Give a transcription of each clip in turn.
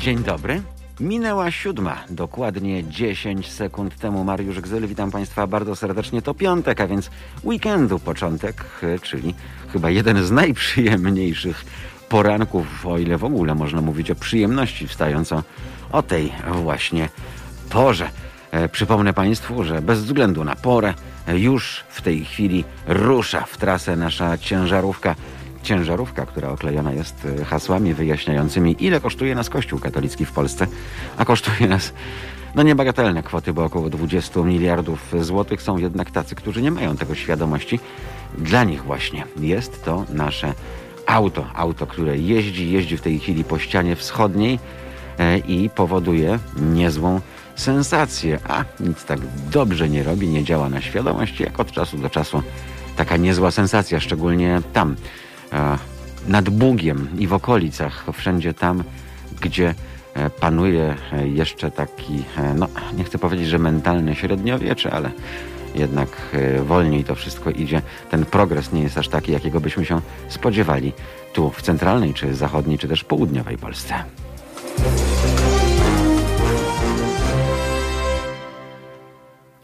Dzień dobry. Minęła siódma, dokładnie 10 sekund temu Mariusz Gzyl. Witam Państwa bardzo serdecznie. To piątek, a więc weekendu początek, czyli chyba jeden z najprzyjemniejszych poranków, o ile w ogóle można mówić o przyjemności wstająco o tej właśnie porze. E, przypomnę Państwu, że bez względu na porę już w tej chwili rusza w trasę nasza ciężarówka ciężarówka, która oklejona jest e, hasłami wyjaśniającymi, ile kosztuje nas Kościół katolicki w Polsce, a kosztuje nas no niebagatelne kwoty, bo około 20 miliardów złotych są jednak tacy, którzy nie mają tego świadomości. Dla nich właśnie jest to nasze auto. Auto, które jeździ, jeździ w tej chwili po ścianie wschodniej e, i powoduje niezłą sensację, a nic tak dobrze nie robi, nie działa na świadomość, jak od czasu do czasu taka niezła sensacja, szczególnie tam, nad Bugiem i w okolicach, wszędzie tam, gdzie e, panuje e, jeszcze taki, no nie chcę powiedzieć, że mentalne średniowiecze, ale jednak wolniej to wszystko idzie. Ten progres nie jest aż taki, jakiego byśmy się spodziewali tu w centralnej, czy zachodniej, czy też południowej Polsce.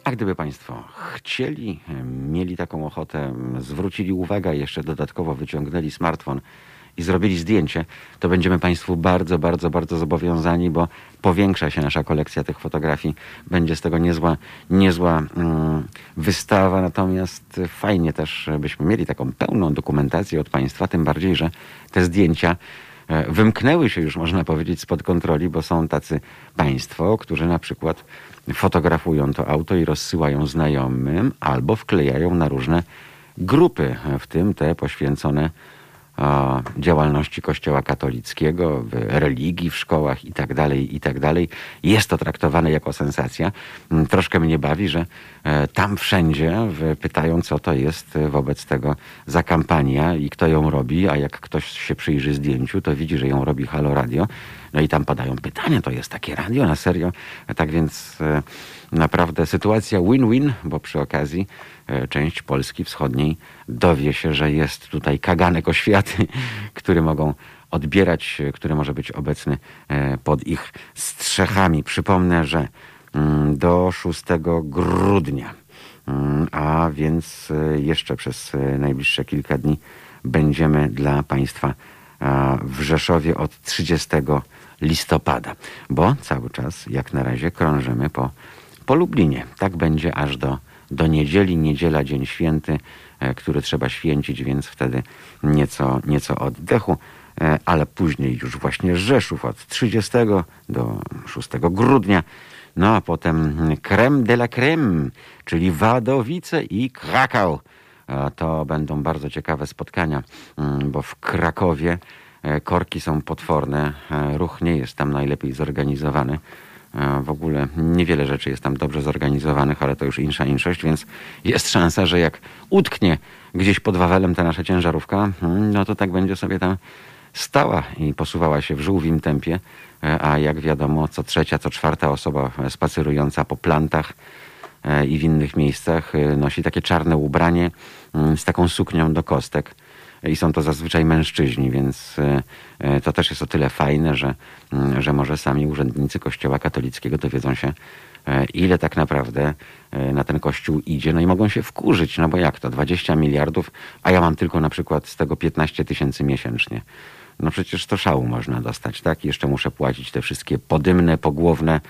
A gdyby Państwo chcieli, mieli taką ochotę, zwrócili uwagę, jeszcze dodatkowo wyciągnęli smartfon i zrobili zdjęcie, to będziemy Państwu bardzo, bardzo, bardzo zobowiązani, bo powiększa się nasza kolekcja tych fotografii. Będzie z tego niezła, niezła mm, wystawa, natomiast fajnie też, byśmy mieli taką pełną dokumentację od Państwa, tym bardziej, że te zdjęcia e, wymknęły się już, można powiedzieć, spod kontroli, bo są tacy Państwo, którzy na przykład fotografują to auto i rozsyłają znajomym albo wklejają na różne grupy, w tym te poświęcone działalności Kościoła katolickiego, religii w szkołach i tak dalej, i tak. Jest to traktowane jako sensacja. Mm, troszkę mnie bawi, że e, tam wszędzie pytają, co to jest wobec tego za kampania i kto ją robi, a jak ktoś się przyjrzy zdjęciu, to widzi, że ją robi Halo Radio. No i tam padają pytania, to jest takie radio na serio. Tak więc e, naprawdę sytuacja win-win, bo przy okazji e, część Polski Wschodniej dowie się, że jest tutaj kaganek oświaty, który mogą odbierać, który może być obecny e, pod ich strzechami. Przypomnę, że mm, do 6 grudnia, mm, a więc jeszcze przez najbliższe kilka dni będziemy dla Państwa w Rzeszowie od 30 listopada, bo cały czas jak na razie krążymy po, po Lublinie. Tak będzie aż do, do niedzieli, niedziela, dzień święty, e, który trzeba święcić, więc wtedy nieco, nieco oddechu, e, ale później już właśnie Rzeszów od 30 do 6 grudnia. No a potem creme de la creme, czyli Wadowice i Krakał. E, to będą bardzo ciekawe spotkania, mm, bo w Krakowie korki są potworne, ruch nie jest tam najlepiej zorganizowany. E, w ogóle niewiele rzeczy jest tam dobrze zorganizowanych, ale to już insza inszość, więc jest szansa, że jak utknie gdzieś pod Wawelem ta nasza ciężarówka, hmm, no to tak będzie sobie tam stała i posuwała się w żółwim tempie, a jak wiadomo, co trzecia, co czwarta osoba spacerująca po plantach i w innych miejscach nosi takie czarne ubranie hmm, z taką suknią do kostek i są to zazwyczaj mężczyźni, więc e, e, to też jest o tyle fajne, że, mm, że może sami urzędnicy Kościoła katolickiego dowiedzą się, e, ile tak naprawdę na ten kościół idzie, no i mogą się wkurzyć, no bo jak to, 20 miliardów, a ja mam tylko na przykład z tego 15 tysięcy miesięcznie. No przecież to szału można dostać, tak? jeszcze muszę płacić te wszystkie podymne, pogłowne,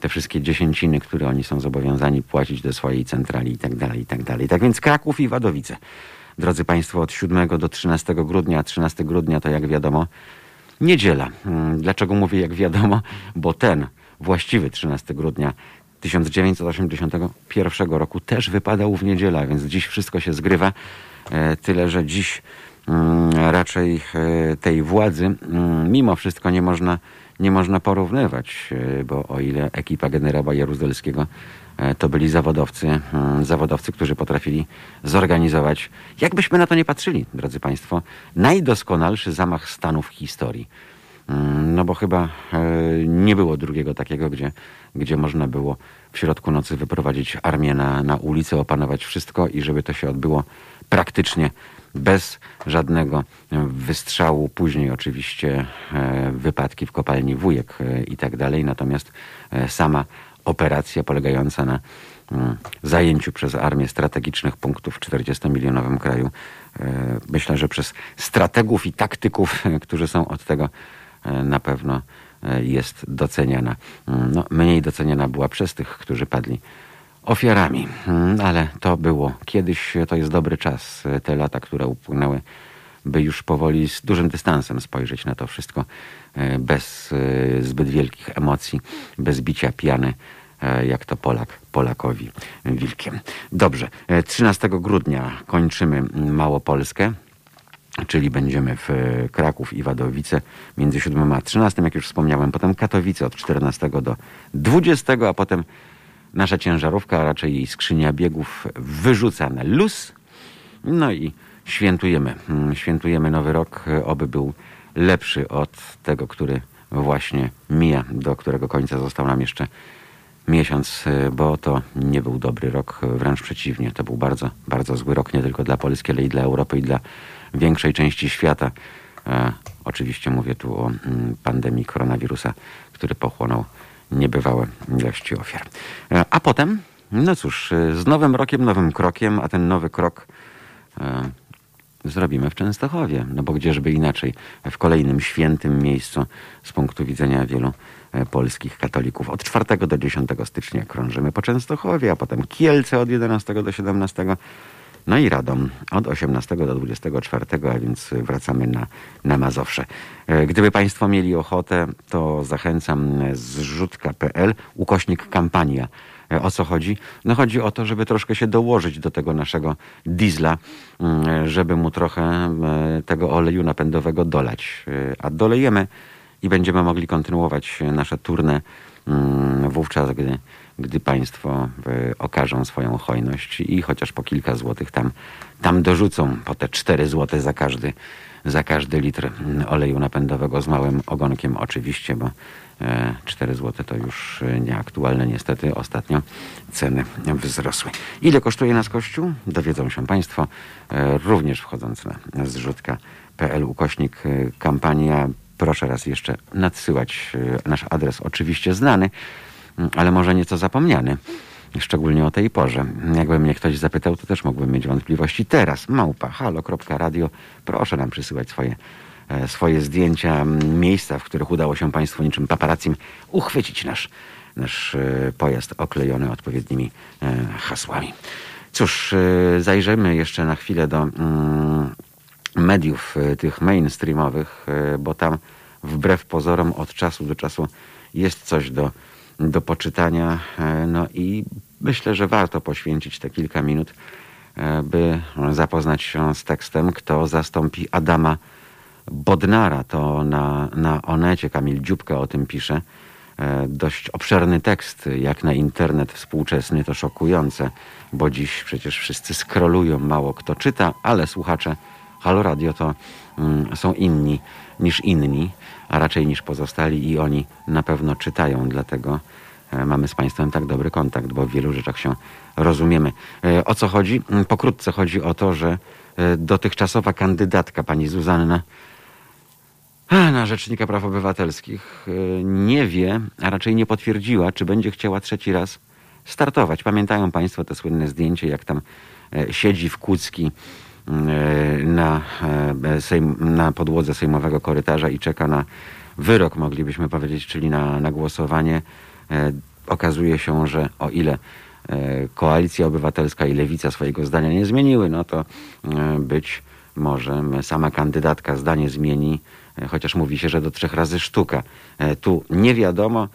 te wszystkie dziesięciny, które oni są zobowiązani płacić do swojej centrali i tak dalej, i tak dalej. Tak więc Kraków i Wadowice drodzy Państwo, od 7 do 13 grudnia. 13 grudnia to jak wiadomo niedziela. Hmm, dlaczego mówię jak wiadomo? Bo ten właściwy 13 grudnia 1981 roku też wypadał w niedzielę, więc dziś wszystko się zgrywa. E, tyle, że dziś mm, raczej e, tej władzy mm, mimo wszystko nie można, nie można porównywać, e, bo o ile ekipa generała Jaruzelskiego to byli zawodowcy, mm, zawodowcy, którzy potrafili zorganizować, jakbyśmy na to nie patrzyli, drodzy Państwo, najdoskonalszy zamach stanu w historii. Mm, no bo chyba nie było drugiego takiego, gdzie, gdzie można było w środku nocy wyprowadzić armię na, na ulicę, opanować wszystko i żeby to się odbyło praktycznie bez żadnego wystrzału. Później oczywiście wypadki w kopalni Wujek i tak dalej. Natomiast sama operacja polegająca na mm, zajęciu przez armię strategicznych punktów w 40-milionowym kraju. E, myślę, że przez strategów i taktyków, którzy są od tego e, na pewno e, jest doceniana. Mm, no, mniej doceniana była przez tych, którzy padli ofiarami. Mm, ale to było kiedyś, to jest dobry czas, te lata, które upłynęły, by już powoli z dużym dystansem spojrzeć na to wszystko, bez zbyt wielkich emocji, bez bicia piany jak to Polak Polakowi wilkiem. Dobrze, 13 e, grudnia kończymy Małopolskę czyli będziemy w e, Kraków i Wadowice między 7 a 13, jak już wspomniałem, potem Katowice od 14 do 20, a potem nasza ciężarówka, a raczej jej skrzynia biegów wyrzuca na luz. No i świętujemy. Mm, świętujemy nowy rok, oby był lepszy od tego, który właśnie mija, do którego końca został nam jeszcze miesiąc, y, bo to nie był dobry rok, wręcz przeciwnie. To był bardzo, bardzo zły rok nie tylko dla Polski, ale i dla Europy i dla większej części świata. E, oczywiście mówię tu o mm, pandemii koronawirusa, który pochłonął niebywałe ilości ofiar. E, a potem, no cóż, y, z nowym rokiem, nowym krokiem, a ten nowy krok e, zrobimy w Częstochowie, no bo gdzieżby inaczej, w kolejnym świętym miejscu z punktu widzenia wielu polskich katolików. Od 4 do 10 stycznia krążymy po Częstochowie, a potem Kielce od 11 do 17. No i Radom od 18 do 24, a więc wracamy na, na Mazowsze. E, gdyby Państwo mieli ochotę, to zachęcam zrzutka.pl, ukośnik kampania. E, o co chodzi? No chodzi o to, żeby troszkę się dołożyć do tego naszego diesla, mm, żeby mu trochę tego oleju napędowego dolać. A dolejemy i będziemy mogli kontynuować nasze turne mm, wówczas, gdy, gdy Państwo okażą swoją hojność i chociaż po kilka złotych tam, tam dorzucą po te 4 złote za każdy, za każdy litr oleju napędowego z małym ogonkiem oczywiście, bo 4 e, zł to już nieaktualne niestety. Ostatnio ceny wzrosły. Ile kosztuje nas kościół? Dowiedzą się Państwo e, również wchodząc na zrzutka.pl ukośnik e, kampania proszę raz jeszcze nadsyłać e, nasz adres, oczywiście znany, mm, ale może nieco zapomniany. Szczególnie o tej porze. Jakby mnie ktoś zapytał, to też mógłbym mieć wątpliwości. Teraz małpa halo.radio. Proszę nam przysyłać swoje, e, swoje zdjęcia miejsca, w których udało się Państwu niczym paparacim uchwycić nasz, nasz e, pojazd oklejony odpowiednimi hasłami. Cóż, zajrzymy jeszcze na chwilę do mm, mediów e, tych mainstreamowych, e, bo tam wbrew pozorom od czasu do czasu jest coś do, do poczytania. E, no i myślę, że warto poświęcić te kilka minut, by zapoznać się z tekstem, kto zastąpi Adama Bodnara. To na, na Onecie Kamil Dziubka o tym pisze. Dość obszerny tekst, jak na internet współczesny, to szokujące, bo dziś przecież wszyscy skrolują, mało kto czyta, ale słuchacze Halo Radio to mm, są inni niż inni, a raczej niż pozostali i oni na pewno czytają, dlatego e, mamy z Państwem tak dobry kontakt, bo w wielu rzeczach się rozumiemy. E, o co chodzi? Mm, pokrótce chodzi o to, że e, dotychczasowa kandydatka pani Zuzanna na Rzecznika Praw Obywatelskich nie wie, a raczej nie potwierdziła, czy będzie chciała trzeci raz startować. Pamiętają Państwo te słynne zdjęcie, jak tam siedzi w Kucki na, e, sejm, na podłodze sejmowego korytarza i czeka na wyrok, moglibyśmy powiedzieć, czyli na, na głosowanie. E, okazuje się, że o ile Koalicja Obywatelska i Lewica swojego zdania nie zmieniły, no to być może sama kandydatka zdanie zmieni, chociaż mówi się, że do trzech razy sztuka. Tu nie wiadomo,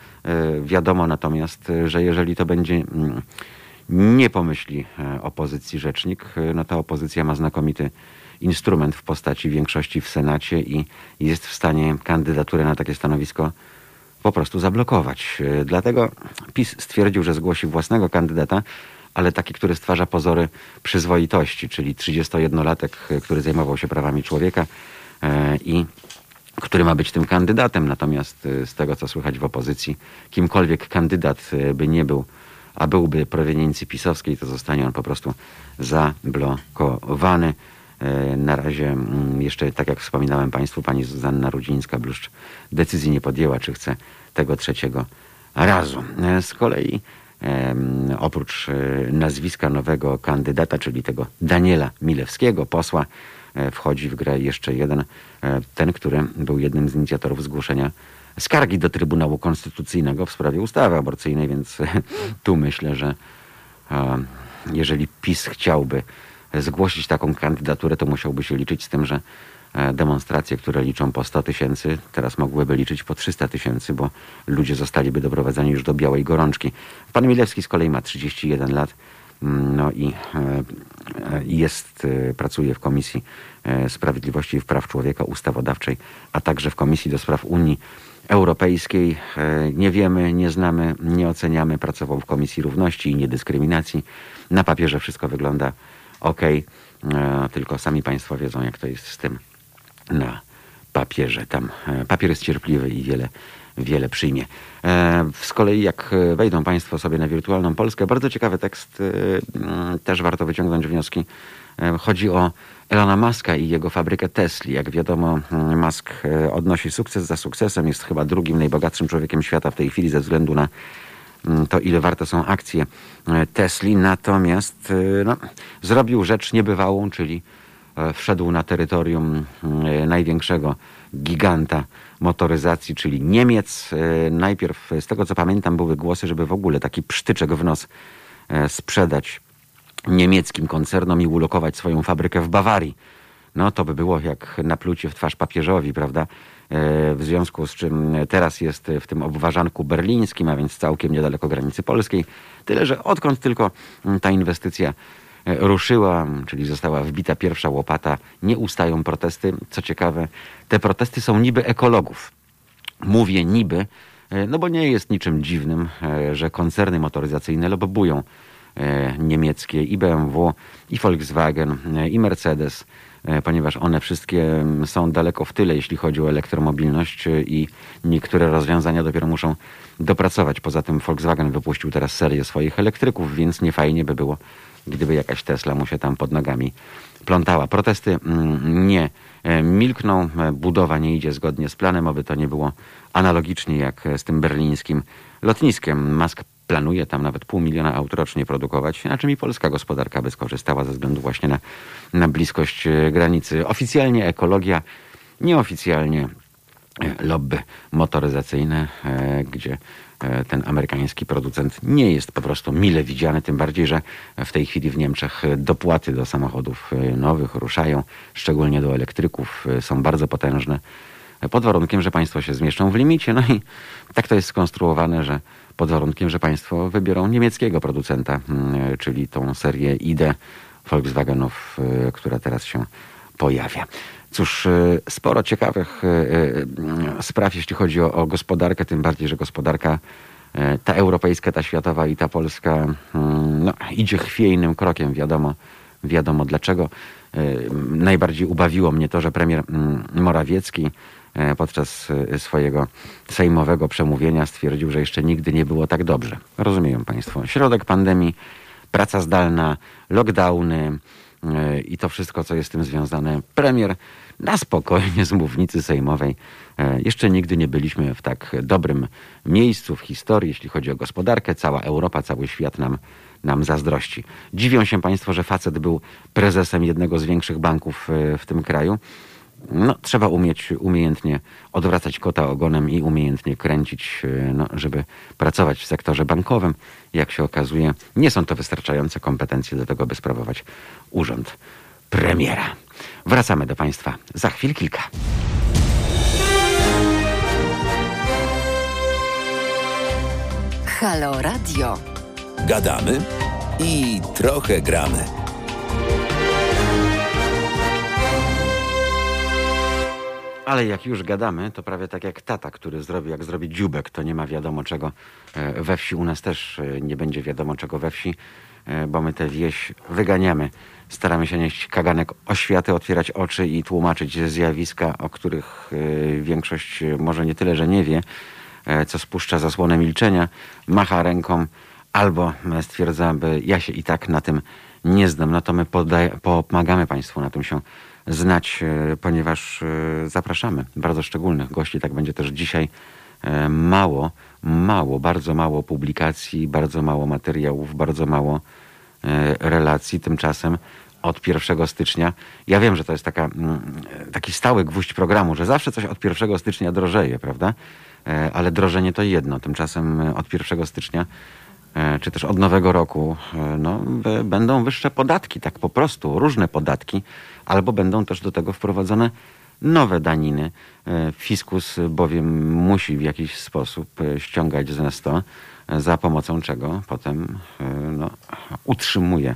wiadomo natomiast, że jeżeli to będzie mm, nie pomyśli e, opozycji rzecznik, e, no ta opozycja ma znakomity instrument w postaci większości w Senacie i jest w stanie kandydaturę na takie stanowisko po prostu zablokować. E, dlatego PiS stwierdził, że zgłosi własnego kandydata, ale taki, który stwarza pozory przyzwoitości, czyli 31-latek, który zajmował się prawami człowieka i który ma być tym kandydatem. Natomiast z tego, co słychać w opozycji, kimkolwiek kandydat by nie był, a byłby proweniencji pisowskiej, to zostanie on po prostu zablokowany. Y, na razie mm, jeszcze, tak jak wspominałem Państwu, pani Zuzanna Rudzińska-Bluszcz decyzji nie podjęła, czy chce tego trzeciego razu. Z kolei oprócz nazwiska nowego kandydata, czyli tego Daniela Milewskiego, posła, E, wchodzi w grę jeszcze jeden, e, ten, który był jednym z inicjatorów zgłoszenia skargi do Trybunału Konstytucyjnego w sprawie ustawy aborcyjnej, więc tu myślę, że e, jeżeli PiS chciałby zgłosić taką kandydaturę, to musiałby się liczyć z tym, że demonstracje, które liczą po 100 tysięcy, teraz mogłyby liczyć po 300 tysięcy, bo ludzie zostaliby doprowadzeni już do białej gorączki. Pan Milewski z kolei ma 31 lat. No i e, jest, e, pracuje w Komisji e, Sprawiedliwości i Praw Człowieka Ustawodawczej, a także w Komisji do Spraw Unii Europejskiej. Nie wiemy, nie znamy, nie oceniamy. Pracował w Komisji Równości i Niedyskryminacji. Na papierze wszystko wygląda ok, tylko sami Państwo wiedzą, jak to jest z tym na papierze. Tam papier jest cierpliwy i wiele wiele przyjmie. E, z kolei jak wejdą Państwo sobie na wirtualną Polskę, bardzo ciekawy tekst, e, mm, też warto wyciągnąć wnioski. E, chodzi o Elona Muska i jego fabrykę Tesli. Jak wiadomo, mm, Musk odnosi sukces za sukcesem. Jest chyba drugim najbogatszym człowiekiem świata w tej chwili ze względu na mm, to, ile warte są akcje Tesli. Natomiast no, zrobił rzecz niebywałą, czyli wszedł na terytorium największego giganta motoryzacji, czyli Niemiec. E, najpierw, z tego co pamiętam, były głosy, żeby w ogóle taki psztyczek w nos e, sprzedać niemieckim koncernom i ulokować swoją fabrykę w Bawarii. No to by było jak naplucie w twarz papieżowi, prawda? E, w związku z czym teraz jest w tym obwarzanku berlińskim, a więc całkiem niedaleko granicy polskiej. Tyle, że odkąd tylko ta inwestycja ruszyła, czyli została wbita pierwsza łopata, nie ustają protesty. Co ciekawe, te protesty są niby ekologów. Mówię niby, e, no bo nie jest niczym dziwnym, e, że koncerny motoryzacyjne lobobują e, niemieckie i BMW, i Volkswagen, i Mercedes, ponieważ one wszystkie są daleko w tyle, jeśli chodzi o elektromobilność i niektóre rozwiązania dopiero muszą dopracować. Poza tym Volkswagen wypuścił teraz serię swoich elektryków, więc nie fajnie by było, gdyby jakaś Tesla mu się tam pod nogami plątała. Protesty mm, nie e, milkną, e, budowa nie idzie zgodnie z planem, aby to nie było analogicznie jak z tym berlińskim lotniskiem. Musk planuje tam nawet pół miliona aut rocznie produkować, na czym i polska gospodarka by skorzystała ze względu właśnie na, na bliskość e, granicy. Oficjalnie ekologia, nieoficjalnie lobby motoryzacyjne, gdzie ten amerykański producent nie jest po prostu mile widziany, tym bardziej, że w tej chwili w Niemczech dopłaty do samochodów e, nowych ruszają, szczególnie do elektryków, e, są bardzo potężne, pod warunkiem, że państwo się zmieszczą w limicie. No i tak to jest skonstruowane, że pod warunkiem, że państwo wybiorą niemieckiego producenta, mm, czyli tą serię ID Volkswagenów, która teraz się pojawia. Cóż, e, sporo ciekawych e, e, spraw, jeśli chodzi o, o gospodarkę, tym bardziej, że gospodarka ta europejska, ta światowa i ta polska mm, no, idzie chwiejnym krokiem, wiadomo, wiadomo dlaczego. Najbardziej ubawiło mnie to, że premier mm, Morawiecki podczas swojego sejmowego przemówienia stwierdził, że jeszcze nigdy nie było tak dobrze. Rozumieją Państwo. Środek pandemii, praca zdalna, lockdowny i to wszystko, co jest z tym związane. Premier na spokojnie z mównicy sejmowej. E, jeszcze nigdy nie byliśmy w tak dobrym miejscu w historii, jeśli chodzi o gospodarkę. Cała Europa, cały świat nam, nam zazdrości. Dziwią się Państwo, że facet był prezesem jednego z większych banków e, w tym kraju. No, trzeba umieć umiejętnie odwracać kota ogonem i umiejętnie kręcić, e, no, żeby pracować w sektorze bankowym. Jak się okazuje, nie są to wystarczające kompetencje do tego, by sprawować urząd premiera. Wracamy do Państwa za chwil kilka. Halo Radio. Gadamy i trochę gramy. Ale jak już gadamy, to prawie tak jak tata, który zrobi, jak zrobi dziubek, to nie ma wiadomo czego e, we wsi. U nas też e, nie będzie wiadomo czego we wsi, e, bo my tę wieś wyganiamy staramy się nieść kaganek oświaty, otwierać oczy i tłumaczyć zjawiska, o których y, większość może nie tyle, że nie wie, e, co spuszcza zasłonę milczenia, macha ręką albo stwierdza, by ja się i tak na tym nie znam. No to my pomagamy Państwu na tym się znać, e, ponieważ e, zapraszamy bardzo szczególnych gości. Tak będzie też dzisiaj mało, mało, bardzo mało publikacji, bardzo mało materiałów, bardzo mało relacji. Tymczasem od 1 stycznia. Ja wiem, że to jest taka, mm, taki stały gwóźdź programu, że zawsze coś od 1 stycznia drożeje, prawda? E, ale drożenie to jedno. Tymczasem e, od 1 stycznia e, czy też od nowego roku no, będą wyższe podatki, tak po prostu, różne podatki, albo będą też do tego wprowadzone nowe daniny. Fiskus bowiem musi w jakiś sposób ściągać z nas to, za pomocą czego potem no, utrzymuje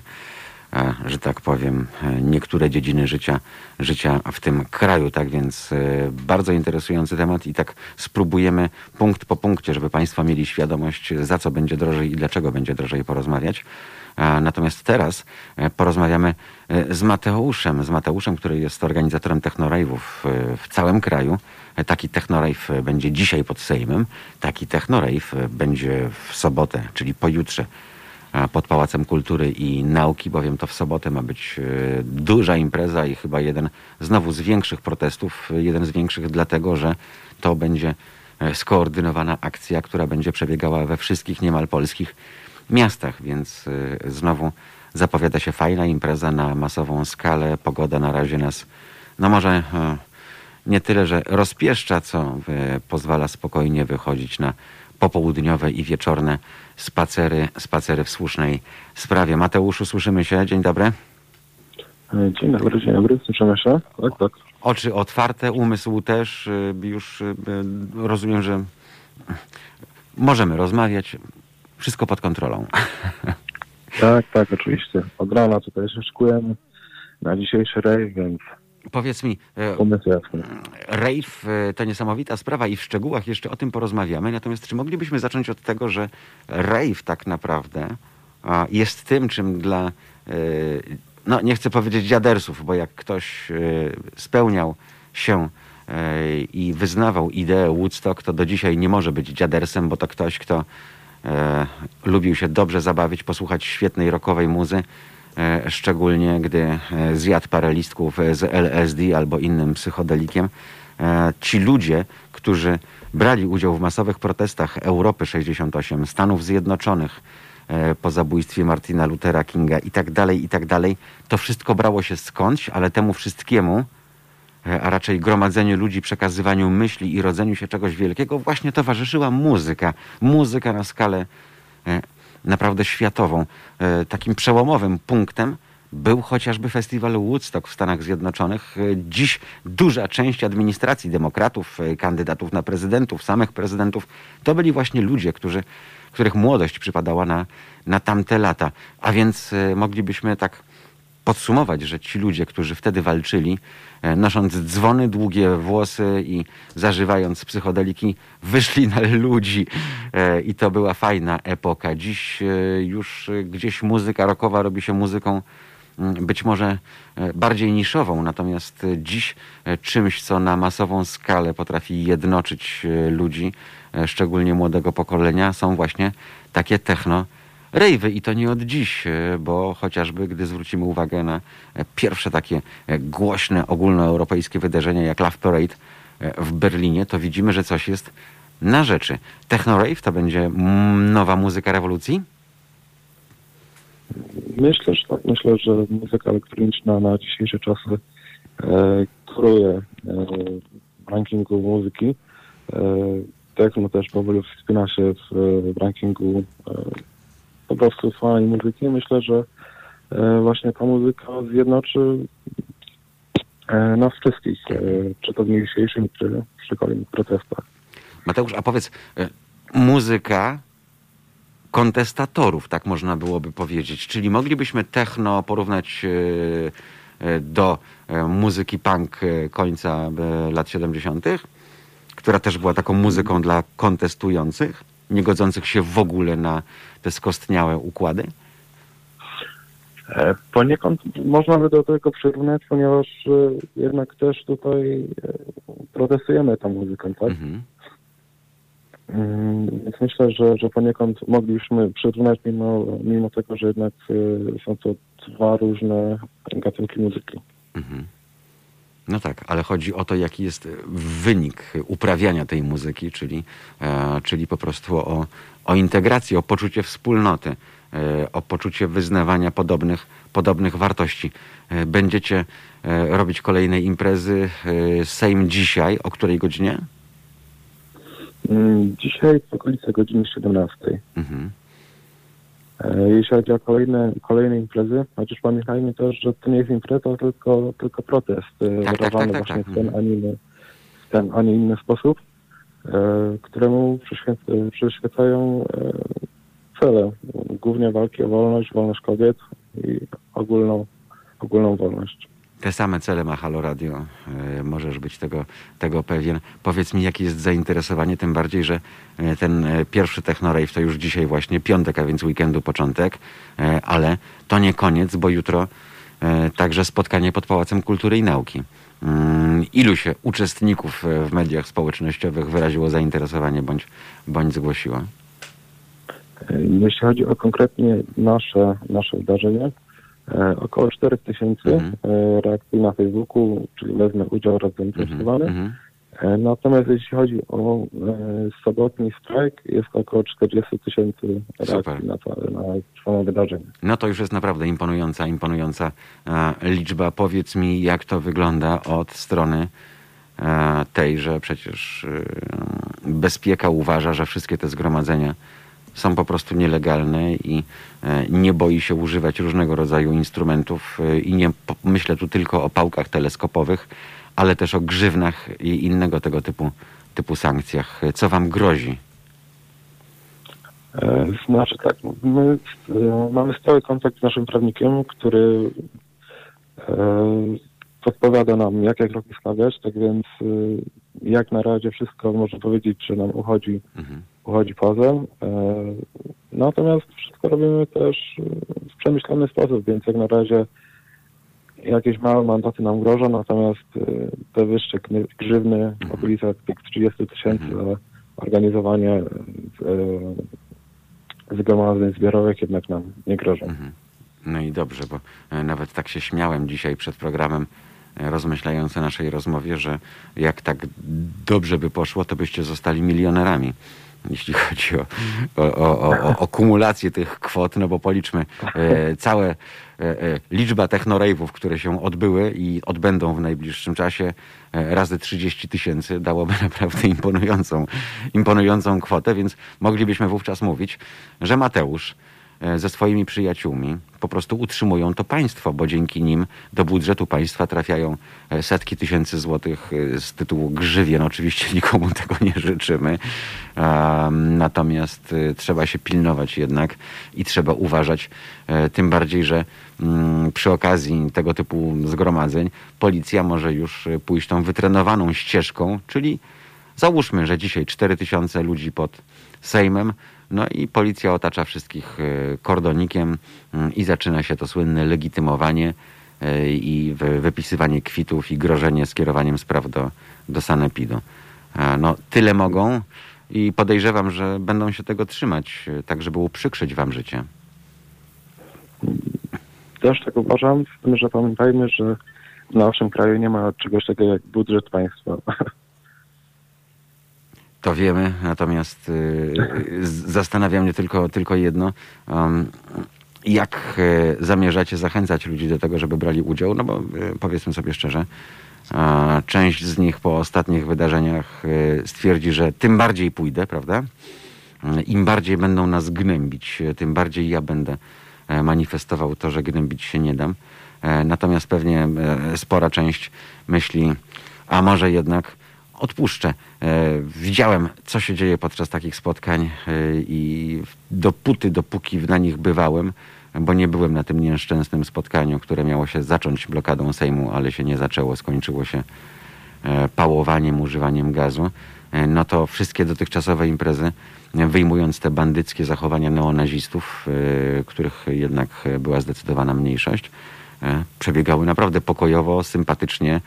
E, że tak powiem, e, niektóre dziedziny życia, życia w tym kraju. Tak więc e, bardzo interesujący temat i tak spróbujemy punkt po punkcie, żeby Państwo mieli świadomość, za co będzie drożej i dlaczego będzie drożej porozmawiać. Natomiast teraz porozmawiamy z Mateuszem, z Mateuszem, który jest organizatorem technorajwów w całym kraju. Taki technorajw będzie dzisiaj pod Sejmem, taki technorajw będzie w sobotę, czyli pojutrze pod Pałacem Kultury i Nauki, bowiem to w sobotę ma być e, duża impreza i chyba jeden znowu z większych protestów, jeden z większych dlatego, że to będzie e, skoordynowana akcja, która będzie przebiegała we wszystkich niemal polskich miastach, więc e, znowu zapowiada się fajna impreza na masową skalę. Pogoda na razie nas, no może nie tyle, że rozpieszcza, co pozwala spokojnie wychodzić na popołudniowe i wieczorne spacery, spacery w słusznej sprawie. Mateuszu, słyszymy się. Dzień dobry. E, dzień dobry, dzień dobry. Słyszymy się. Tak, tak. Oczy otwarte, umysł też. Y, już rozumiem, że możemy rozmawiać. Wszystko pod kontrolą. Tak, tak, oczywiście. Od rana tutaj się szykujemy na dzisiejszy rejs, więc Powiedz mi, e, rave e, to niesamowita sprawa i w szczegółach jeszcze o tym porozmawiamy. Natomiast czy moglibyśmy zacząć od tego, że rave tak naprawdę jest tym, czym dla, e, no nie chcę powiedzieć dziadersów, bo jak ktoś spełniał się i wyznawał ideę Woodstock, to do dzisiaj nie może być dziadersem, bo to ktoś, kto lubił się dobrze zabawić, posłuchać świetnej rockowej muzy, E, szczególnie gdy e, zjadł parę listków z LSD albo innym psychodelikiem. E, ci ludzie, którzy brali udział w masowych protestach Europy 68, Stanów Zjednoczonych po zabójstwie Martina Luthera Kinga i tak dalej, i tak dalej, to wszystko brało się skądś, ale temu wszystkiemu, a raczej gromadzeniu ludzi, przekazywaniu myśli i rodzeniu się czegoś wielkiego, właśnie towarzyszyła muzyka. Muzyka na skalę naprawdę światową. E, takim przełomowym punktem był chociażby festiwal Woodstock w Stanach Zjednoczonych. E, dziś duża część administracji demokratów, e, kandydatów na prezydentów, samych prezydentów, to byli właśnie ludzie, którzy, których młodość przypadała na, na tamte lata. A więc moglibyśmy tak podsumować, że ci ludzie, którzy wtedy walczyli, nosząc dzwony, długie włosy i zażywając psychodeliki, wyszli na ludzi e, i to była fajna epoka. Dziś e, już gdzieś muzyka rockowa robi się muzyką mm, być może bardziej niszową, natomiast dziś czymś, co na masową skalę potrafi jednoczyć ludzi, szczególnie młodego pokolenia, są właśnie takie techno rejwy i to nie od dziś, e, bo chociażby gdy zwrócimy uwagę na e, pierwsze takie e, głośne ogólnoeuropejskie wydarzenia jak Love Parade w Berlinie, to widzimy, że coś jest na rzeczy. Techno rave to będzie nowa muzyka rewolucji? Myślę, że tak. Myślę, że muzyka elektroniczna na dzisiejsze czasy e, rankingu muzyki. Techno też powoli wspina się w, rankingu po prostu fani muzyki. Myślę, że e, właśnie ta muzyka zjednoczy e, nas wszystkich, e, czy to w dniu dzisiejszym, czy przy kolejnych protestach. Mateusz, a powiedz, muzyka kontestatorów, tak można byłoby powiedzieć. Czyli moglibyśmy techno porównać do muzyki punk końca lat 70., która też była taką muzyką dla kontestujących, nie godzących się w ogóle na te skostniałe układy? E, Poniekąd można by do tego przyrównać, ponieważ e, jednak też tutaj e, protestujemy tą muzyką, tak? Mhm. Mm, Więc myślę, że, że poniekąd moglibyśmy przyrównać mimo, mimo tego, że jednak są to dwa różne gatunki muzyki. Mhm. No tak, ale chodzi o to, jaki jest wynik uprawiania tej muzyki, czyli, e, czyli po prostu o, o integrację, o poczucie wspólnoty, e, o poczucie wyznawania podobnych, podobnych wartości. E, będziecie robić kolejne imprezy. Sejm dzisiaj, o której godzinie? Mm, Dzisiaj w okolicy godziny 17. Mhm. E, Jeśli chodzi o kolejne, kolejne imprezy, chociaż pamiętajmy też, że to nie jest impreza, tylko, tylko protest e, Tak, tak, wyrażany tak, tak, właśnie tak. w ten, a inny, w ten, a nie inny sposób, e, któremu przyświe- przyświecają cele, głównie walki o wolność, wolność kobiet i ogólną, ogólną wolność. Te same cele ma Halo Radio. E, Możesz być tego, tego pewien. Powiedz mi, jakie jest zainteresowanie, tym bardziej, że e, ten e, pierwszy Technorave to już dzisiaj właśnie piątek, a więc weekendu początek, ale to nie koniec, bo jutro także spotkanie pod Pałacem Kultury i Nauki. Mm, Ilu się uczestników w mediach społecznościowych wyraziło zainteresowanie bądź, bądź zgłosiło? Jeśli chodzi o konkretnie nasze, nasze wydarzenie, około 4 tysięcy Mhm. e, reakcji na Facebooku, czyli wezmę udział oraz zainteresowany. Mhm. E, Natomiast jeśli chodzi o e, sobotni strajk, jest około 40 tysięcy Super. reakcji na, to, na samo wydarzenie. No to już jest naprawdę imponująca, imponująca e, liczba. Powiedz mi, jak to wygląda od strony e, tej, że przecież e, bezpieka uważa, że wszystkie te zgromadzenia są po prostu nielegalne i e, nie boi się używać różnego rodzaju instrumentów e, i nie myślę tu tylko o pałkach teleskopowych, ale też o grzywnach i innego tego typu, typu sankcjach. Co wam grozi? E, Znaczy tak, my mamy stały kontakt z naszym prawnikiem, który podpowiada nam, jakie kroki stawiać, tak więc jak na razie wszystko można powiedzieć, że nam uchodzi, Mhm. Uchodzi pozem. E, Natomiast wszystko robimy też w przemyślany sposób, więc jak na razie jakieś małe mandaty nam grożą, natomiast e, te wyższe grzywny w okolicach tych 30 tysięcy Mhm. za organizowanie e, zgromadzeń zbiorowych jednak nam nie grożą. Mhm. No i dobrze, bo nawet tak się śmiałem dzisiaj przed programem, rozmyślając o naszej rozmowie, że jak tak dobrze by poszło, to byście zostali milionerami. Jeśli chodzi o, o, o, o, o kumulację tych kwot, no bo policzmy e, całe e, e, liczba technorave'ów, które się odbyły i odbędą w najbliższym czasie e, razy 30 tysięcy dałoby naprawdę imponującą, imponującą kwotę, więc moglibyśmy wówczas mówić, że Mateusz ze swoimi przyjaciółmi po prostu utrzymują to państwo, bo dzięki nim do budżetu państwa trafiają e, setki tysięcy złotych e, z tytułu grzywien. Oczywiście nikomu tego nie życzymy. Natomiast e, trzeba się pilnować jednak i trzeba uważać, e, tym bardziej, że mm, przy okazji tego typu zgromadzeń policja może już e, pójść tą wytrenowaną ścieżką, czyli Załóżmy, że dzisiaj 4000 ludzi pod Sejmem, no i policja otacza wszystkich e, kordonikiem mm, i zaczyna się to słynne legitymowanie e, i wy- wypisywanie kwitów i grożenie skierowaniem spraw do, do sanepidu. A, No, tyle mogą i podejrzewam, że będą się tego trzymać, e, tak żeby uprzykrzyć wam życie. Też tak uważam, z tym, że pamiętajmy, że w naszym kraju nie ma czegoś takiego jak budżet państwa. To wiemy, natomiast y, zastanawia mnie tylko, tylko jedno. Um, jak e, zamierzacie zachęcać ludzi do tego, żeby brali udział? No bo e, powiedzmy sobie szczerze, część z nich po ostatnich wydarzeniach e, stwierdzi, że tym bardziej pójdę, prawda? E, Im bardziej będą nas gnębić, tym bardziej ja będę manifestował to, że gnębić się nie dam. Natomiast pewnie spora część myśli, a może jednak odpuszczę. E, Widziałem, co się dzieje podczas takich spotkań e, i dopóty, dopóki na nich bywałem, bo nie byłem na tym nieszczęsnym spotkaniu, które miało się zacząć blokadą Sejmu, ale się nie zaczęło, skończyło się e, pałowaniem, używaniem gazu. no to wszystkie dotychczasowe imprezy, wyjmując te bandyckie zachowania neonazistów, których jednak była zdecydowana mniejszość, przebiegały naprawdę pokojowo, sympatycznie,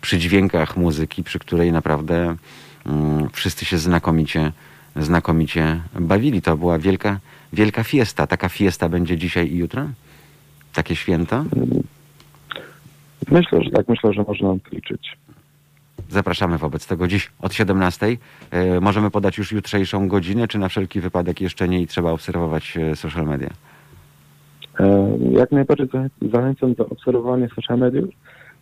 przy dźwiękach muzyki, przy której naprawdę mm, wszyscy się znakomicie, znakomicie bawili. To była wielka, wielka fiesta. Taka fiesta będzie dzisiaj i jutro? Takie święto? Myślę, że tak, myślę, że można liczyć. Zapraszamy wobec tego dziś od 17. E, możemy podać już jutrzejszą godzinę, czy na wszelki wypadek jeszcze nie i trzeba obserwować e, social media? E, Jak najbardziej zachę- zachęcam do obserwowania social mediów.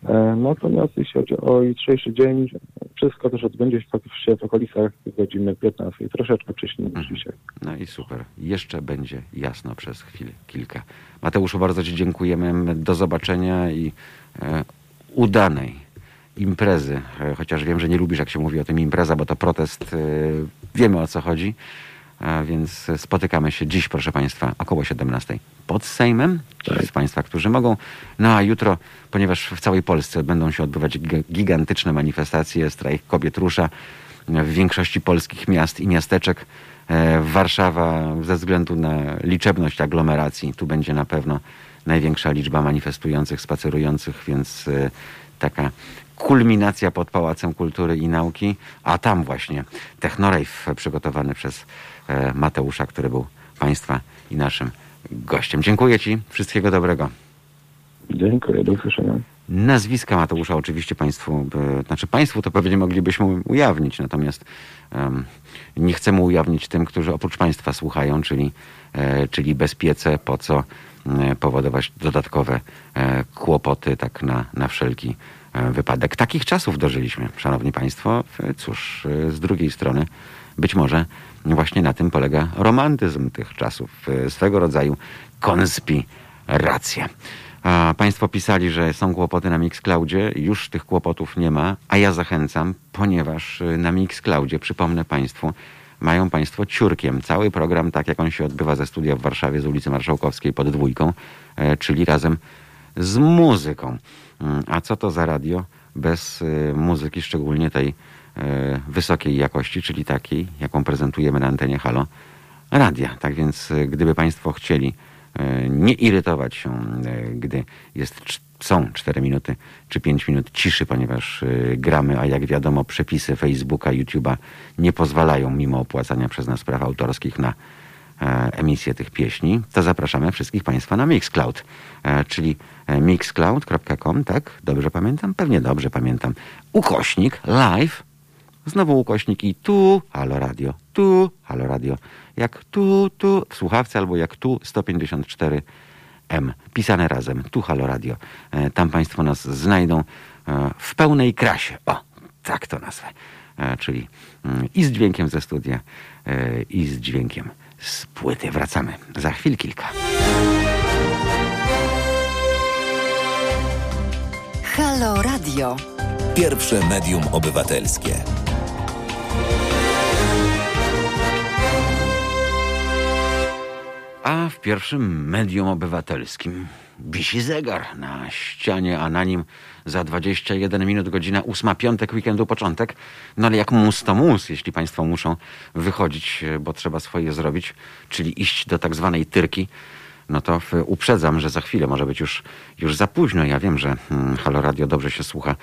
E, Natomiast jeśli chodzi o jutrzejszy dzień, wszystko też odbędzie się w okolicach godziny 15, troszeczkę wcześniej niż dzisiaj. No i super. Jeszcze będzie jasno przez chwilę, kilka. Mateuszu, bardzo Ci dziękujemy. Do zobaczenia i e, udanej imprezy. E, chociaż wiem, że nie lubisz, jak się mówi o tym impreza, bo to protest. E, wiemy o co chodzi. A więc spotykamy się dziś, proszę Państwa, około 17 pod Sejmem. Ci z Państwa, którzy mogą. No a jutro, ponieważ w całej Polsce będą się odbywać gi- gigantyczne manifestacje, strajk kobiet rusza w większości polskich miast i miasteczek. E, Warszawa ze względu na liczebność aglomeracji, tu będzie na pewno największa liczba manifestujących, spacerujących, więc e, taka kulminacja pod Pałacem Kultury i Nauki, a tam właśnie Technorave przygotowany przez Mateusza, który był Państwa i naszym gościem. Dziękuję Ci, wszystkiego dobrego. Dziękuję, do usłyszenia. Nazwiska Mateusza oczywiście Państwu, e, znaczy Państwu to pewnie moglibyśmy ujawnić, natomiast em, nie chcemy ujawnić tym, którzy oprócz Państwa słuchają, czyli, e, czyli bezpiece, po co e, powodować dodatkowe e, kłopoty tak na, na wszelki e, wypadek. Takich czasów dożyliśmy, Szanowni Państwo. E, Cóż, e, z drugiej strony być może właśnie na tym polega romantyzm tych czasów, e, swego rodzaju konspiracja. A Państwo pisali, że są kłopoty na Mixcloudzie. Już tych kłopotów nie ma, a ja zachęcam, ponieważ y, na Mixcloudzie, przypomnę Państwu, mają Państwo ciurkiem cały program, tak jak on się odbywa ze studia w Warszawie z ulicy Marszałkowskiej pod dwójką, e, czyli razem z muzyką. Mm, A co to za radio bez y, muzyki, szczególnie tej wysokiej jakości, czyli takiej, jaką prezentujemy na antenie Halo Radia. Tak więc y, gdyby Państwo chcieli e, nie irytować się, e, gdy jest, są 4 minuty czy 5 minut ciszy, ponieważ e, gramy, a jak wiadomo przepisy Facebooka, YouTube'a nie pozwalają mimo opłacania przez nas praw autorskich na e, emisję tych pieśni, to zapraszamy wszystkich Państwa na Mixcloud, e, czyli e, mixcloud.com, tak? Dobrze pamiętam? Pewnie dobrze pamiętam. Ukośnik live, znowu ukośnik i tu, halo radio, tu, halo radio, jak tu, tu, w słuchawce albo jak tu, 154 M, pisane razem, tu halo radio. E, Tam Państwo nas znajdą e, w pełnej krasie. O, tak to nazwę. E, Czyli mm, i z dźwiękiem ze studia, i z dźwiękiem z płyty. Wracamy za chwil kilka. Halo Radio. Pierwsze medium obywatelskie. A w pierwszym medium obywatelskim wisi zegar na ścianie, a na nim za 21 minut godzina 8, piątek, weekendu, początek. No ale jak mus to mus, jeśli Państwo muszą wychodzić, bo trzeba swoje zrobić, czyli iść do tak zwanej tyrki, no to uprzedzam, że za chwilę może być już, już za późno. Ja wiem, że hmm, Halo Radio dobrze się słucha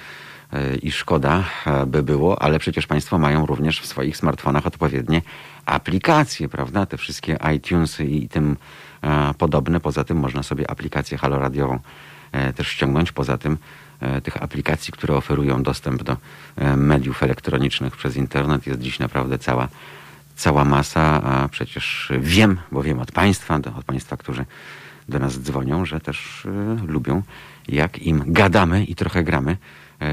i szkoda e, by było, ale przecież Państwo mają również w swoich smartfonach odpowiednie aplikacje, prawda? Te wszystkie iTunesy i tym e, podobne. Poza tym można sobie aplikację Halo Radiową e, też ściągnąć. Poza tym e, tych aplikacji, które oferują dostęp do e, mediów elektronicznych przez internet jest dziś naprawdę cała, cała masa, a przecież wiem, bo wiem od Państwa, od Państwa, którzy do nas dzwonią, że też e, lubią, jak im gadamy i trochę gramy e,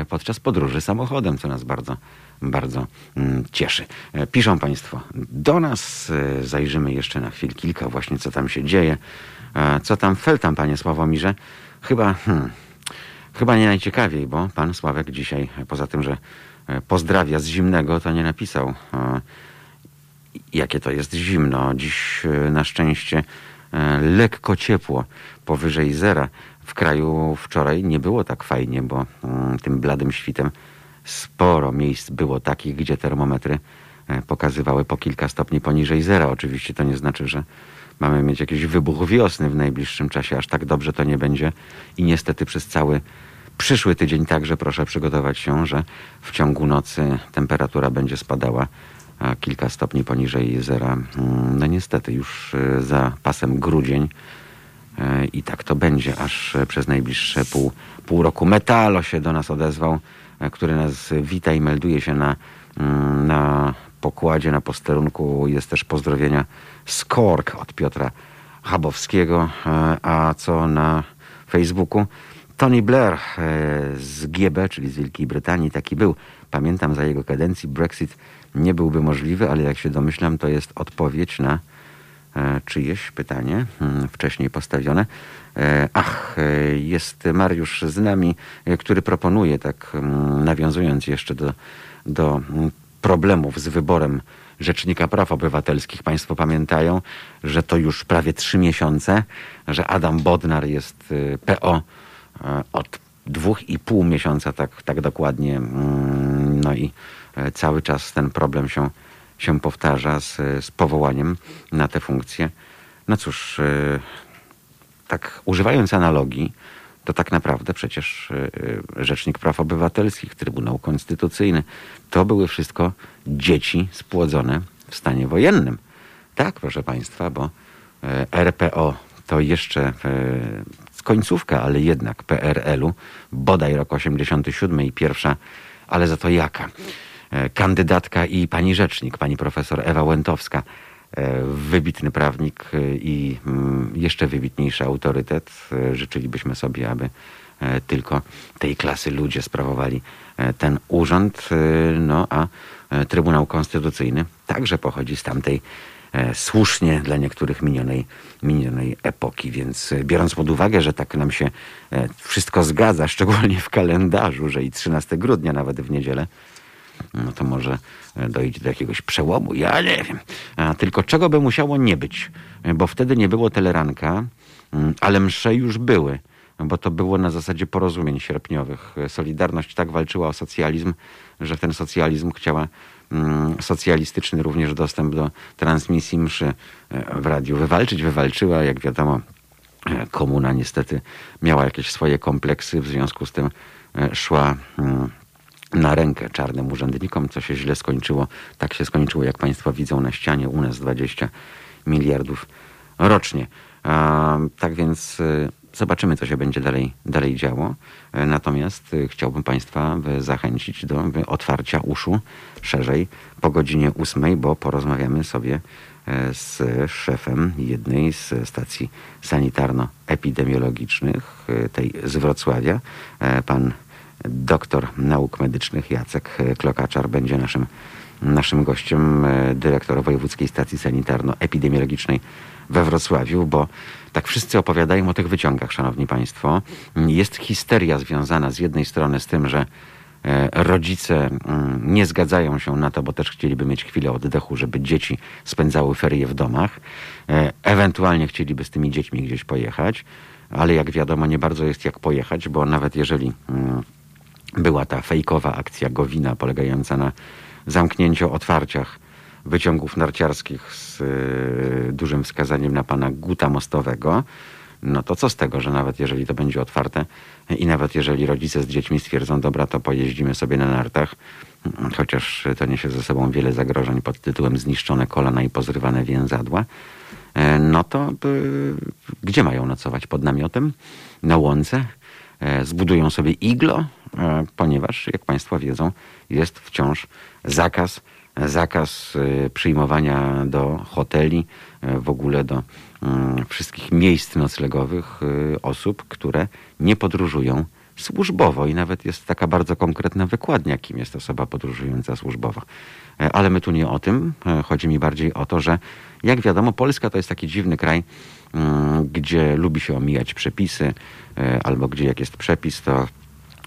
podczas podróży samochodem, co nas bardzo, bardzo mm, cieszy. E, Piszą Państwo do nas, e, zajrzymy jeszcze na chwil kilka właśnie, co tam się dzieje. E, Co tam feltam, Panie Sławomirze? Chyba, hmm, chyba nie najciekawiej, bo Pan Sławek dzisiaj, e, poza tym, że e, pozdrawia z zimnego, to nie napisał e, jakie to jest zimno. Dziś e, na szczęście e, lekko ciepło, powyżej zera. W kraju wczoraj nie było tak fajnie, bo mm, tym bladym świtem sporo miejsc było takich, gdzie termometry e, pokazywały po kilka stopni poniżej zera. Oczywiście to nie znaczy, że mamy mieć jakiś wybuch wiosny w najbliższym czasie. Aż tak dobrze to nie będzie i niestety przez cały przyszły tydzień także proszę przygotować się, że w ciągu nocy temperatura będzie spadała a kilka stopni poniżej zera. Mm, No niestety już e, za pasem grudzień e, i tak to będzie aż e, przez najbliższe pół, pół roku. Metalo się do nas odezwał, e, który nas wita i melduje się na, mm, na pokładzie, na posterunku. Jest też pozdrowienia z Kork od Piotra Chabowskiego, e, a co na Facebooku? Tony Blair e, z GB, czyli z Wielkiej Brytanii, taki był. Pamiętam za jego kadencji Brexit nie byłby możliwy, ale jak się domyślam, to jest odpowiedź na e, czyjeś pytanie hmm, wcześniej postawione. E, Ach, e, jest Mariusz z nami, e, który proponuje, tak mm, nawiązując jeszcze do, do mm, problemów z wyborem Rzecznika Praw Obywatelskich. Państwo pamiętają, że to już prawie trzy miesiące, że Adam Bodnar jest y, PO e, od dwóch i pół miesiąca, tak, tak dokładnie. Mm, No i e, cały czas ten problem się, się powtarza z, z powołaniem na tę funkcję. No cóż, e, tak używając analogii, to tak naprawdę przecież y, y, Rzecznik Praw Obywatelskich, Trybunał Konstytucyjny, to były wszystko dzieci spłodzone w stanie wojennym. Tak, proszę Państwa, bo RPO to jeszcze końcówka, ale jednak PRL-u, bodaj rok 87 i pierwsza, ale za to jaka? E, Kandydatka i pani rzecznik, pani profesor Ewa Łętowska, e, wybitny prawnik e, i mm, jeszcze wybitniejszy autorytet. Życzylibyśmy sobie, aby tylko tej klasy ludzie sprawowali ten urząd. No a Trybunał Konstytucyjny także pochodzi z tamtej słusznie dla niektórych minionej, minionej epoki. Więc biorąc pod uwagę, że tak nam się wszystko zgadza, szczególnie w kalendarzu, że i 13 grudnia nawet w niedzielę, no to może e, dojdzie do jakiegoś przełomu. Ja nie wiem. A tylko czego by musiało nie być? E, Bo wtedy nie było teleranka, mm, ale msze już były. Bo to było na zasadzie porozumień sierpniowych. E, Solidarność tak walczyła o socjalizm, że ten socjalizm chciała mm, socjalistyczny również dostęp do transmisji mszy w radiu wywalczyć. Wywalczyła, jak wiadomo, komuna niestety miała jakieś swoje kompleksy, w związku z tym szła mm, na rękę czarnym urzędnikom, co się źle skończyło. Tak się skończyło, jak Państwo widzą na ścianie, u nas 20 miliardów rocznie. Tak więc y, zobaczymy, co się będzie dalej, dalej działo. E, Natomiast y, chciałbym Państwa zachęcić do otwarcia uszu szerzej po godzinie ósmej, bo porozmawiamy sobie e, z szefem jednej z stacji sanitarno-epidemiologicznych, y, tej z Wrocławia, e, pan doktor nauk medycznych Jacek Klokaczar będzie naszym, naszym gościem, e, dyrektor Wojewódzkiej Stacji Sanitarno-Epidemiologicznej we Wrocławiu, bo tak wszyscy opowiadają o tych wyciągach, szanowni państwo. Jest histeria związana z jednej strony z tym, że e, rodzice mm, nie zgadzają się na to, bo też chcieliby mieć chwilę oddechu, żeby dzieci spędzały ferie w domach. E, Ewentualnie chcieliby z tymi dziećmi gdzieś pojechać, ale jak wiadomo, nie bardzo jest jak pojechać, bo nawet jeżeli mm, była ta fejkowa akcja Gowina polegająca na zamknięciu, otwarciach wyciągów narciarskich z y, dużym wskazaniem na pana Guta Mostowego, no to co z tego, że nawet jeżeli to będzie otwarte i nawet jeżeli rodzice z dziećmi stwierdzą, dobra, to pojeździmy sobie na nartach, chociaż to niesie ze sobą wiele zagrożeń pod tytułem zniszczone kolana i pozrywane więzadła, e, no to y, gdzie mają nocować? Pod namiotem? Na łące? E, Zbudują sobie iglo, ponieważ, jak Państwo wiedzą, jest wciąż zakaz, zakaz e, przyjmowania do hoteli, e, w ogóle do mm, wszystkich miejsc noclegowych e, osób, które nie podróżują służbowo i nawet jest taka bardzo konkretna wykładnia, kim jest osoba podróżująca służbowo. E, Ale my tu nie o tym. E, Chodzi mi bardziej o to, że jak wiadomo, Polska to jest taki dziwny kraj, mm, gdzie lubi się omijać przepisy, e, albo gdzie jak jest przepis, to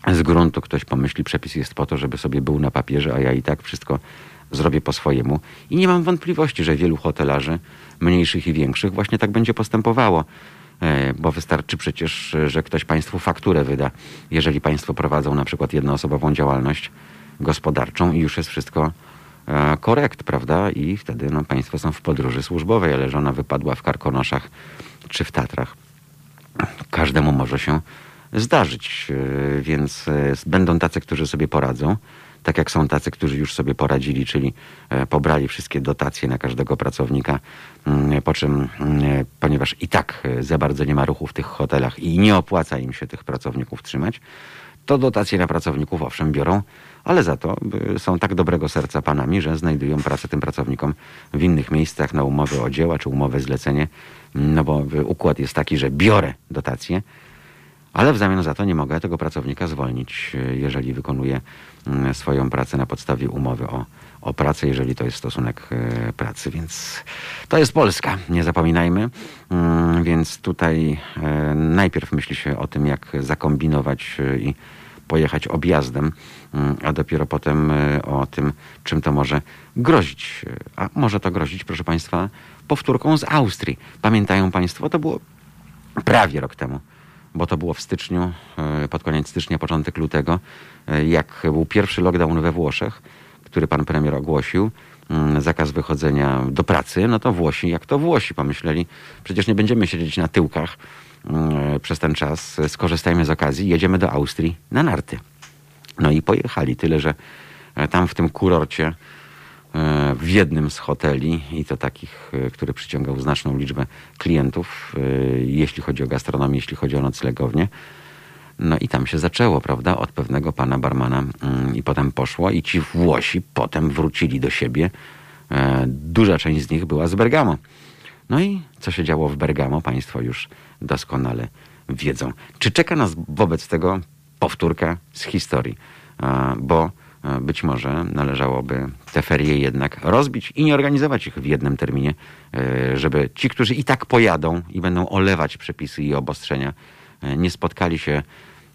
z gruntu ktoś pomyśli, przepis jest po to, żeby sobie był na papierze, a ja i tak wszystko zrobię po swojemu. I nie mam wątpliwości, że wielu hotelarzy, mniejszych i większych, właśnie tak będzie postępowało. E, Bo wystarczy przecież, że ktoś Państwu fakturę wyda, jeżeli Państwo prowadzą na przykład jednoosobową działalność gospodarczą i już jest wszystko e, korekt, prawda? I wtedy no, państwo są w podróży służbowej, ale żona wypadła w Karkonoszach czy w Tatrach. Każdemu może się zdarzyć, e, więc e, będą tacy, którzy sobie poradzą, tak jak są tacy, którzy już sobie poradzili, czyli e, pobrali wszystkie dotacje na każdego pracownika, mm, po czym, mm, ponieważ i tak za bardzo nie ma ruchu w tych hotelach i nie opłaca im się tych pracowników trzymać, to dotacje na pracowników owszem biorą, ale za to są tak dobrego serca panami, że znajdują pracę tym pracownikom w innych miejscach na umowy o dzieła czy umowę zlecenie, no bo układ jest taki, że biorę dotacje, ale w zamian za to nie mogę tego pracownika zwolnić, jeżeli wykonuje mm, swoją pracę na podstawie umowy o, o pracę, jeżeli to jest stosunek y, pracy. Więc to jest Polska, nie zapominajmy. Mm, Więc tutaj e, najpierw myśli się o tym, jak zakombinować y, i pojechać objazdem, mm, a dopiero potem o tym, czym to może grozić. A może to grozić, proszę Państwa, powtórką z Austrii. Pamiętają Państwo, to było prawie rok temu bo to było w styczniu, e, pod koniec stycznia, początek lutego, e, jak był pierwszy lockdown we Włoszech, który pan premier ogłosił, mm, zakaz wychodzenia do pracy, no to Włosi, jak to Włosi, pomyśleli, przecież nie będziemy siedzieć na tyłkach mm, przez ten czas, skorzystajmy z okazji, jedziemy do Austrii na narty. No i pojechali, tyle że e, tam w tym kurorcie w jednym z hoteli i to takich, e, który przyciągał znaczną liczbę klientów, e, jeśli chodzi o gastronomię, jeśli chodzi o noclegownię. No i tam się zaczęło, prawda, od pewnego pana barmana mm, i potem poszło i ci Włosi potem wrócili do siebie. E, Duża część z nich była z Bergamo. No i co się działo w Bergamo, państwo już doskonale wiedzą. Czy czeka nas wobec tego powtórka z historii? E, Bo e, być może należałoby te ferie jednak rozbić i nie organizować ich w jednym terminie, e, żeby ci, którzy i tak pojadą i będą olewać przepisy i obostrzenia, e, nie spotkali się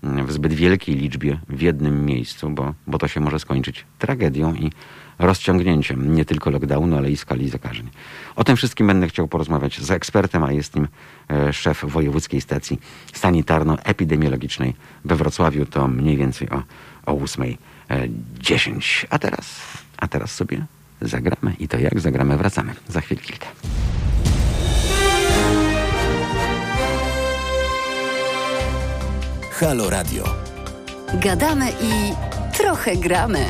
mm, w zbyt wielkiej liczbie w jednym miejscu, bo, bo to się może skończyć tragedią i rozciągnięciem nie tylko lockdownu, ale i skali zakażeń. O tym wszystkim będę chciał porozmawiać z ekspertem, a jest nim e, szef Wojewódzkiej Stacji Sanitarno-Epidemiologicznej we Wrocławiu. To mniej więcej o, o 8.10. A teraz, a teraz sobie zagramy i to jak zagramy wracamy za chwilę kilka. Halo Radio. Gadamy i trochę gramy.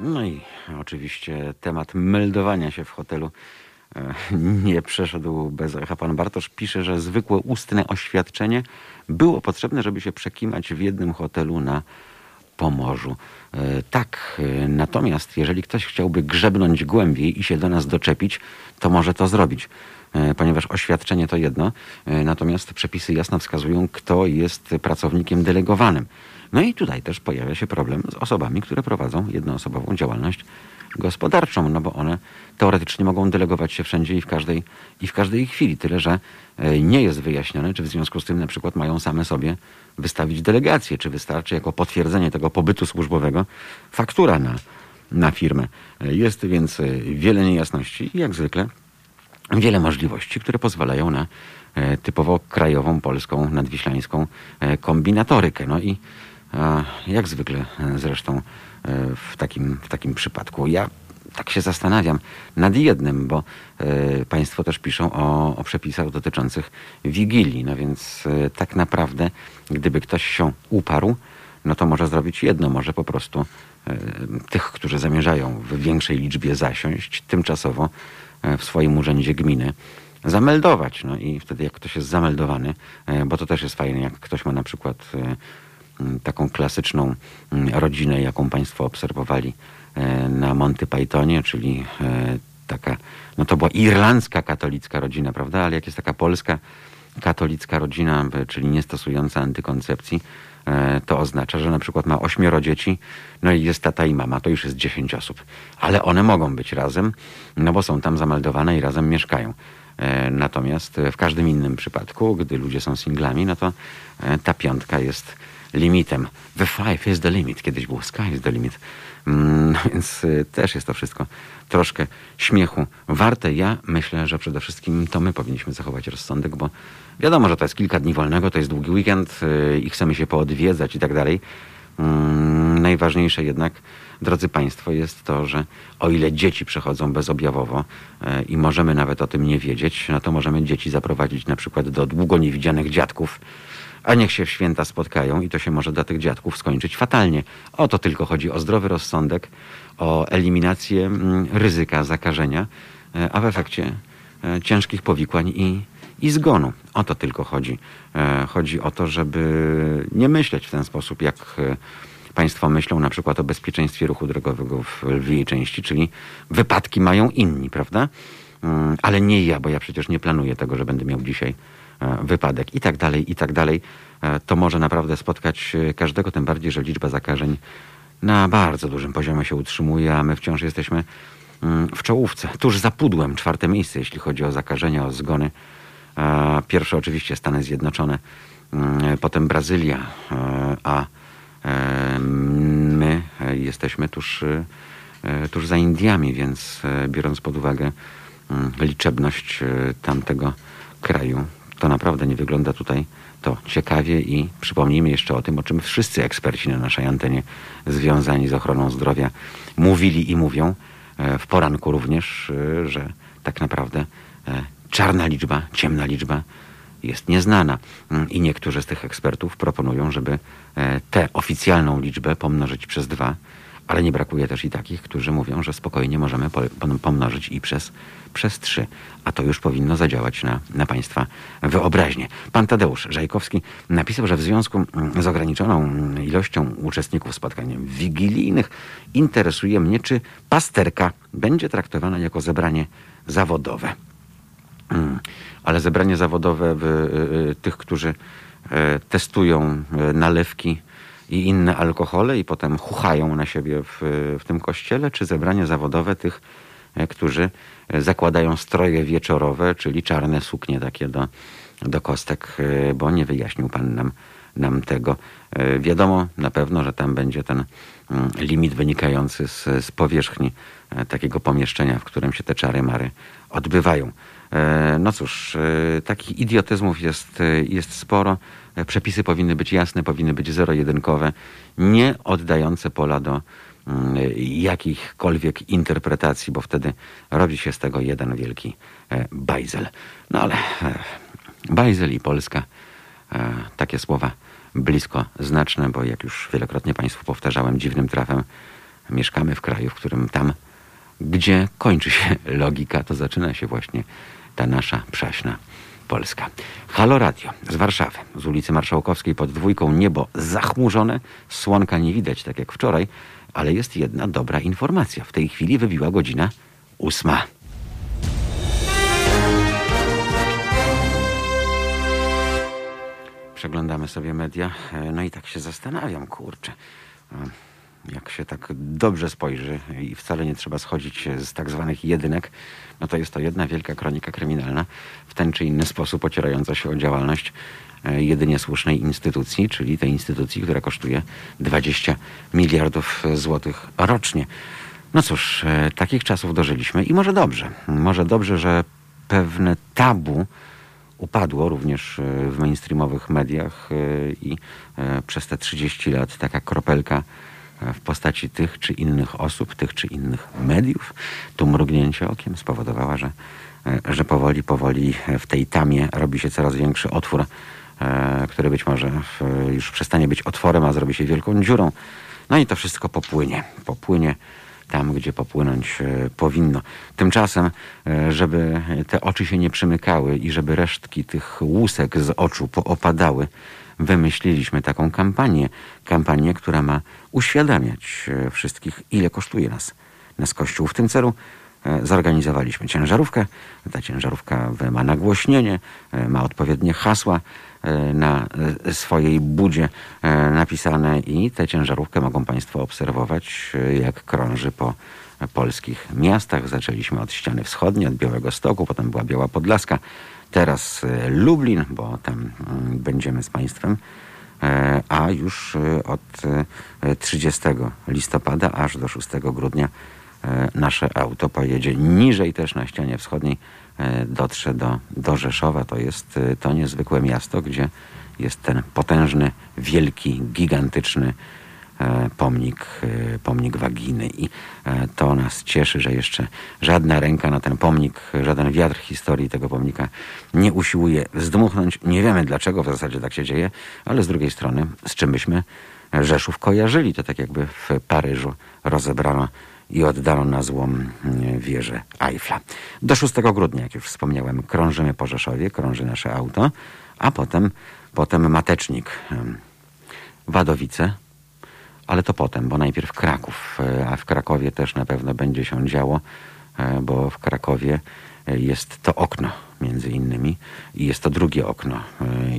No i oczywiście temat meldowania się w hotelu e, nie przeszedł bez echa. Pan Bartosz pisze, że zwykłe ustne oświadczenie było potrzebne, żeby się przekimać w jednym hotelu na Pomorzu. E, Tak, e, natomiast jeżeli ktoś chciałby grzebnąć głębiej i się do nas doczepić, to może to zrobić. E, Ponieważ oświadczenie to jedno, e, natomiast przepisy jasno wskazują, kto jest pracownikiem delegowanym. No i tutaj też pojawia się problem z osobami, które prowadzą jednoosobową działalność gospodarczą, no bo one teoretycznie mogą delegować się wszędzie i w każdej, i w każdej chwili. Tyle, że e, nie jest wyjaśnione, czy w związku z tym na przykład mają same sobie wystawić delegację, czy wystarczy jako potwierdzenie tego pobytu służbowego faktura na, na firmę. E, Jest więc e, wiele niejasności i jak zwykle wiele możliwości, które pozwalają na typowo krajową, polską, nadwiślańską kombinatorykę. No i jak zwykle zresztą w takim, w takim przypadku. Ja tak się zastanawiam nad jednym, bo e, Państwo też piszą o, o przepisach dotyczących Wigilii. No więc e, tak naprawdę, gdyby ktoś się uparł, no to może zrobić jedno, może po prostu e, tych, którzy zamierzają w większej liczbie zasiąść tymczasowo e, w swoim urzędzie gminy zameldować. No i wtedy jak ktoś jest zameldowany, e, bo to też jest fajne, jak ktoś ma na przykład e, taką klasyczną m, rodzinę, jaką Państwo obserwowali e, na Monty Pythonie, czyli e, taka, no to była irlandzka katolicka rodzina, prawda? Ale jak jest taka polska katolicka rodzina, e, czyli nie stosująca antykoncepcji, to oznacza, że na przykład ma ośmioro dzieci, no i jest tata i mama, to już jest dziesięć osób. Ale one mogą być razem, no bo są tam zameldowane i razem mieszkają. Natomiast w każdym innym przypadku, gdy ludzie są singlami, no to ta piątka jest limitem. The five is the limit. Kiedyś było sky is the limit. Mm, Więc e, też jest to wszystko troszkę śmiechu warte. Ja myślę, że przede wszystkim to my powinniśmy zachować rozsądek, bo wiadomo, że to jest kilka dni wolnego, to jest długi weekend e, i chcemy się poodwiedzać i tak dalej. Mm, Najważniejsze jednak, drodzy Państwo, jest to, że o ile dzieci przechodzą bezobjawowo e, i możemy nawet o tym nie wiedzieć, no to możemy dzieci zaprowadzić na przykład do długo niewidzianych dziadków, a niech się w święta spotkają i to się może dla tych dziadków skończyć fatalnie. O to tylko chodzi o zdrowy rozsądek, o eliminację mm, ryzyka zakażenia, e, a w efekcie e, ciężkich powikłań i, i zgonu. O to tylko chodzi. E, Chodzi o to, żeby nie myśleć w ten sposób, jak Państwo myślą na przykład o bezpieczeństwie ruchu drogowego w lwiej części, czyli wypadki mają inni, prawda? Mm, Ale nie ja, bo ja przecież nie planuję tego, że będę miał dzisiaj wypadek i tak dalej, i tak dalej. E, To może naprawdę spotkać e, każdego, tym bardziej, że liczba zakażeń na bardzo dużym poziomie się utrzymuje, a my wciąż jesteśmy mm, w czołówce. Tuż za pudłem czwarte miejsce, jeśli chodzi o zakażenia, o zgony. E, Pierwsze oczywiście Stany Zjednoczone, mm, potem Brazylia, e, a e, my e, jesteśmy tuż, e, e, tuż za Indiami, więc e, biorąc pod uwagę mm, liczebność e, tamtego kraju, to naprawdę nie wygląda tutaj to ciekawie i przypomnijmy jeszcze o tym, o czym wszyscy eksperci na naszej antenie związani z ochroną zdrowia mówili i mówią e, w poranku również, e, że tak naprawdę e, czarna liczba, ciemna liczba jest nieznana. Mm, I niektórzy z tych ekspertów proponują, żeby tę oficjalną liczbę pomnożyć przez dwa, ale nie brakuje też i takich, którzy mówią, że spokojnie możemy po- pom- pomnożyć i przez, przez trzy. A to już powinno zadziałać na, na Państwa wyobraźnię. Pan Tadeusz Żajkowski napisał, że w związku mm, z ograniczoną mm, ilością uczestników spotkań wigilijnych interesuje mnie, czy pasterka będzie traktowana jako zebranie zawodowe. Mm. Ale zebranie zawodowe y, y, tych, którzy e, testują e, nalewki i inne alkohole i potem chuchają na siebie w, w tym kościele, czy zebranie zawodowe tych, e, którzy e, zakładają stroje wieczorowe, czyli czarne suknie takie do, do kostek, e, bo nie wyjaśnił pan nam, nam tego. Wiadomo na pewno, że tam będzie ten mm, limit wynikający z, z powierzchni takiego pomieszczenia, w którym się te czary mary odbywają. No cóż, takich idiotyzmów jest, jest sporo. E, Przepisy powinny być jasne, powinny być zero-jedynkowe, nie oddające pola do mm, jakichkolwiek interpretacji, bo wtedy robi się z tego jeden wielki e, bajzel. No ale e, bajzel i Polska, e, takie słowa blisko znaczne, bo jak już wielokrotnie Państwu powtarzałem dziwnym trafem, mieszkamy w kraju, w którym tam gdzie kończy się logika, to zaczyna się właśnie ta nasza przaśna Polska. Halo Radio z Warszawy, z ulicy Marszałkowskiej pod dwójką niebo zachmurzone, słonka nie widać tak jak wczoraj, ale jest jedna dobra informacja. W tej chwili wybiła godzina ósma. Przeglądamy sobie media, e, no i tak się zastanawiam, kurczę. Jak się tak dobrze spojrzy i wcale nie trzeba schodzić z tak zwanych jedynek, no to jest to jedna wielka kronika kryminalna, w ten czy inny sposób ocierająca się o działalność e, jedynie słusznej instytucji, czyli tej instytucji, która kosztuje 20 miliardów złotych rocznie. No cóż, e, takich czasów dożyliśmy i może dobrze. Może dobrze, że pewne tabu upadło również e, w mainstreamowych mediach i przez te 30 lat taka kropelka w postaci tych czy innych osób, tych czy innych mediów, tu mrugnięcie okiem spowodowała, że, e, że powoli, powoli w tej tamie robi się coraz większy otwór, e, który być może już przestanie być otworem, a zrobi się wielką dziurą. No i to wszystko popłynie. Popłynie tam, gdzie popłynąć e, powinno. Tymczasem, żeby te oczy się nie przymykały i żeby resztki tych łusek z oczu poopadały, wymyśliliśmy taką kampanię. Kampanię, która ma uświadamiać e, wszystkich, ile kosztuje nas, nas Kościół. W tym celu e, zorganizowaliśmy ciężarówkę. Ta ciężarówka ma nagłośnienie, e, ma odpowiednie hasła na swojej budzie napisane i tę ciężarówkę mogą Państwo obserwować, jak krąży po polskich miastach. Zaczęliśmy od ściany wschodniej, od Białego Stoku, potem była Biała Podlaska, teraz e, Lublin, bo tam mm, będziemy z Państwem, e, a już e, od e, 30 listopada aż do 6 grudnia e, nasze auto pojedzie niżej też na ścianie wschodniej, e, dotrze do, do Rzeszowa. To jest e, to niezwykłe miasto, gdzie jest ten potężny, wielki, gigantyczny e, pomnik, e, pomnik waginy i e, to nas cieszy, że jeszcze żadna ręka na ten pomnik, żaden wiatr historii tego pomnika nie usiłuje zdmuchnąć. Nie wiemy dlaczego w zasadzie tak się dzieje, ale z drugiej strony z czym byśmy Rzeszów kojarzyli. To tak jakby w Paryżu rozebrano i oddano na złom mm, wieżę Eiffla. Do 6 grudnia, jak już wspomniałem, krążymy po Rzeszowie, krąży nasze auto, a potem, potem Matecznik, Wadowice, ale to potem, bo najpierw Kraków, e, a w Krakowie też na pewno będzie się działo, e, bo w Krakowie e, jest to okno między innymi i jest to drugie okno.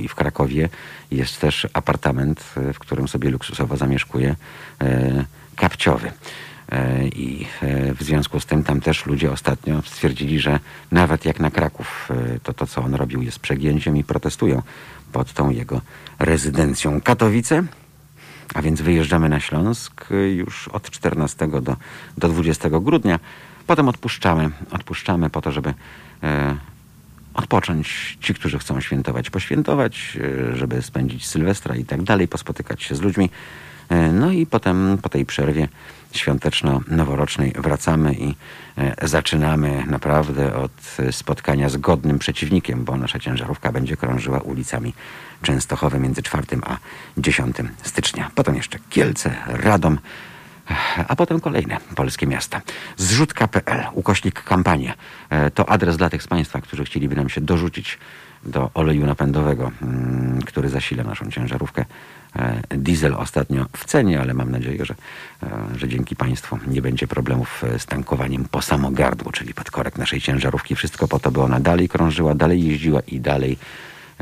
I w Krakowie jest też apartament, w którym sobie luksusowo zamieszkuje kapciowy. I w związku z tym tam też ludzie ostatnio stwierdzili, że nawet jak na Kraków, to to, co on robił, jest przegięciem i protestują pod tą jego rezydencją. Katowice, a więc wyjeżdżamy na Śląsk już od 14 do, do 20 grudnia. Potem odpuszczamy, odpuszczamy po to, żeby e, odpocząć. Ci, którzy chcą świętować, poświętować, e, żeby spędzić Sylwestra i tak dalej, pospotykać się z ludźmi. E, no i potem po tej przerwie świąteczno-noworocznej wracamy i e, zaczynamy naprawdę od e, spotkania z godnym przeciwnikiem, bo nasza ciężarówka będzie krążyła ulicami Częstochowy między 4 a 10 stycznia. Potem jeszcze Kielce, Radom, a potem kolejne polskie miasta. Zrzutka.pl, ukośnik kampania. E, To adres dla tych z Państwa, którzy chcieliby nam się dorzucić do oleju napędowego, mm, który zasila naszą ciężarówkę. E, Diesel ostatnio w cenie, ale mam nadzieję, że, e, że dzięki Państwu nie będzie problemów z tankowaniem po samo gardło, czyli pod korek naszej ciężarówki. Wszystko po to, by ona dalej krążyła, dalej jeździła i dalej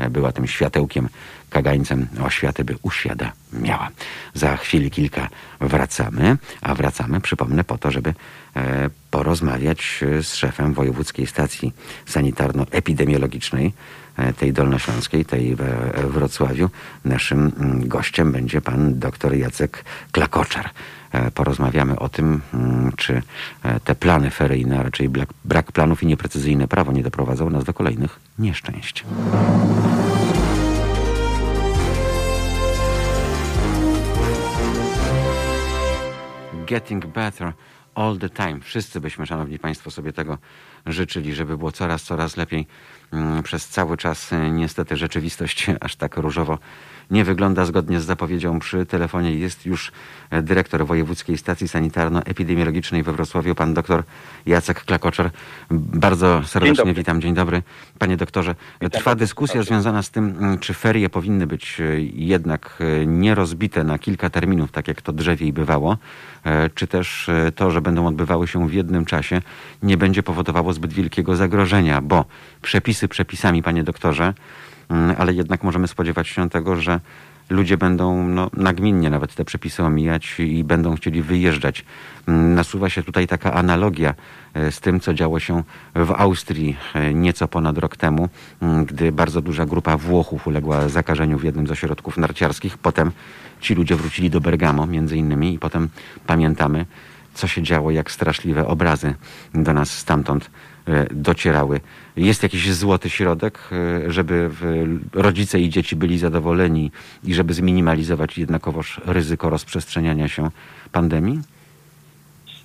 była tym światełkiem, kagańcem oświaty, by uświadamiała. Za chwilę kilka wracamy, a wracamy, przypomnę, po to, żeby e, porozmawiać e, z szefem Wojewódzkiej Stacji Sanitarno-Epidemiologicznej, e, tej dolnośląskiej, tej we Wrocławiu. Naszym mm, gościem będzie pan dr Jacek Klakoczar. E, Porozmawiamy o tym, mm, czy e, te plany feryjne, raczej brak, brak planów i nieprecyzyjne prawo nie doprowadzą nas do kolejnych nieszczęść. Getting better all the time. Wszyscy byśmy, szanowni państwo, sobie tego życzyli, żeby było coraz, coraz lepiej. Mm, Przez cały czas e, niestety rzeczywistość aż tak różowo nie wygląda zgodnie z zapowiedzią. Przy telefonie jest już e, dyrektor Wojewódzkiej Stacji Sanitarno-Epidemiologicznej we Wrocławiu, pan doktor Jacek Klakoczar. Bardzo serdecznie dobry. witam. Dzień dobry, panie doktorze. Trwa dyskusja związana z tym, mm, czy ferie powinny być e, jednak e, nie rozbite na kilka terminów, tak jak to drzewiej bywało, czy też to, że będą odbywały się w jednym czasie, nie będzie powodowało zbyt wielkiego zagrożenia, bo przepisy przepisami, panie doktorze, ale jednak możemy spodziewać się tego, że ludzie będą no, nagminnie nawet te przepisy omijać i będą chcieli wyjeżdżać. Mm, Nasuwa się tutaj taka analogia e, z tym, co działo się w Austrii e, nieco ponad rok temu, mm, gdy bardzo duża grupa Włochów uległa zakażeniu w jednym z ośrodków narciarskich. Potem ci ludzie wrócili do Bergamo między innymi i potem pamiętamy, co się działo, jak straszliwe obrazy do nas stamtąd docierały. Jest jakiś złoty środek, e, żeby rodzice i dzieci byli zadowoleni i żeby zminimalizować jednakowoż ryzyko rozprzestrzeniania się pandemii?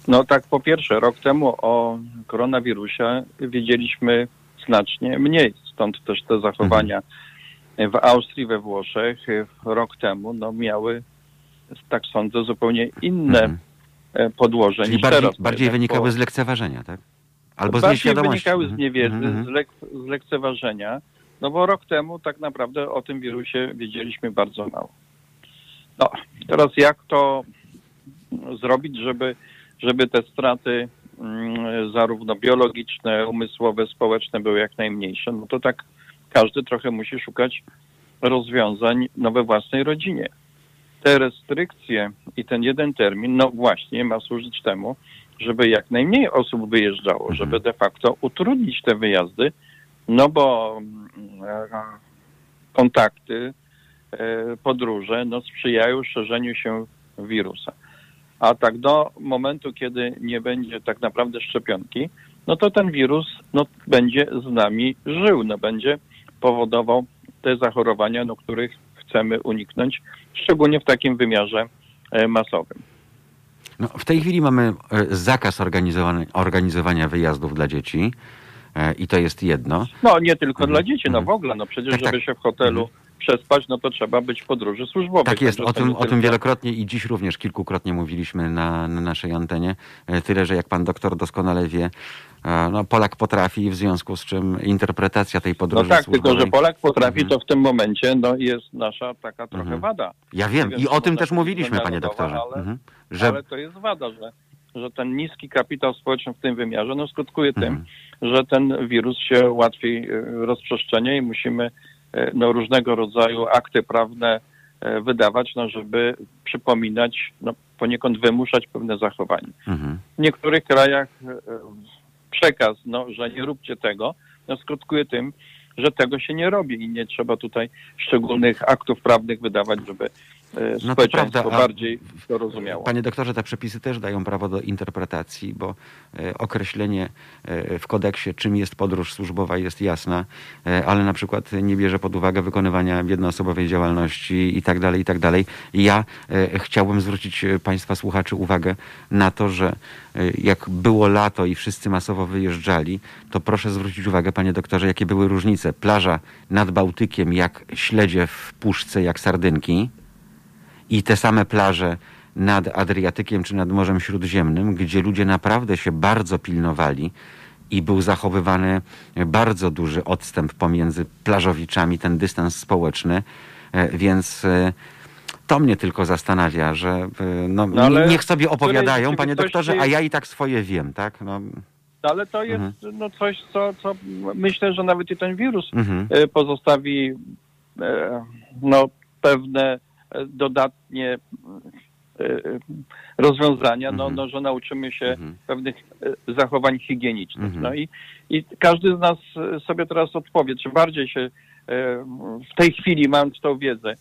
No tak, po pierwsze, rok temu o koronawirusie wiedzieliśmy znacznie mniej, stąd też te zachowania w Austrii, we Włoszech rok temu no, miały, tak sądzę, zupełnie inne Mhm. e, podłoże Czyli niż bardziej, teraz. bardziej Jednak, wynikały bo- z lekceważenia, tak? Albo z nieświadomości. wynikały z Mhm. niewiedzy, Mhm, z, lek, z lekceważenia, no bo rok temu tak naprawdę o tym wirusie wiedzieliśmy bardzo mało. No, teraz jak to zrobić, żeby, żeby te straty mm, zarówno biologiczne, umysłowe, społeczne były jak najmniejsze, no to tak każdy trochę musi szukać rozwiązań no, we własnej rodzinie. Te restrykcje i ten jeden termin, no właśnie, ma służyć temu, żeby jak najmniej osób wyjeżdżało, Mhm. żeby de facto utrudnić te wyjazdy, no bo mm, e, kontakty, e, podróże no, sprzyjają szerzeniu się wirusa. A tak do momentu, kiedy nie będzie tak naprawdę szczepionki, no to ten wirus no, będzie z nami żył, no, będzie powodował te zachorowania, no, których chcemy uniknąć, szczególnie w takim wymiarze e, masowym. No, w tej chwili mamy e, zakaz organizowania, wyjazdów dla dzieci e, i to jest jedno. No nie tylko Mhm, dla dzieci, no mhm. w ogóle, no przecież Tak, żeby tak. się w hotelu Mhm. przespać, no to trzeba być w podróży służbowej. Tak jest, o tym, o tym wielokrotnie i dziś również kilkukrotnie mówiliśmy na, na naszej antenie. E, Tyle, że jak pan doktor doskonale wie, no, Polak potrafi, w związku z czym interpretacja tej No podróży tak, tylko służbowej... że Polak potrafi, Mhm. to w tym momencie no, jest nasza taka trochę Mhm. wada. Ja wiem i o tym też mówiliśmy, panie doktorze. ale- Mhm. Że... Ale to jest wada, że, że ten niski kapitał społeczny w tym wymiarze no, skutkuje Mhm. tym, że ten wirus się łatwiej e, rozprzestrzenia i musimy e, no, różnego rodzaju akty prawne e, wydawać, no, żeby przypominać, no, poniekąd wymuszać pewne zachowania. Mhm. W niektórych krajach przekaz, no, że nie róbcie tego, no, skutkuje tym, że tego się nie robi i nie trzeba tutaj szczególnych aktów prawnych wydawać, żeby e, No to prawda, a- bardziej to rozumiało. Panie doktorze, te przepisy też dają prawo do interpretacji, bo e, określenie e, w kodeksie, czym jest podróż służbowa, jest jasne, ale na przykład nie bierze pod uwagę wykonywania jednoosobowej działalności i tak dalej, i tak dalej. Ja chciałbym zwrócić Państwa słuchaczy uwagę na to, że jak było lato i wszyscy masowo wyjeżdżali, to proszę zwrócić uwagę, panie doktorze, jakie były różnice. Plaża nad Bałtykiem, jak śledzie w puszce, jak sardynki, i te same plaże nad Adriatykiem czy nad Morzem Śródziemnym, gdzie ludzie naprawdę się bardzo pilnowali i był zachowywany bardzo duży odstęp pomiędzy plażowiczami, ten dystans społeczny, E, więc e, to mnie tylko zastanawia, że e, no, No niech sobie opowiadają, panie doktorze, a ja i tak swoje wiem, tak? No, No, ale to jest Mhm. no, coś, co, co myślę, że nawet i ten wirus mhm. pozostawi no, pewne dodatnie e, e, rozwiązania, no, Mhm. no, że nauczymy się Mhm. pewnych e, zachowań higienicznych. Mhm. No i, i każdy z nas sobie teraz odpowie, czy bardziej się w tej chwili, mając tą wiedzę,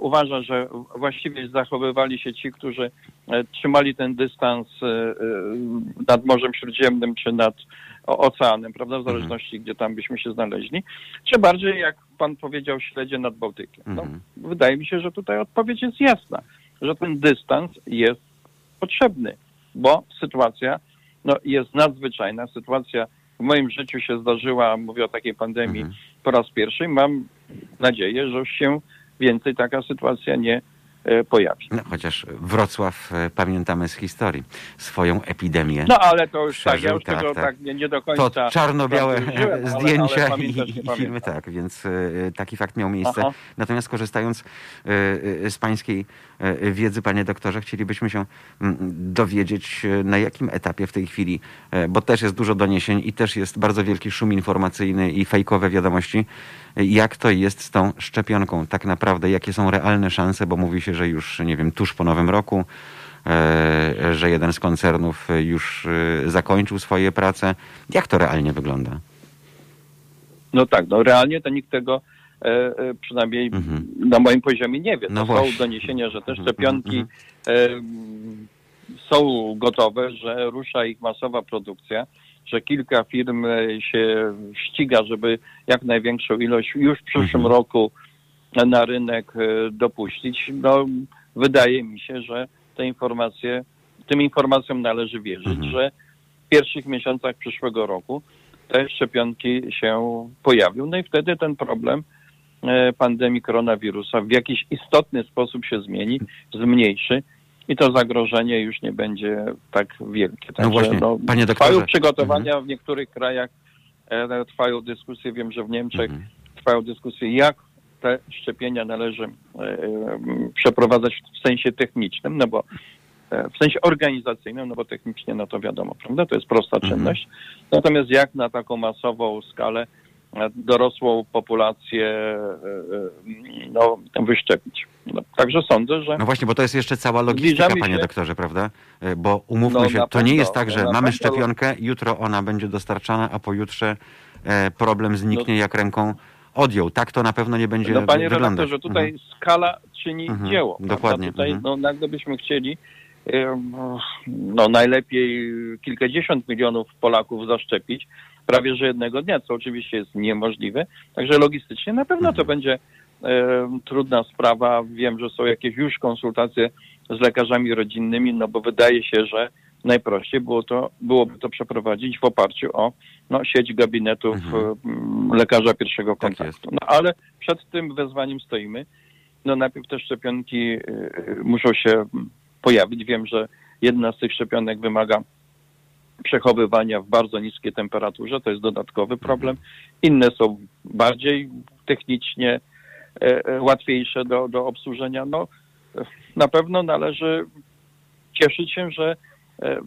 uważa, że właściwie zachowywali się ci, którzy trzymali ten dystans nad Morzem Śródziemnym czy nad oceanem, prawda, w zależności gdzie tam byśmy się znaleźli, czy bardziej, jak pan powiedział, śledzie nad Bałtykiem. No, Mhm. wydaje mi się, że tutaj odpowiedź jest jasna, że ten dystans jest potrzebny, bo sytuacja no, jest nadzwyczajna. Sytuacja w moim życiu się zdarzyła, mówię o takiej pandemii Mhm. po raz pierwszy. Mam nadzieję, że już się więcej taka sytuacja nie pojawi. No, chociaż Wrocław e, pamiętamy z historii swoją epidemię. No ale to już tak, ja Przeżył, już tak, tego tak. tak, nie, nie do końca... To czarno-białe przeżyłem, ale- zdjęcia ale i, i filmy, tak, więc e, taki fakt miał miejsce. Aha. Natomiast korzystając e, e, z pańskiej e, wiedzy, panie doktorze, chcielibyśmy się mm, dowiedzieć, e, na jakim etapie w tej chwili, e, bo też jest dużo doniesień i też jest bardzo wielki szum informacyjny i fejkowe wiadomości, e, jak to jest z tą szczepionką tak naprawdę, jakie są realne szanse, bo mówi się, że już, nie wiem, tuż po nowym roku, e, że jeden z koncernów e, już e, zakończył swoje prace. Jak to realnie wygląda? No tak, no realnie to nikt tego e, e, przynajmniej Mhm. na moim poziomie nie wie. No To właśnie. są doniesienia, że te Mhm, szczepionki mhm, e, są gotowe, że rusza ich masowa produkcja, że kilka firm e, się ściga, żeby jak największą ilość już w przyszłym Mhm. roku na rynek e, dopuścić. No, wydaje mi się, że te informacje, tym informacjom należy wierzyć, Mhm. że w pierwszych miesiącach przyszłego roku te szczepionki się pojawią. No i wtedy ten problem e, pandemii koronawirusa w jakiś istotny sposób się zmieni, zmniejszy i to zagrożenie już nie będzie tak wielkie. Także, właśnie, panie doktorze. Trwają przygotowania w niektórych krajach, e, trwają dyskusje, wiem, że w Niemczech Mhm. trwają dyskusje, jak te szczepienia należy e, e, przeprowadzać w sensie technicznym, no bo e, w sensie organizacyjnym, no bo technicznie no to wiadomo, prawda, to jest prosta Mhm. czynność. Natomiast jak na taką masową skalę e, dorosłą populację e, e, no, wyszczepić. No, także sądzę, że No właśnie, bo to jest jeszcze cała logistyka, panie się- doktorze, prawda? E, Bo umówmy No, się, to nie jest tak, że mamy pewno. szczepionkę, jutro ona będzie dostarczana, a pojutrze problem zniknie No- jak ręką odjął. Tak to na pewno nie będzie No panie wyglądać. redaktorze, tutaj Mhm. skala czyni Mhm, dzieło. prawda? dokładnie, Tutaj mhm. no, nagle byśmy chcieli no najlepiej kilkadziesiąt milionów Polaków zaszczepić prawie że jednego dnia, co oczywiście jest niemożliwe. Także logistycznie na pewno to Mhm. będzie trudna sprawa. Wiem, że są jakieś już konsultacje z lekarzami rodzinnymi, no bo wydaje się, że najprościej było to, byłoby to przeprowadzić w oparciu o no, sieć gabinetów Mhm. lekarza pierwszego Tak kontaktu. No ale przed tym wezwaniem stoimy. No najpierw te szczepionki y, y, muszą się mm, pojawić. Wiem, że jedna z tych szczepionek wymaga przechowywania w bardzo niskiej temperaturze, to jest dodatkowy problem. Inne są bardziej technicznie e, e, łatwiejsze do, do obsłużenia. No na pewno należy cieszyć się, że e,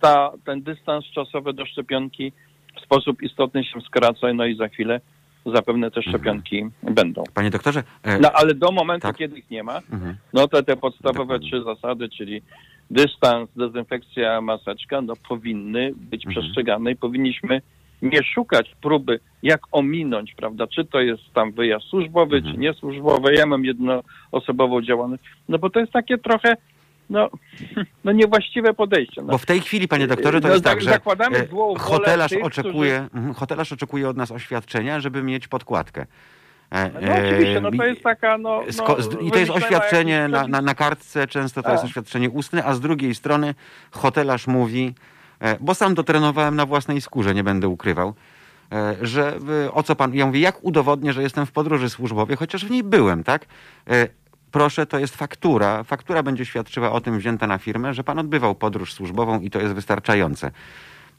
ta, ten dystans czasowy do szczepionki w sposób istotny się skraca, no i za chwilę zapewne te szczepionki będą. Panie doktorze, e, No ale do momentu, Tak. kiedy ich nie ma, mhm. no to te podstawowe Dokładnie. trzy zasady, czyli dystans, dezynfekcja, maseczka, no powinny być Mhm. przestrzegane i powinniśmy nie szukać próby, jak ominąć, prawda, czy to jest tam wyjazd służbowy, Mhm. czy niesłużbowy, ja mam jednoosobową działalność, no bo to jest takie trochę, no, no niewłaściwe podejście. No. Bo w tej chwili, panie doktorze, to No, jest tak, tak, że zakładamy e, hotelarz tych, oczekuje, mhm, hotelarz oczekuje od nas oświadczenia, żeby mieć podkładkę. E, No oczywiście, no to jest taka, no... no I to jest oświadczenie na, na, na kartce, często to jest Tak. oświadczenie ustne, a z drugiej strony hotelarz mówi, e, bo sam to trenowałem na własnej skórze, nie będę ukrywał, e, że e, o co pan, ja mówię, jak udowodnię, że jestem w podróży służbowej, chociaż w niej byłem, tak? E, Proszę, to jest faktura. Faktura będzie świadczyła o tym wzięta na firmę, że pan odbywał podróż służbową i to jest wystarczające.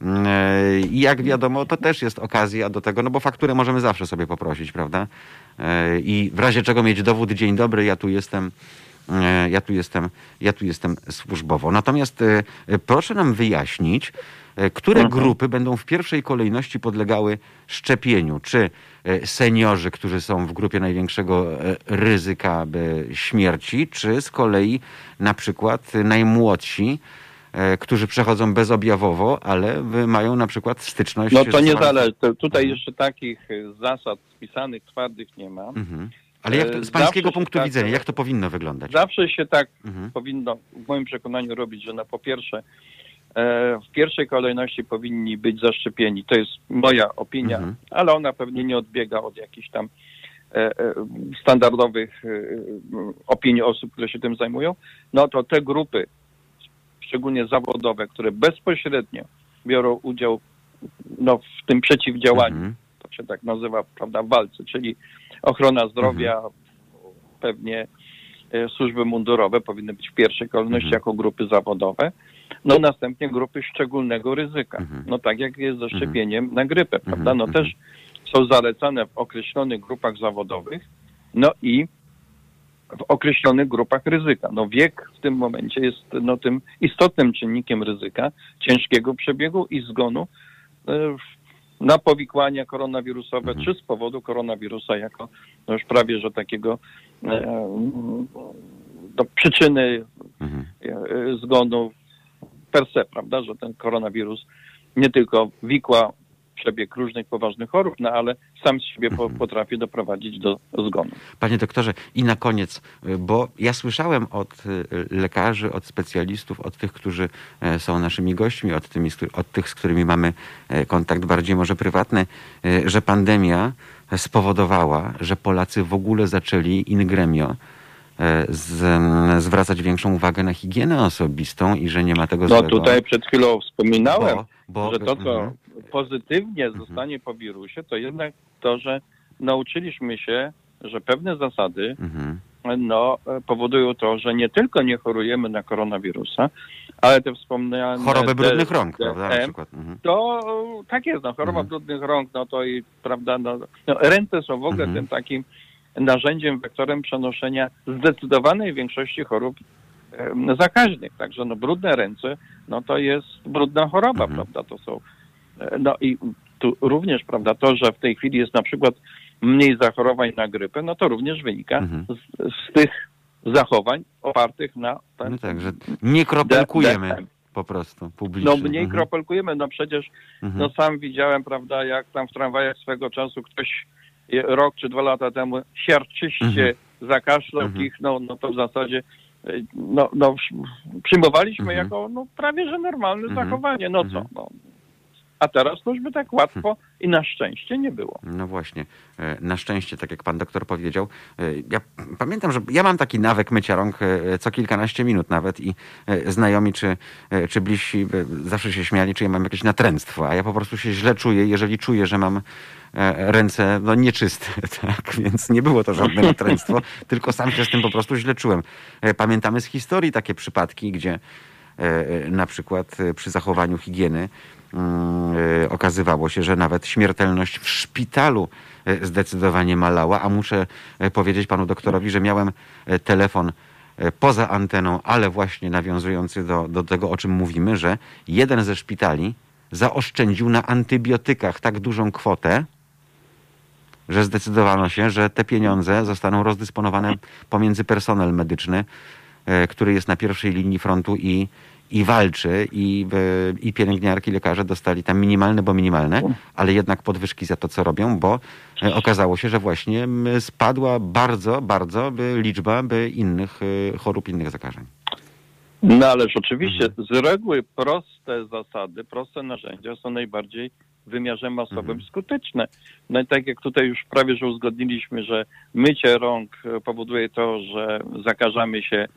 E, I jak wiadomo, to też jest okazja do tego, no bo fakturę możemy zawsze sobie poprosić, prawda? E, I w razie czego mieć dowód, dzień dobry, ja tu jestem, e, ja tu jestem, ja tu jestem służbowo. Natomiast proszę nam wyjaśnić, które Mhm. grupy będą w pierwszej kolejności podlegały szczepieniu? Czy seniorzy, którzy są w grupie największego ryzyka śmierci, czy z kolei na przykład najmłodsi, którzy przechodzą bezobjawowo, ale mają na przykład styczność... No to z- nie zależy. Tutaj Mhm. jeszcze takich y, zasad spisanych, twardych nie ma. Mhm. Ale jak to, z E, pańskiego zawsze się punktu tak- widzenia, jak to powinno wyglądać? Zawsze się tak Mhm. powinno w moim przekonaniu robić, że no po pierwsze e, w pierwszej kolejności powinni być zaszczepieni. To jest moja opinia, Mhm. ale ona pewnie nie odbiega od jakichś tam e, e, standardowych e, opinii osób, które się tym zajmują. No to te grupy, szczególnie zawodowe, które bezpośrednio biorą udział no, w tym przeciwdziałaniu, Mhm. to się tak nazywa, prawda, w walce, czyli ochrona zdrowia, pewnie e, służby mundurowe powinny być w pierwszej kolejności Mhm. jako grupy zawodowe, no następnie grupy szczególnego ryzyka, Mhm. no tak jak jest ze szczepieniem na grypę, prawda, no Mhm. też są zalecane w określonych grupach zawodowych, no i w określonych grupach ryzyka. No wiek w tym momencie jest no, tym istotnym czynnikiem ryzyka ciężkiego przebiegu i zgonu e, na powikłania koronawirusowe, Mhm. czy z powodu koronawirusa jako no już prawie, że takiego e, do przyczyny Mhm. e, zgonu per se, prawda, że ten koronawirus nie tylko wikła przebieg różnych poważnych chorób, no ale sam z siebie po, Mhm. potrafi doprowadzić do zgonu. Panie doktorze, i na koniec, bo ja słyszałem od y, lekarzy, od specjalistów, od tych, którzy e, są naszymi gośćmi, od, tymi, od tych, z którymi mamy e, kontakt bardziej może prywatny, e, że pandemia spowodowała, że Polacy w ogóle zaczęli in gremio z, zwracać większą uwagę na higienę osobistą i że nie ma tego No złego. tutaj przed chwilą wspominałem, bo, bo, że to, co. pozytywnie zostanie po wirusie, to jednak to, że nauczyliśmy się, że pewne zasady Mhm. no, powodują to, że nie tylko nie chorujemy na koronawirusa, ale te wspomniane Chorobę D- brudnych rąk, prawda? Na przykład. Mhm. to tak jest, no, choroba Mhm. brudnych rąk, no to i prawda, no, no, ręce są w ogóle Mhm. tym takim narzędziem, wektorem przenoszenia zdecydowanej większości chorób zakaźnych. Także no, brudne ręce, no to jest brudna choroba, Mhm. prawda? To są, no i tu również, prawda, to, że w tej chwili jest na przykład mniej zachorowań na grypę, no to również wynika Mhm. z, z tych zachowań opartych na ten No tak, że nie kropelkujemy po prostu publicznie. No mniej Mhm. kropelkujemy, no przecież Mhm. no sam widziałem, prawda, jak tam w tramwajach swego czasu ktoś rok czy dwa lata temu siarczyście Mhm. zakaszlał, Mhm. kichnął, no to w zasadzie no, no przy- przyjmowaliśmy Mhm. jako no, prawie że normalne Mhm. zachowanie, no Mhm. co, no. A teraz to już by tak łatwo i na szczęście nie było. No właśnie. E, Na szczęście, tak jak pan doktor powiedział. e, Ja pamiętam, że ja mam taki nawyk mycia rąk e, co kilkanaście minut nawet i znajomi czy, czy bliżsi zawsze się śmiali, czy ja mam jakieś natręctwo, a ja po prostu się źle czuję, jeżeli czuję, że mam ręce no, nieczyste, tak? Więc nie było to żadne natręctwo, tylko sam się z tym po prostu źle czułem. Pamiętamy z historii takie przypadki, gdzie na przykład e, przy zachowaniu higieny mm, e, okazywało się, że nawet śmiertelność w szpitalu e, zdecydowanie malała, a muszę e, powiedzieć panu doktorowi, że miałem e, telefon e, poza anteną, ale właśnie nawiązujący do, do tego, o czym mówimy, że jeden ze szpitali zaoszczędził na antybiotykach tak dużą kwotę, że zdecydowano się, że te pieniądze zostaną rozdysponowane pomiędzy personel medyczny, e, który jest na pierwszej linii frontu i, i walczy, i, e, i pielęgniarki, lekarze dostali tam minimalne, bo minimalne, ale jednak podwyżki za to, co robią, bo e, okazało się, że właśnie spadła bardzo, bardzo liczba innych e, chorób, innych zakażeń. No ależ oczywiście Mhm. z reguły proste zasady, proste narzędzia są najbardziej w wymiarze masowym Mhm. skuteczne. No i tak jak tutaj już prawie że uzgodniliśmy, że mycie rąk e, powoduje to, że zakażamy się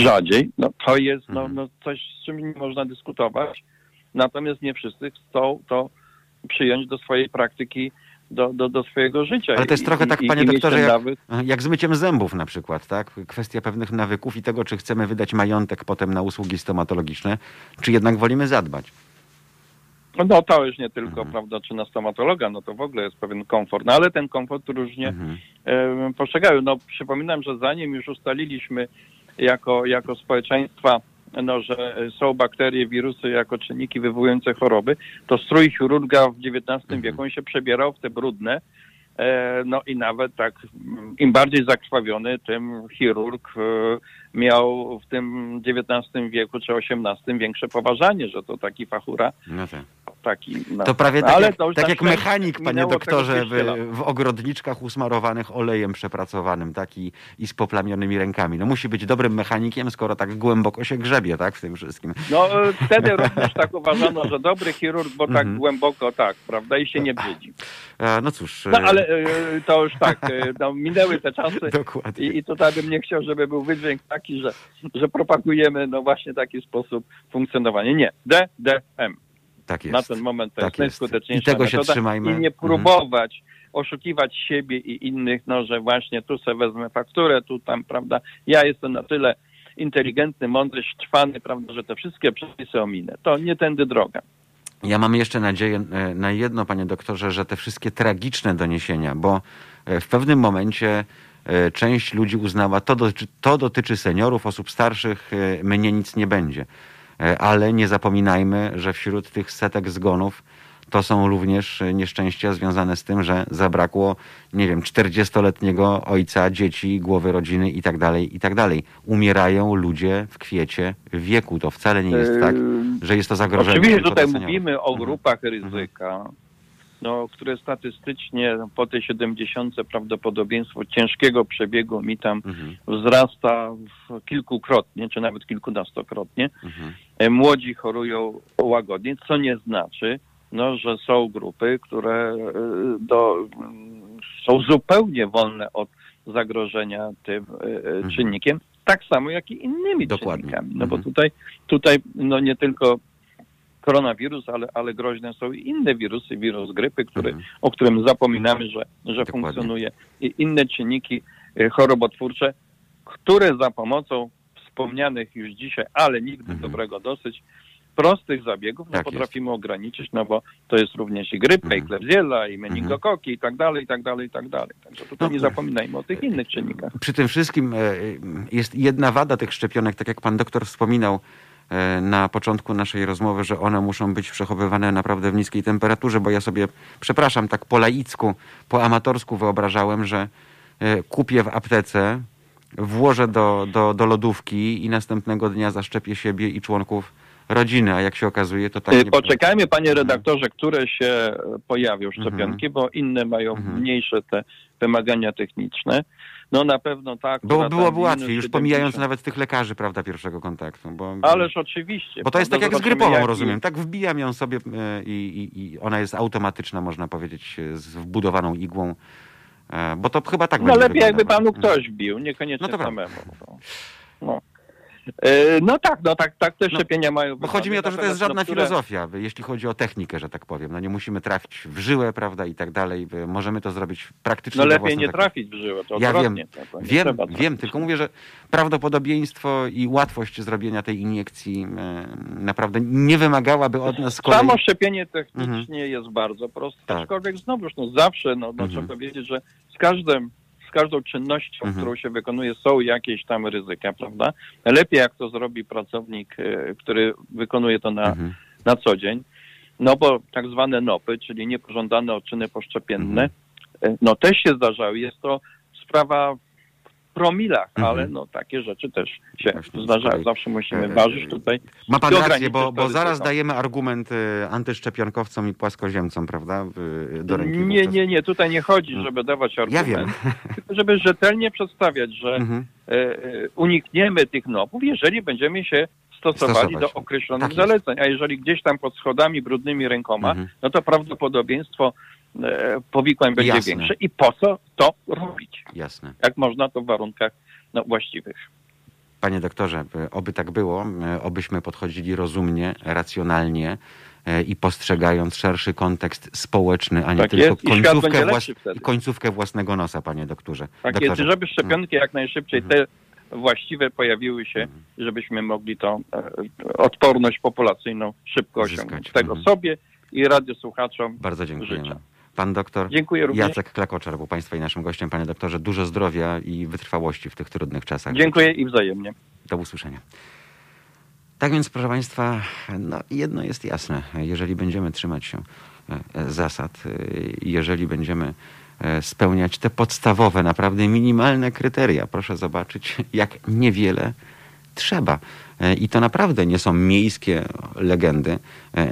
rzadziej, no to jest no, Mhm. no coś, z czym nie można dyskutować. Natomiast nie wszyscy chcą to przyjąć do swojej praktyki, do, do, do swojego życia. Ale to jest trochę tak, i- panie i doktorze, jak, nawyk. jak z myciem zębów na przykład, tak? Kwestia pewnych nawyków i tego, czy chcemy wydać majątek potem na usługi stomatologiczne, czy jednak wolimy zadbać. No to już nie tylko, Mhm. prawda, czy na stomatologa, no to w ogóle jest pewien komfort, no ale ten komfort różnie Mhm. e, postrzegają. No przypominam, że zanim już ustaliliśmy jako, jako społeczeństwa, no, że są bakterie, wirusy jako czynniki wywołujące choroby, to strój chirurga w XIX Mhm. wieku się przebierał w te brudne, e, no i nawet tak, mm, im bardziej zakrwawiony, tym chirurg e, miał w tym XIX wieku czy XVIII większe poważanie, że to taki fachura, No tak. taki. No. To prawie No, tak, ale jak, to tak jak mechanik, panie doktorze, 200 lat. w, w ogrodniczkach usmarowanych olejem przepracowanym, tak, i, z poplamionymi rękami. No musi być dobrym mechanikiem, skoro tak głęboko się grzebie, tak, w tym wszystkim. No e, wtedy również tak uważano, że dobry chirurg, bo tak Mhm. głęboko tak, prawda, i się nie brzydzi. E, no cóż. No e, ale e, to już tak, no, minęły te czasy Dokładnie. i, i tutaj bym nie chciał, żeby był wydźwięk taki, że, że propagujemy no właśnie taki sposób funkcjonowania. Nie, DDM. tak jest. Na ten moment to Tak jest najskuteczniejsza I tego się metoda. trzymajmy. I nie Mhm. próbować oszukiwać siebie i innych, no że właśnie tu sobie wezmę fakturę, tu tam, prawda, ja jestem na tyle inteligentny, mądry, szczwany, prawda, że te wszystkie przepisy ominę. To nie tędy droga. Ja mam jeszcze nadzieję e, na jedno, panie doktorze, że te wszystkie tragiczne doniesienia, bo e, w pewnym momencie część ludzi uznała, to dotyczy, to dotyczy seniorów, osób starszych, e, mnie nic nie będzie. E, Ale nie zapominajmy, że wśród tych setek zgonów to są również e, nieszczęścia związane z tym, że zabrakło, nie wiem, 40-letniego ojca, dzieci, głowy rodziny i tak dalej, i tak dalej. Umierają ludzie w kwiecie wieku. To wcale nie jest tak, że jest to zagrożenie. Oczywiście tutaj mówimy o Mhm. grupach ryzyka, no, które statystycznie po tej 70 prawdopodobieństwo ciężkiego przebiegu mi tam Mhm, wzrasta kilkukrotnie, czy nawet kilkunastokrotnie. mhm. E, Młodzi chorują łagodnie, co nie znaczy, no, że są grupy, które e, do, mm, są zupełnie wolne od zagrożenia tym e, e, czynnikiem, tak samo jak i innymi Mhm. Dokładnie. czynnikami. No bo Mhm. tutaj, tutaj no nie tylko koronawirus, ale, ale groźne są i inne wirusy, wirus grypy, który, Mhm. o którym zapominamy, że, że Dokładnie. funkcjonuje i inne czynniki e, chorobotwórcze, które za pomocą wspomnianych już dzisiaj, ale nigdy Mhm. dobrego dosyć, prostych zabiegów no, Tak potrafimy ograniczyć, no bo to jest również i grypa, Mhm. i klebsiella, i meningokoki, i tak dalej, i tak dalej, i tak dalej. Także tutaj No, nie zapominajmy o tych innych czynnikach. Przy tym wszystkim e, jest jedna wada tych szczepionek, tak jak pan doktor wspominał, e, na początku naszej rozmowy, że one muszą być przechowywane naprawdę w niskiej temperaturze, bo ja sobie, przepraszam, tak po laicku, po amatorsku wyobrażałem, że e, kupię w aptece, włożę do, do, do lodówki i następnego dnia zaszczepię siebie i członków rodziny, a jak się okazuje, to tak Y, nie Poczekajmy, panie redaktorze, które się e, pojawią szczepionki, bo inne mają Mhm. mniejsze te wymagania techniczne. No na pewno tak. Która byłoby tam łatwiej, już pomijając 70. nawet tych lekarzy, prawda, pierwszego kontaktu. Bo, Ależ oczywiście. bo to jest tak jak z grypową, jaki- rozumiem. Tak wbijam ją sobie e, i, i, i ona jest automatyczna, można powiedzieć, z wbudowaną igłą. E, Bo to chyba tak No będzie lepiej jakby wyglądało. panu ktoś bił, niekoniecznie No to samemu. No. No. E, no tak, no tak, tak te No, szczepienia mają Bo chodzi mi o to, że to jest żadna które- filozofia, jeśli chodzi o technikę, że tak powiem. No nie musimy trafić w żyłę, prawda, i tak dalej. Możemy to zrobić praktycznie No lepiej nie zakresie. trafić w żyłę, to Ja wiem, to- wiem, wiem, tylko mówię, że prawdopodobieństwo i łatwość zrobienia tej iniekcji naprawdę nie wymagałaby od nas kolei... Samo szczepienie technicznie jest bardzo proste, Tak. aczkolwiek znowuż, no zawsze, no, no Mhm. trzeba powiedzieć, że z każdym, z każdą czynnością, Mhm. którą się wykonuje, są jakieś tam ryzyka, prawda? Lepiej jak to zrobi pracownik, e, który wykonuje to na, Mhm. na co dzień, no bo tak zwane NOPy, czyli niepożądane odczyny poszczepienne, Mhm. e, no też się zdarzały. Jest to sprawa promilach, Mhm. ale no takie rzeczy też się Właśnie, zdarzają. Zawsze musimy e, ważyć tutaj. Ma pan rację, bo, bo zaraz ryzyko. dajemy argument e, antyszczepionkowcom i płaskoziemcom, prawda, w- do ręki. Nie, nie, nie, tutaj nie chodzi, Mm. żeby dawać Ja argument, wiem. tylko żeby rzetelnie przedstawiać, że Mhm. e, e, unikniemy tych nopów, jeżeli będziemy się stosowali Stosować. do określonych Tak zaleceń, a jeżeli gdzieś tam pod schodami brudnymi rękoma, Mhm. no to prawdopodobieństwo e, powikłań będzie Jasne. większe. I po co to robić? Jasne. Jak można to w warunkach no, właściwych. Panie doktorze, e, oby tak było, e, obyśmy podchodzili rozumnie, racjonalnie e, i postrzegając szerszy kontekst społeczny, a nie Tak tylko jest końcówkę, włas- końcówkę własnego nosa, panie doktorze. Tak jest, doktorze. i żeby szczepionki jak najszybciej Mhm. te właściwe pojawiły się, Mhm. żebyśmy mogli tą e, odporność populacyjną szybko osiągnąć. Tego Mhm. sobie i radiosłuchaczom Bardzo dziękujemy. Pan doktor Dziękuję również. Jacek Klakoczar był Państwa i naszym gościem. Panie doktorze, dużo zdrowia i wytrwałości w tych trudnych czasach. Dziękuję i wzajemnie. Do usłyszenia. Tak więc, proszę Państwa, no jedno jest jasne. Jeżeli będziemy trzymać się e, zasad, e, jeżeli będziemy e, spełniać te podstawowe, naprawdę minimalne kryteria, proszę zobaczyć, jak niewiele trzeba. I to naprawdę nie są miejskie legendy.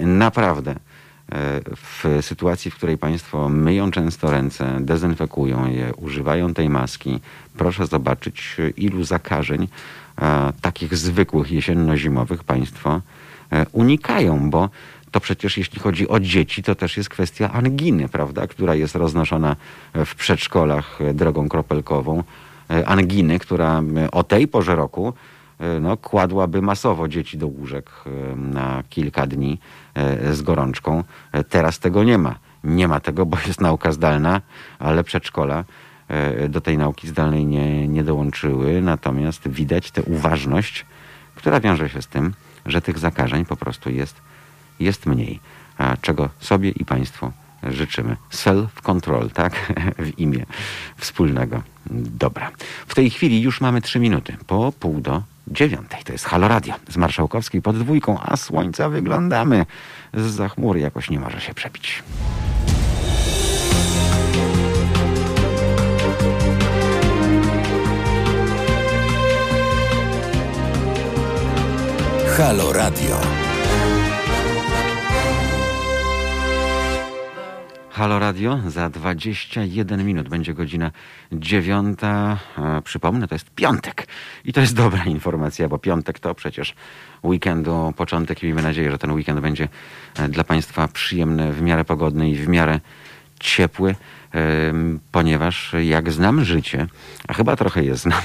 Naprawdę. W sytuacji, w której Państwo myją często ręce, dezynfekują je, używają tej maski, proszę zobaczyć, ilu zakażeń e, takich zwykłych jesienno-zimowych Państwo e, unikają, bo to przecież jeśli chodzi o dzieci, to też jest kwestia anginy, prawda, która jest roznoszona w przedszkolach drogą kropelkową. E, Anginy, która o tej porze roku no, kładłaby masowo dzieci do łóżek e, na kilka dni e, z gorączką. E, Teraz tego nie ma. Nie ma tego, bo jest nauka zdalna, ale przedszkola e, do tej nauki zdalnej nie, nie dołączyły. Natomiast widać tę uważność, która wiąże się z tym, że tych zakażeń po prostu jest, jest mniej. Czego sobie i Państwu życzymy. Self-control, tak? W imię wspólnego dobra. W tej chwili już mamy trzy minuty po pół do dziewiątej. To jest Halo Radio z Marszałkowskiej pod dwójką, a słońca wyglądamy. Z chmury jakoś nie może się przebić. Halo Radio. Halo Radio, za 21 minut będzie godzina dziewiąta. E, Przypomnę, to jest piątek. I to jest dobra informacja, bo piątek to przecież weekendu początek i miejmy nadzieję, że ten weekend będzie e, dla Państwa przyjemny, w miarę pogodny i w miarę ciepły, em, ponieważ jak znam życie, a chyba trochę je znam,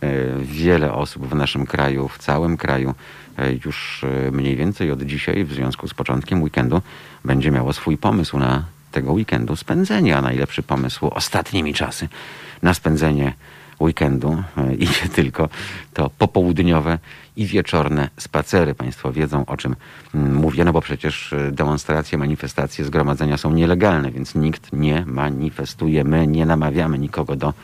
e, wiele osób w naszym kraju, w całym kraju e, już e, mniej więcej od dzisiaj, w związku z początkiem weekendu, będzie miało swój pomysł na tego weekendu spędzenie, a najlepszy pomysł ostatnimi czasy na spędzenie weekendu e, i nie tylko, to popołudniowe i wieczorne spacery. Państwo wiedzą, o czym mm, mówię, no bo przecież e, demonstracje, manifestacje, zgromadzenia są nielegalne, więc nikt nie manifestuje. My nie namawiamy nikogo do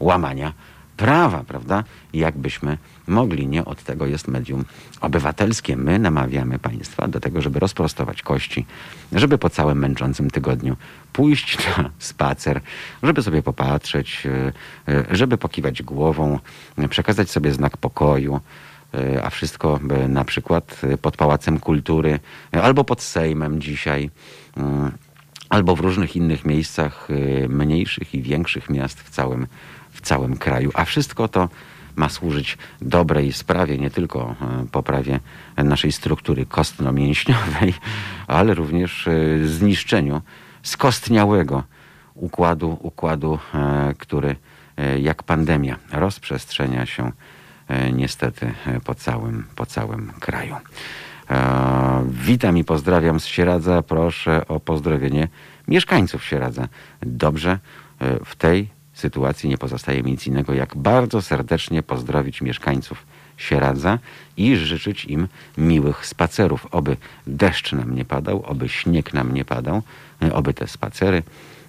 łamania prawa, prawda? Jakbyśmy mogli. Nie od tego jest medium obywatelskie. My namawiamy Państwa do tego, żeby rozprostować kości, żeby po całym męczącym tygodniu pójść na spacer, żeby sobie popatrzeć, e, e, żeby pokiwać głową, przekazać sobie znak pokoju, e, a wszystko na przykład pod Pałacem Kultury albo pod Sejmem dzisiaj albo w różnych innych miejscach mniejszych i większych miast w całym, w całym kraju. A wszystko to ma służyć dobrej sprawie, nie tylko poprawie naszej struktury kostno-mięśniowej, ale również zniszczeniu skostniałego układu, układu, e, który e, jak pandemia rozprzestrzenia się e, niestety po całym, po całym kraju. Witam i pozdrawiam z Sieradza. Proszę o pozdrowienie mieszkańców Sieradza. Dobrze, w tej sytuacji nie pozostaje mi nic innego, jak bardzo serdecznie pozdrowić mieszkańców Sieradza i życzyć im miłych spacerów. Oby deszcz nam nie padał, oby śnieg nam nie padał, oby te spacery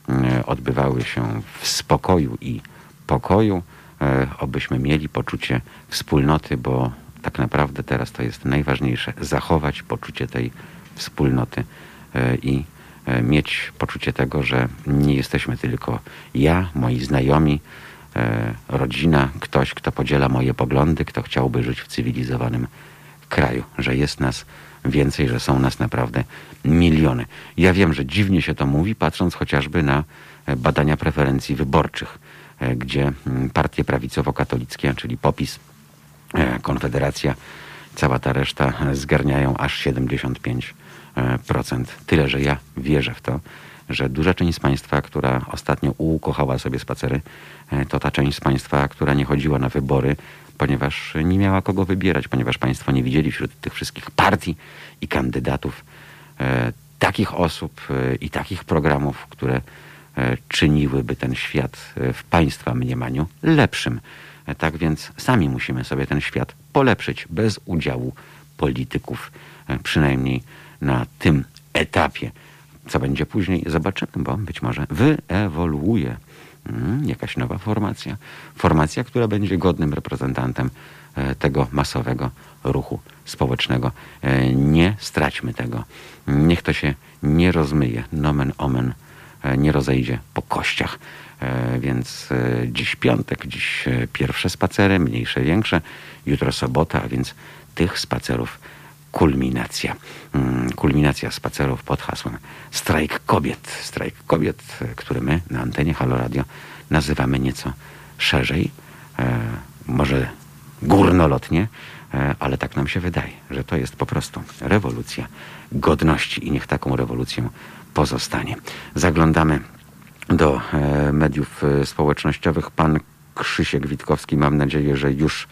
e, odbywały się w spokoju i pokoju, e, obyśmy mieli poczucie wspólnoty, bo tak naprawdę teraz to jest najważniejsze zachować poczucie tej wspólnoty e, i mieć poczucie tego, że nie jesteśmy tylko ja, moi znajomi, rodzina, ktoś, kto podziela moje poglądy, kto chciałby żyć w cywilizowanym kraju, że jest nas więcej, że są nas naprawdę miliony. Ja wiem, że dziwnie się to mówi, patrząc chociażby na e, badania preferencji wyborczych, e, gdzie mm, partie prawicowo-katolickie, czyli POPIS, e, Konfederacja, cała ta reszta zgarniają aż 75%. Tyle, że ja wierzę w to, że duża część Państwa, która ostatnio ukochała sobie spacery, to ta część Państwa, która nie chodziła na wybory, ponieważ nie miała kogo wybierać, ponieważ Państwo nie widzieli wśród tych wszystkich partii i kandydatów e, takich osób e, i takich programów, które e, czyniłyby ten świat w Państwa mniemaniu lepszym. Tak więc sami musimy sobie ten świat polepszyć bez udziału polityków, przynajmniej na tym etapie. Co będzie później, zobaczymy, bo być może wyewoluuje Hmm, jakaś nowa formacja. Formacja, która będzie godnym reprezentantem e, tego masowego ruchu społecznego. E, nie straćmy tego. Niech to się nie rozmyje. Nomen omen e, nie rozejdzie po kościach. Więc dziś piątek, dziś pierwsze spacery, mniejsze, większe. Jutro sobota, a więc tych spacerów kulminacja. Mm, kulminacja spacerów pod hasłem Strajk Kobiet. Strajk Kobiet, który my na antenie Halo Radio nazywamy nieco szerzej, e, może górnolotnie, e, ale tak nam się wydaje, że to jest po prostu rewolucja godności i niech taką rewolucją pozostanie. Zaglądamy do e, mediów społecznościowych. Pan Krzysiek Witkowski, mam nadzieję, że już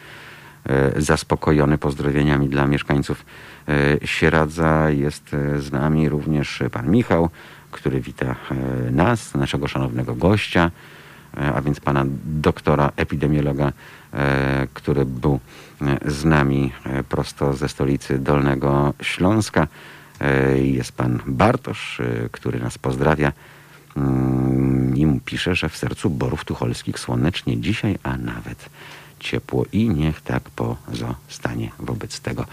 zaspokojony pozdrowieniami dla mieszkańców Sieradza. Jest z nami również pan Michał, który wita nas, naszego szanownego gościa. E, a więc pana doktora epidemiologa, e, który był e, z nami prosto ze stolicy Dolnego Śląska. Jest pan Bartosz, który nas pozdrawia mm, i mu pisze, że w sercu Borów Tucholskich słonecznie dzisiaj, a nawet ciepło i niech tak pozostanie wobec tego.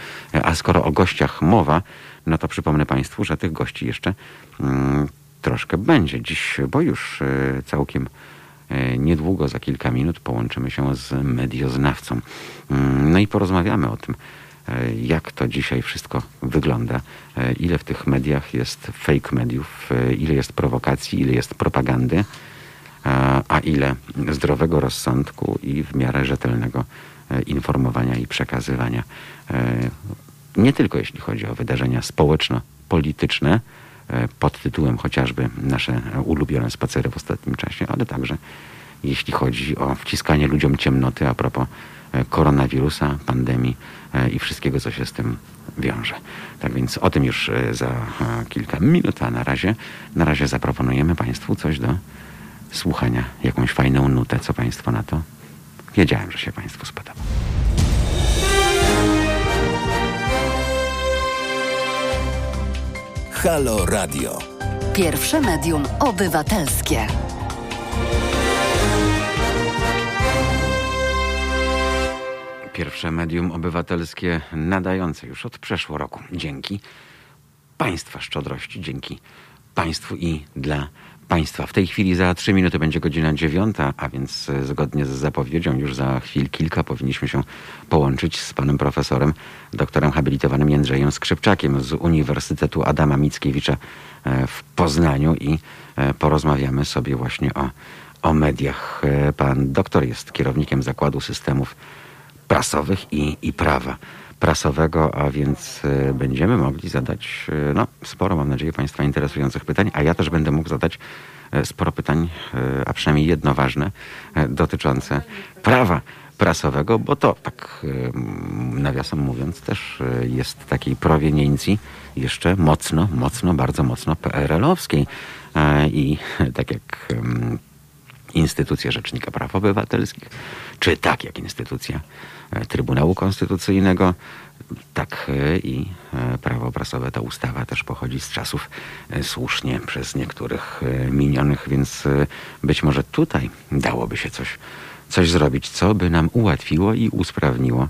A skoro o gościach mowa, no to przypomnę Państwu, że tych gości jeszcze mm, troszkę będzie dziś, bo już całkiem E, niedługo, za kilka minut, połączymy się z medioznawcą. Mm, no i porozmawiamy o tym, e, jak to dzisiaj wszystko wygląda, e, ile w tych mediach jest fake mediów, ile jest prowokacji, ile jest propagandy, a ile zdrowego rozsądku i w miarę rzetelnego informowania i przekazywania. Nie tylko jeśli chodzi o wydarzenia społeczno-polityczne, E, pod tytułem chociażby nasze ulubione spacery w ostatnim czasie, ale także jeśli chodzi o wciskanie ludziom ciemnoty a propos e, koronawirusa, pandemii e, i wszystkiego, co się z tym wiąże. Tak więc o tym już za kilka minut, a na razie, na razie zaproponujemy Państwu coś do słuchania, jakąś fajną nutę. Co Państwo na to? Wiedziałem, że się Państwu spodoba. Halo Radio. Pierwsze medium obywatelskie. Pierwsze medium obywatelskie nadające już od przeszło roku. Dzięki Państwa szczodrości, dzięki Państwu i dla Państwa. W tej chwili za trzy minuty będzie godzina dziewiąta, a więc e, zgodnie z zapowiedzią już za chwil kilka powinniśmy się połączyć z panem profesorem, doktorem habilitowanym Jędrzejem Skrzypczakiem z Uniwersytetu Adama Mickiewicza e, w Poznaniu i e, porozmawiamy sobie właśnie o, o mediach. Pan doktor jest kierownikiem Zakładu Systemów Prasowych i, i Prawa Prasowego, a więc e, będziemy mogli zadać e, no, sporo, mam nadzieję, Państwa interesujących pytań, a ja też będę mógł zadać e, sporo pytań, a przynajmniej jedno ważne, dotyczące prawa prasowego, bo to tak nawiasem mówiąc też jest takiej proweniencji jeszcze mocno, mocno, bardzo mocno PRL-owskiej i tak jak em, instytucja Rzecznika Praw Obywatelskich, czy tak jak instytucja e, Trybunału Konstytucyjnego, tak e, i e, prawo prasowe, ta ustawa też pochodzi z czasów słusznie przez niektórych minionych, więc być może tutaj dałoby się coś, coś zrobić, co by nam ułatwiło i usprawniło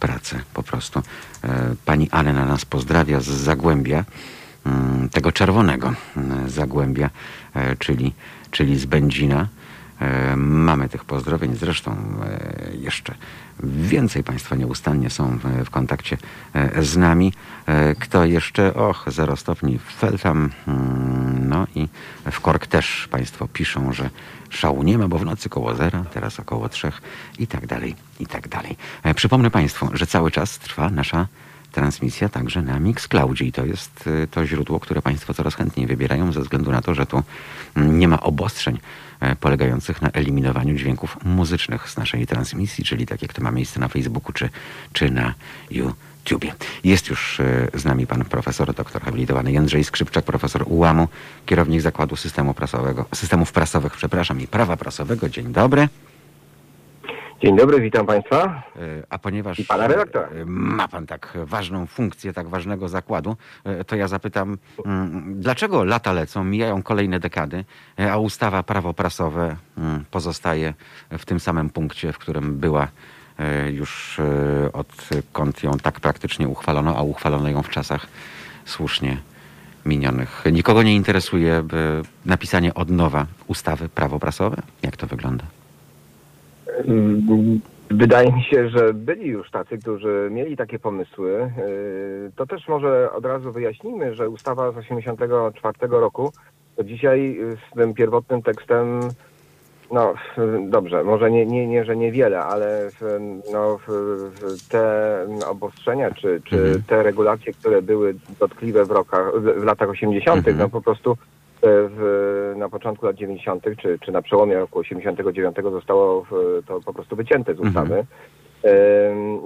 pracę po prostu. Pani Anna nas pozdrawia z Zagłębia mm, tego czerwonego mm, Zagłębia, czyli, czyli z Będzina. E, Mamy tych pozdrowień, zresztą e, jeszcze więcej Państwa nieustannie są w, kontakcie e, z nami. Kto jeszcze? Och, 0 stopni w Feltham, mm, no i w Kork też Państwo piszą, że szału nie ma, bo w nocy koło zera, teraz około trzech i tak dalej, i tak dalej. Przypomnę Państwu, że cały czas trwa nasza transmisja także na Mixcloudzie i to jest y, to źródło, które Państwo coraz chętniej wybierają ze względu na to, że tu mm, nie ma obostrzeń e, polegających na eliminowaniu dźwięków muzycznych z naszej transmisji, czyli tak jak to ma miejsce na Facebooku czy, czy na YouTubie. Jest już e, z nami pan profesor, doktor habilitowany Jędrzej Skrzypczak, profesor UAM-u, kierownik Zakładu Systemu Prasowego, Systemów Prasowych, przepraszam, i Prawa Prasowego. Dzień dobry. Dzień dobry, witam Państwa. E, A ponieważ I pana redaktora. e, ma pan tak ważną funkcję, tak ważnego zakładu, e, to ja zapytam, mm, dlaczego lata lecą, mijają kolejne dekady, a ustawa prawo prasowe mm, pozostaje w tym samym punkcie, w którym była już odkąd ją tak praktycznie uchwalono, a uchwalono ją w czasach słusznie minionych. Nikogo nie interesuje napisanie od nowa ustawy prawo prasowe? Jak to wygląda? Mm, Wydaje mi się, że byli już tacy, którzy mieli takie pomysły. Yy, To też może od razu wyjaśnijmy, że ustawa z 1984 roku to dzisiaj z tym pierwotnym tekstem, no dobrze, może nie, nie, nie że niewiele, ale no, te obostrzenia czy, czy Mhm. te regulacje, które były dotkliwe w, rokach, w, latach 80., Mhm. no po prostu w, na początku lat 90., czy, czy na przełomie roku 89 zostało to po prostu wycięte z ustawy. Mhm.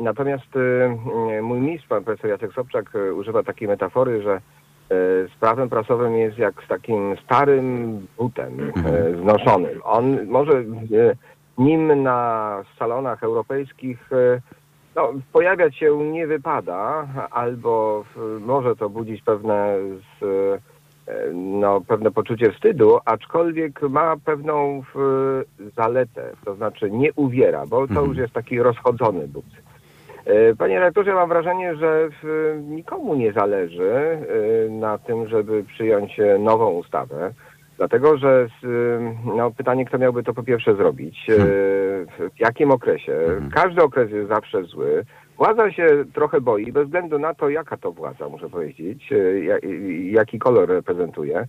Natomiast e, mój mistrz, pan profesor Jacek Sobczak, e, używa takiej metafory, że e, z prawem prasowym jest jak z takim starym butem Mhm. e, znoszonym. On może e, nim na salonach europejskich e, no, pojawiać się nie wypada, albo może to budzić pewne z, e, no, pewne poczucie wstydu, aczkolwiek ma pewną w, zaletę, to znaczy nie uwiera, bo to Mhm. już jest taki rozchodzony but. E, Panie rektorze, mam wrażenie, że w, nikomu nie zależy e, na tym, żeby przyjąć e, nową ustawę. Dlatego, że e, no, pytanie, kto miałby to po pierwsze zrobić, e, w jakim okresie. Mhm. Każdy okres jest zawsze zły. Władza się trochę boi, bez względu na to, jaka to władza, muszę powiedzieć, e, ja- jaki kolor reprezentuje.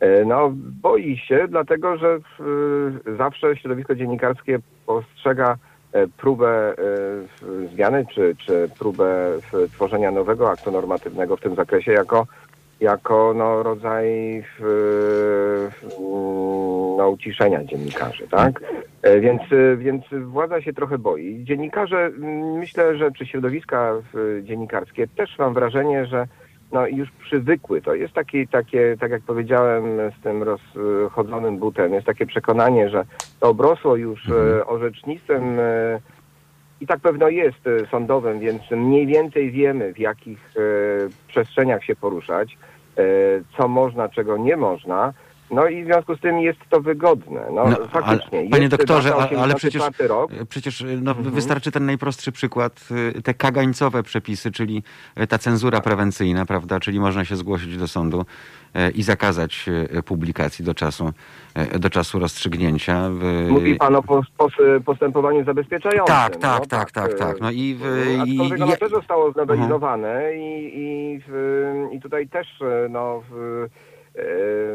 E, No, boi się, dlatego że zawsze środowisko dziennikarskie postrzega e, próbę zmiany czy, czy próbę tworzenia nowego aktu normatywnego w tym zakresie jako, jako no, rodzaj w, w, no, uciszenia dziennikarzy, tak? E, Więc, więc władza się trochę boi. Dziennikarze, myślę, że czy środowiska dziennikarskie też mam wrażenie, że no, już przywykły. To jest taki, takie, tak jak powiedziałem, z tym rozchodzonym butem, jest takie przekonanie, że to obrosło już e, orzecznictwem e, i tak pewno jest e, sądowym, więc mniej więcej wiemy, w jakich e, przestrzeniach się poruszać, e, co można, czego nie można. No i w związku z tym jest to wygodne. No, No, faktycznie. ale, panie doktorze, ale przecież, 84 rok. przecież no, wystarczy ten najprostszy przykład, y, te kagańcowe przepisy, czyli y, ta cenzura prewencyjna, prawda, czyli można się zgłosić do sądu y, i zakazać publikacji do czasu, do czasu rozstrzygnięcia. Mówi pan o pos, pos, postępowaniu zabezpieczającym. Tak, tak, no, tak, tak, tak. No i w- No, i- Aczkolwiek i- ono też zostało znowelizowane i, i, i tutaj też no, w,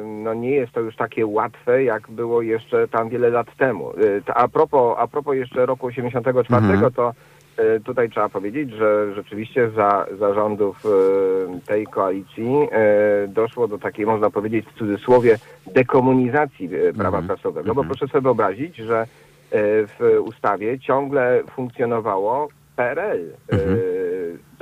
no nie jest to już takie łatwe, jak było jeszcze tam wiele lat temu. E, A propos, a propos jeszcze roku 84, Mhm. to e, tutaj trzeba powiedzieć, że rzeczywiście za zarządów e, tej koalicji doszło do takiej, można powiedzieć w cudzysłowie, dekomunizacji prawa Mhm. prasowego, bo Mhm. proszę sobie wyobrazić, że w ustawie ciągle funkcjonowało PRL Mhm.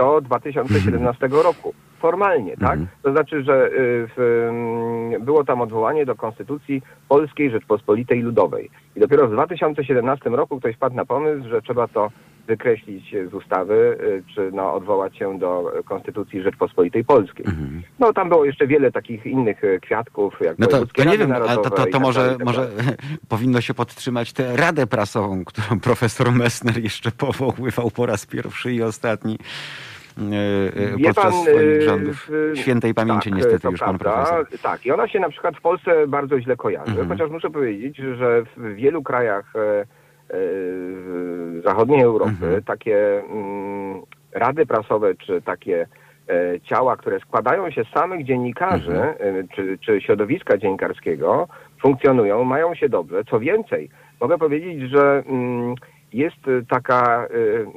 Do 2017 roku. Formalnie, tak? Mhm. To znaczy, że e, w, mm, było tam odwołanie do Konstytucji Polskiej Rzeczpospolitej Ludowej. I dopiero w 2017 roku ktoś wpadł na pomysł, że trzeba to wykreślić z ustawy, e, czy no, odwołać się do Konstytucji Rzeczpospolitej Polskiej. Mhm. No tam było jeszcze wiele takich innych e, kwiatków, jak No to, to nie wiem, ale to, to, to tak może, tak może powinno się podtrzymać tę radę prasową, którą profesor Messner jeszcze powoływał po raz pierwszy i ostatni Wie podczas pan, swoich y, rządów. Świętej pamięci tak, niestety już pan prawda. profesor. Tak, i ona się na przykład w Polsce bardzo źle kojarzy, Mhm. chociaż muszę powiedzieć, że w wielu krajach e, e, zachodniej Europy Mhm. takie mm, rady prasowe, czy takie e, ciała, które składają się z samych dziennikarzy, Mhm. e, czy, czy środowiska dziennikarskiego, funkcjonują, mają się dobrze. Co więcej, mogę powiedzieć, że mm, jest y, taka,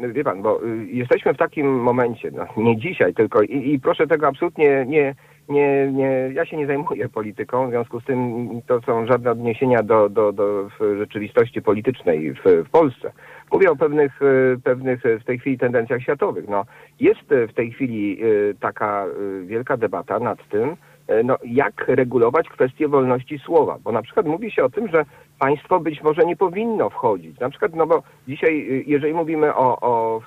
y, wie pan, bo y, jesteśmy w takim momencie, no, nie dzisiaj tylko i, i proszę tego absolutnie nie, nie, nie, ja się nie zajmuję polityką, w związku z tym to są żadne odniesienia do, do, do rzeczywistości politycznej w, w Polsce. Mówię o pewnych, pewnych w tej chwili tendencjach światowych. No, jest w tej chwili taka wielka debata nad tym, no, jak regulować kwestię wolności słowa, bo na przykład mówi się o tym, że państwo być może nie powinno wchodzić. Na przykład, no bo dzisiaj, y, jeżeli mówimy o, o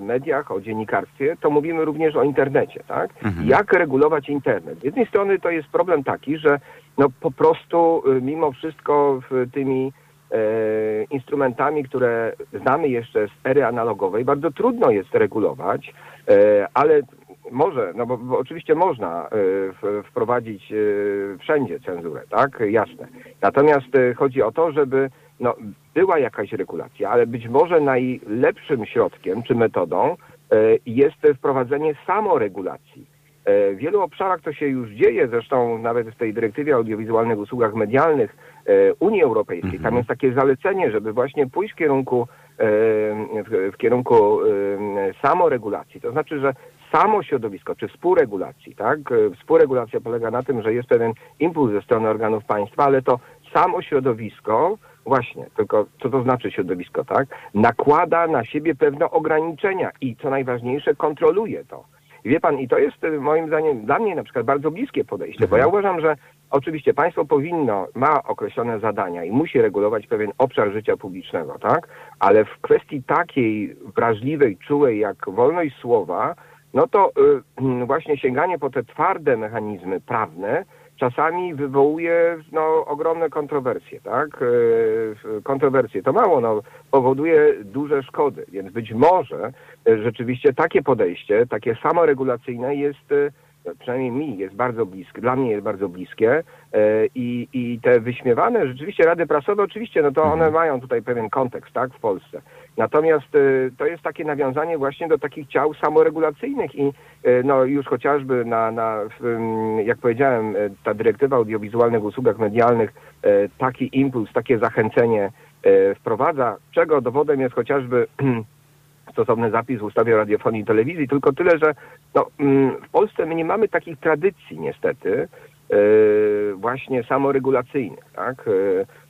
mediach, o dziennikarstwie, to mówimy również o internecie, tak? Mhm. Jak regulować internet? Z jednej strony to jest problem taki, że no po prostu y, mimo wszystko tymi e, instrumentami, które znamy jeszcze z ery analogowej, bardzo trudno jest regulować, e, ale może, no bo, bo oczywiście można w, wprowadzić e, wszędzie cenzurę, tak? Jasne. Natomiast e, chodzi o to, żeby no, była jakaś regulacja, ale być może najlepszym środkiem czy metodą jest wprowadzenie samoregulacji. W wielu obszarach to się już dzieje, zresztą nawet w tej dyrektywie o audiowizualnych usługach medialnych Unii Europejskiej. Mhm. Tam jest takie zalecenie, żeby właśnie pójść w kierunku, w, w kierunku samoregulacji. To znaczy, że samo środowisko, czy współregulacji, tak? E, Współregulacja polega na tym, że jest pewien impuls ze strony organów państwa, ale to samo środowisko, właśnie, tylko co to znaczy środowisko, tak? Nakłada na siebie pewne ograniczenia i co najważniejsze, kontroluje to. Wie pan, i to jest y, moim zdaniem dla mnie na przykład bardzo bliskie podejście, bo ja uważam, że oczywiście państwo powinno, ma określone zadania i musi regulować pewien obszar życia publicznego, tak? Ale w kwestii takiej wrażliwej, czułej jak wolność słowa, no to y, właśnie sięganie po te twarde mechanizmy prawne czasami wywołuje no, ogromne kontrowersje, tak? Y, Kontrowersje to mało, no, powoduje duże szkody, więc być może y, rzeczywiście takie podejście, takie samoregulacyjne jest, y, przynajmniej mi jest bardzo bliskie, dla mnie jest bardzo bliskie i, i te wyśmiewane rzeczywiście rady prasowe, oczywiście, no to one mają tutaj pewien kontekst, tak, w Polsce. Natomiast y, to jest takie nawiązanie właśnie do takich ciał samoregulacyjnych i y, no już chociażby na, na jak powiedziałem, y, ta dyrektywa o audiowizualnych usługach medialnych taki impuls, takie zachęcenie wprowadza, czego dowodem jest chociażby stosowny zapis w ustawie o radiofonii i telewizji, tylko tyle, że no, w Polsce my nie mamy takich tradycji niestety właśnie samoregulacyjnych, tak?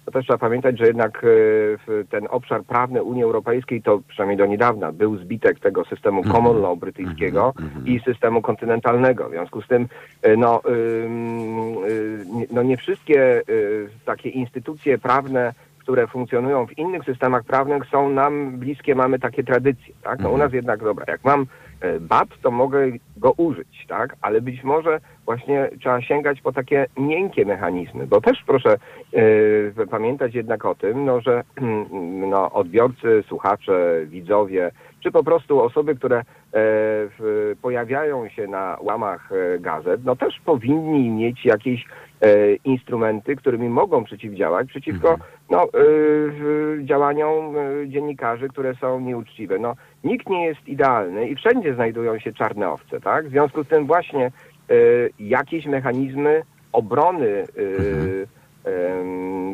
To też trzeba pamiętać, że jednak w ten obszar prawny Unii Europejskiej to przynajmniej do niedawna był zbitek tego systemu common law brytyjskiego i systemu kontynentalnego. W związku z tym y, no, nie- no nie wszystkie takie instytucje prawne, które funkcjonują w innych systemach prawnych są nam bliskie, mamy takie tradycje, tak? No u Mhm. nas jednak, dobra, jak mam e, bat, to mogę go użyć, tak? Ale być może właśnie trzeba sięgać po takie miękkie mechanizmy, bo też proszę e, pamiętać jednak o tym, no, że no, odbiorcy, słuchacze, widzowie, czy po prostu osoby, które e, w, pojawiają się na łamach e, gazet, no też powinni mieć jakieś e, instrumenty, którymi mogą przeciwdziałać przeciwko Mhm. No, w- działaniom e, dziennikarzy, które są nieuczciwe. No, nikt nie jest idealny i wszędzie znajdują się czarne owce, tak? W związku z tym właśnie e, jakieś mechanizmy obrony e, Mhm.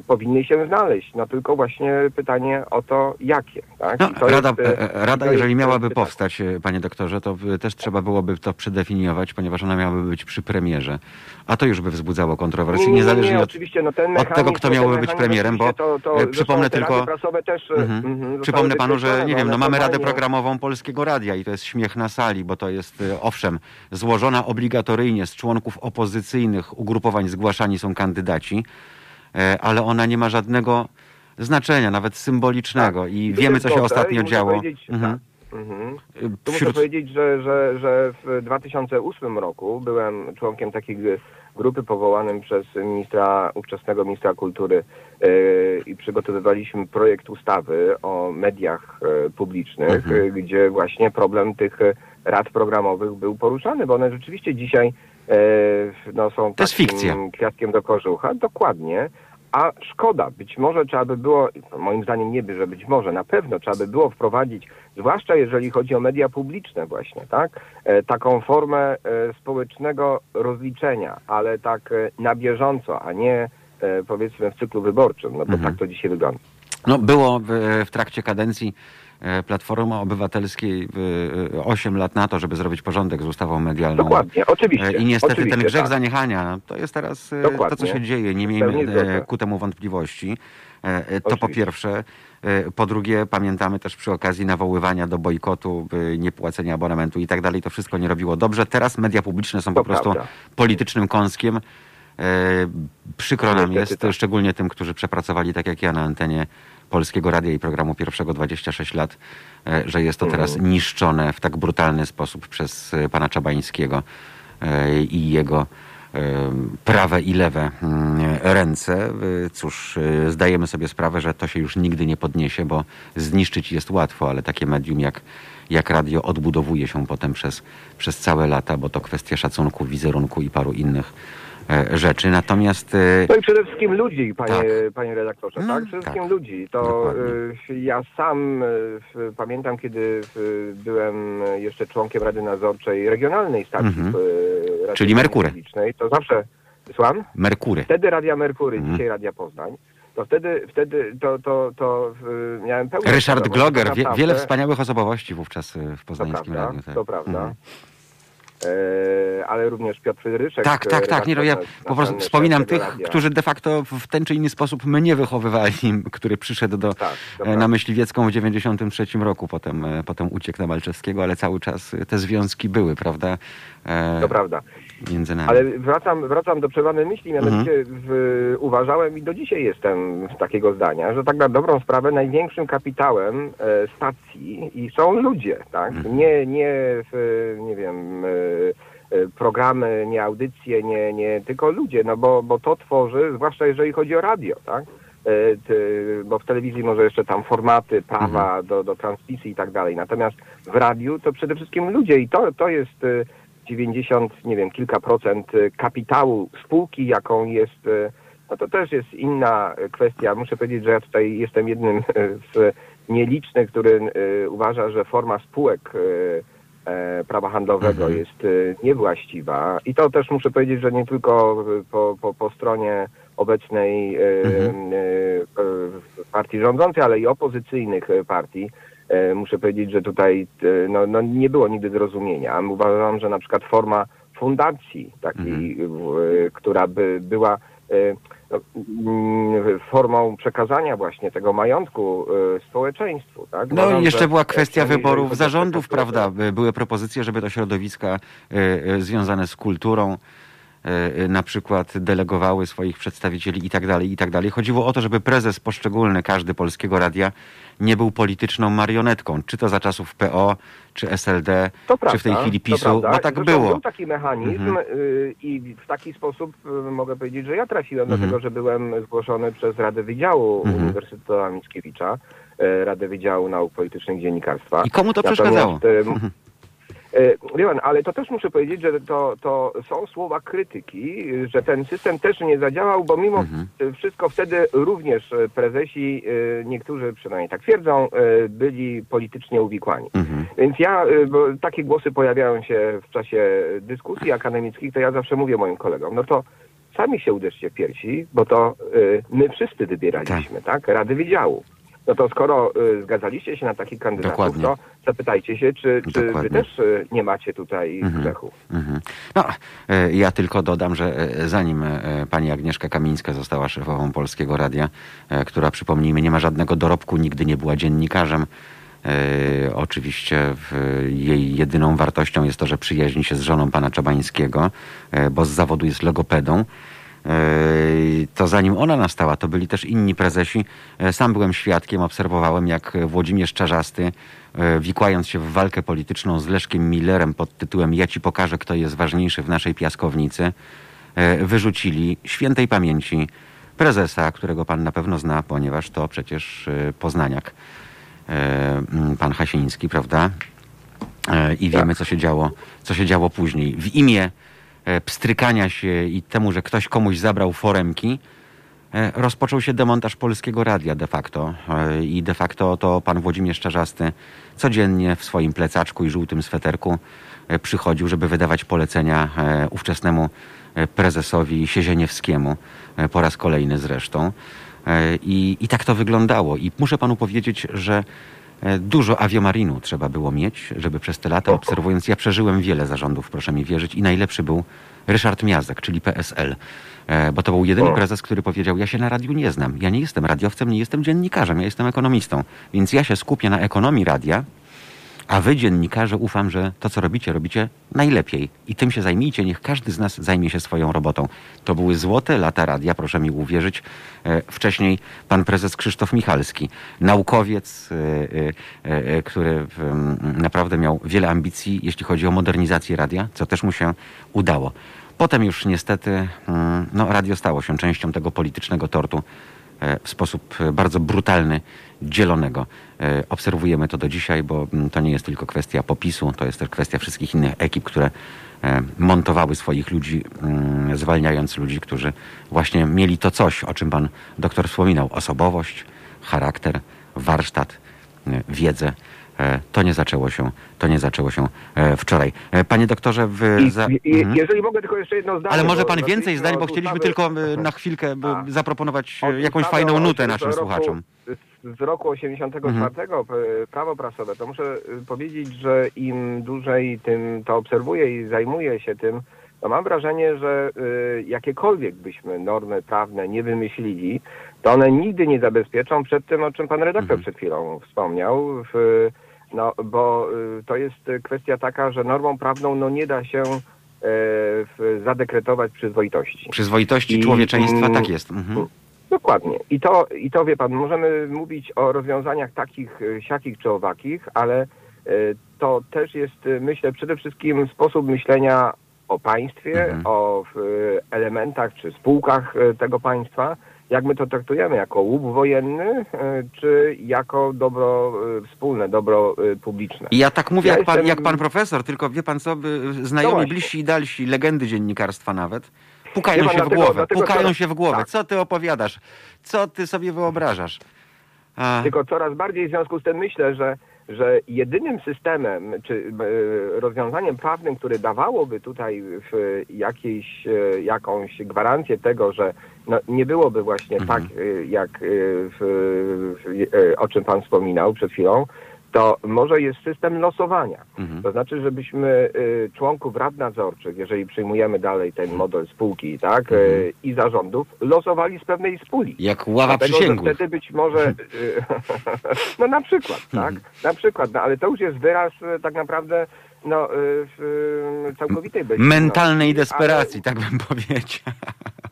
Powinny się znaleźć. No tylko właśnie pytanie o to, jakie. Tak? No, to rada, jest, e, e, rada jeżeli miałaby pytanie. powstać, e, panie doktorze, to też trzeba byłoby to przedefiniować, ponieważ ona miałaby być przy premierze. A to już by wzbudzało kontrowersje, Nie, nie, nie, niezależnie od... oczywiście, no ten od tego, kto miałby być premierem, bo, to, to, przypomnę tylko- też, Mhm. mhm, Przypomnę panu, że nie wiem, no mamy Radę Programową Polskiego Radia i to jest śmiech na sali, bo to jest, owszem, złożona obligatoryjnie z członków opozycyjnych ugrupowań zgłaszani są kandydaci, ale ona nie ma żadnego znaczenia, nawet symbolicznego Tak. i wiemy, co się ostatnio działo. powiedzieć, Mhm. tak. Mhm. E, Tu muszę Wśród... powiedzieć, że, że, że w 2008 roku byłem członkiem takiej grupy powołanym przez ministra, ówczesnego ministra kultury e, i przygotowywaliśmy projekt ustawy o mediach e, publicznych, Mhm. e, gdzie właśnie problem tych e, rad programowych był poruszany, bo one rzeczywiście dzisiaj e, no, są To jest fikcja. kwiatkiem do kożucha. Dokładnie. A szkoda, być może trzeba by było, moim zdaniem nie by, że być może, na pewno trzeba by było wprowadzić, zwłaszcza jeżeli chodzi o media publiczne właśnie, tak? E, taką formę e, społecznego rozliczenia, ale tak e, na bieżąco, a nie powiedzmy w cyklu wyborczym, no bo Mhm. tak to dzisiaj wygląda. No, było w, w trakcie kadencji e, Platformy Obywatelskiej e, 8 lat na to, żeby zrobić porządek z ustawą medialną. Dokładnie, oczywiście. E, I niestety oczywiście, ten grzech tak. zaniechania, to jest teraz e, to, Dokładnie. co się dzieje. Nie miejmy e, ku temu wątpliwości. E, e, To po Oczywiście. pierwsze. E, Po drugie, pamiętamy też przy okazji nawoływania do bojkotu, e, niepłacenia abonamentu i tak dalej, to wszystko nie robiło dobrze. Teraz media publiczne są To po prostu prawda. politycznym kąskiem. E, Przykro nam jest, tak. szczególnie tym, którzy przepracowali tak jak ja na antenie Polskiego Radia i programu pierwszego 26 lat, e, że jest to teraz Mhm. niszczone w tak brutalny sposób przez e, pana Czabańskiego e, i jego prawe i lewe mm, ręce. Cóż, zdajemy sobie sprawę, że to się już nigdy nie podniesie, bo zniszczyć jest łatwo, ale takie medium jak, jak radio odbudowuje się potem przez, przez całe lata, bo to kwestia szacunku, wizerunku i paru innych rzeczy. Natomiast e, No i przede wszystkim ludzi, panie, Tak. panie redaktorze, No, tak? Przede wszystkim tak. ludzi. To y, ja sam y, pamiętam, kiedy y, byłem jeszcze członkiem Rady Nadzorczej Regionalnej Stacji Mhm. y, Radiofonii Czyli Merkury. To zawsze, słucham? Merkury. Wtedy Radia Merkury, Mhm. dzisiaj Radia Poznań. To wtedy, wtedy to, to, to miałem pełną Ryszard Gloger, wie, wiele wspaniałych osobowości wówczas e, w To poznańskim prawda, radiu. tak. to prawda. Mhm. E, ale również Piotr Frydryszek. Tak, tak, tak. Nie, no ja po prostu wspominam tych, Radia. którzy de facto w ten czy inny sposób mnie wychowywali, który przyszedł do, Tak, e, na. Myśliwiecką w 93 roku, potem, e, potem uciekł na Malczewskiego, ale cały czas te związki były, prawda? To prawda. Między nami. Ale wracam, wracam do przerwanej myśli, mianowicie Mhm. w, uważałem i do dzisiaj jestem z takiego zdania, że tak na dobrą sprawę największym kapitałem e, stacji i są ludzie, tak? Mhm. Nie, nie, w, nie wiem, e, e, programy, nie audycje, nie, nie, tylko ludzie, no bo, bo to tworzy, zwłaszcza jeżeli chodzi o radio, tak? E, bo w telewizji może jeszcze tam formaty, prawa Mhm. do, do transmisji i tak dalej. Natomiast w radiu to przede wszystkim ludzie i to, to jest e, 90, nie wiem, kilka procent e, kapitału spółki, jaką jest, e, no to też jest inna e, kwestia. Muszę powiedzieć, że ja tutaj jestem jednym z nielicznych, który uważa, że forma spółek prawa handlowego Mhm. jest niewłaściwa. I to też muszę powiedzieć, że nie tylko po, po, po stronie obecnej Mhm. partii rządzącej, ale i opozycyjnych partii. E, Muszę powiedzieć, że tutaj e, no, no, nie było nigdy zrozumienia. Uważam, że na przykład forma fundacji, takiej, e, która by była e, no, mm, formą przekazania właśnie tego majątku społeczeństwu. Tak? No Uważam, i jeszcze była kwestia wyborów zarządów, prawda? Były propozycje, żeby to środowiska związane z kulturą na przykład delegowały swoich przedstawicieli i tak dalej, i tak dalej. Chodziło o to, żeby prezes poszczególny, każdy polskiego radia nie był polityczną marionetką, czy to za czasów PO, czy SLD, To czy prawda, w tej chwili PiSu, bo tak Zresztą było. Był taki mechanizm Mhm. y, i w taki sposób y, mogę powiedzieć, że ja trafiłem Mhm. do tego, że byłem zgłoszony przez Radę Wydziału Mhm. Uniwersytetu Mickiewicza, y, Radę Wydziału Nauk Politycznych i Dziennikarstwa. I komu to Natomiast, przeszkadzało? E, Wie pan, ale to też muszę powiedzieć, że to, to są słowa krytyki, że ten system też nie zadziałał, bo mimo Mhm. wszystko wtedy również prezesi, e, niektórzy przynajmniej tak twierdzą, e, byli politycznie uwikłani. Mhm. Więc ja, bo takie głosy pojawiają się w czasie dyskusji akademickich, to ja zawsze mówię moim kolegom, no to sami się uderzcie w piersi, bo to my wszyscy wybieraliśmy, tak? Rady Wydziału. No to skoro y, zgadzaliście się na takich kandydatów, Dokładnie. to zapytajcie się, czy, czy wy też y, nie macie tutaj Mhm. grzechu. Mhm. No, e, ja tylko dodam, że e, zanim e, pani Agnieszka Kamińska została szefową Polskiego Radia, e, która przypomnijmy nie ma żadnego dorobku, nigdy nie była dziennikarzem. Oczywiście jej jedyną wartością jest to, że przyjaźni się z żoną pana Czabańskiego, bo z zawodu jest logopedą. E, To zanim ona nastała, to byli też inni prezesi. E, Sam byłem świadkiem, obserwowałem jak Włodzimierz Czarzasty, e, wikłając się w walkę polityczną z Leszkiem Millerem pod tytułem Ja ci pokażę, kto jest ważniejszy w naszej piaskownicy, wyrzucili świętej pamięci prezesa, którego pan na pewno zna, ponieważ to przecież poznaniak, e, m, pan Hasiński, prawda? I wiemy, co się działo, co się działo później. W imię pstrykania się i temu, że ktoś komuś zabrał foremki, e, rozpoczął się demontaż polskiego radia de facto. E, I de facto to pan Włodzimierz Czarzasty codziennie w swoim plecaczku i żółtym sweterku e, przychodził, żeby wydawać polecenia e, ówczesnemu e, prezesowi Siezieniewskiemu, e, po raz kolejny zresztą. E, I, I tak to wyglądało. I muszę panu powiedzieć, że e, dużo aviomarinu trzeba było mieć, żeby przez te lata obserwując, ja przeżyłem wiele zarządów, proszę mi wierzyć, i najlepszy był Ryszard Miazek, czyli PSL. E, Bo to był jedyny prezes, który powiedział, ja się na radiu nie znam, ja nie jestem radiowcem, nie jestem dziennikarzem, ja jestem ekonomistą, więc ja się skupię na ekonomii radia, a wy, dziennikarze, ufam, że to, co robicie, robicie najlepiej. I tym się zajmijcie, niech każdy z nas zajmie się swoją robotą. To były złote lata radia, proszę mi uwierzyć. E, Wcześniej pan prezes Krzysztof Michalski, naukowiec, e, e, który naprawdę miał wiele ambicji, jeśli chodzi o modernizację radia, co też mu się udało. Potem już niestety mm, no, radio stało się częścią tego politycznego tortu w sposób bardzo brutalny, dzielonego. E, Obserwujemy to do dzisiaj, bo mm, to nie jest tylko kwestia popisu, to jest też kwestia wszystkich innych ekip, które e, montowały swoich ludzi, mm, zwalniając ludzi, którzy właśnie mieli to coś, o czym pan doktor wspominał. Osobowość, charakter, warsztat, e, wiedzę. To nie zaczęło się, to nie zaczęło się wczoraj. Panie doktorze, w... Za- Mhm. jeżeli mogę tylko jeszcze jedno zdanie. Ale może pan więcej zdań, bo chcieliśmy ustawy- tylko na chwilkę zaproponować jakąś fajną nutę naszym słuchaczom. Z, roku 84 p- prawo prasowe, to muszę y, powiedzieć, że im dłużej tym to obserwuję i zajmuję się tym, to mam wrażenie, że y, jakiekolwiek byśmy normy prawne nie wymyślili, to one nigdy nie zabezpieczą przed tym, o czym pan redaktor Mhm. przed chwilą wspomniał. W, no, bo y, to jest kwestia taka, że normą prawną no, nie da się zadekretować przyzwoitości. Przyzwoitości I- człowieczeństwa, tak jest. Mhm. Dokładnie. I to, I to wie pan, możemy mówić o rozwiązaniach takich, y, siakich czy owakich, ale y, to też jest, y, myślę, przede wszystkim sposób myślenia o państwie, Mhm. o elementach czy spółkach tego państwa, jak my to traktujemy, jako łup wojenny, czy jako dobro wspólne, dobro publiczne. I ja tak mówię Ja jak, pan, jestem- jak pan profesor, tylko wie pan co, by- No znajomi właśnie. bliżsi i dalsi, legendy dziennikarstwa nawet, pukają się w głowę, pukają coraz- się w głowę. tak. Co ty opowiadasz? Co ty sobie wyobrażasz? A, Tylko coraz bardziej w związku z tym myślę, że, że jedynym systemem czy e, rozwiązaniem prawnym, które dawałoby tutaj w jakiejś, e, jakąś gwarancję tego, że no, nie byłoby właśnie Mhm. tak, e, jak w, w, o czym pan wspominał przed chwilą, to może jest system losowania. mhm. To znaczy, żebyśmy y, członków rad nadzorczych, jeżeli przyjmujemy dalej ten model spółki, tak, Mhm. y, i zarządów, losowali z pewnej spóli. Jak ława Dlatego, przysięgłych. Wtedy być może, y, no na przykład, tak, Mhm. na przykład, no ale to już jest wyraz y, tak naprawdę no, y, w y, całkowitej bezsilności. Mentalnej desperacji, tak bym powiedział.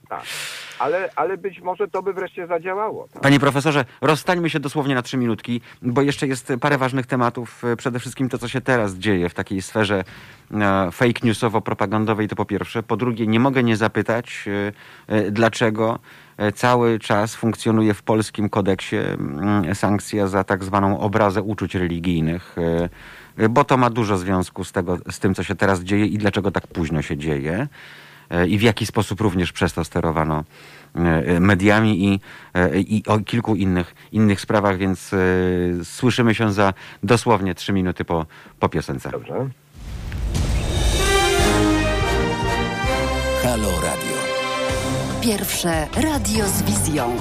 Tak. Ale, ale być może to by wreszcie zadziałało. Tak? Panie profesorze, rozstańmy się dosłownie na trzy minutki, bo jeszcze jest parę ważnych tematów. Przede wszystkim to, co się teraz dzieje w takiej sferze e, fake newsowo-propagandowej, to po pierwsze. Po drugie, nie mogę nie zapytać, e, e, dlaczego cały czas funkcjonuje w polskim kodeksie mm, sankcja za tak zwaną obrazę uczuć religijnych, bo to ma dużo związku z, tego, z tym, co się teraz dzieje i dlaczego tak późno się dzieje i w jaki sposób również przez to sterowano e, mediami i, e, i o kilku innych, innych sprawach, więc e, słyszymy się za dosłownie trzy minuty po, po piosence. Dobrze. Halo Radio. Pierwsze radio z wizją.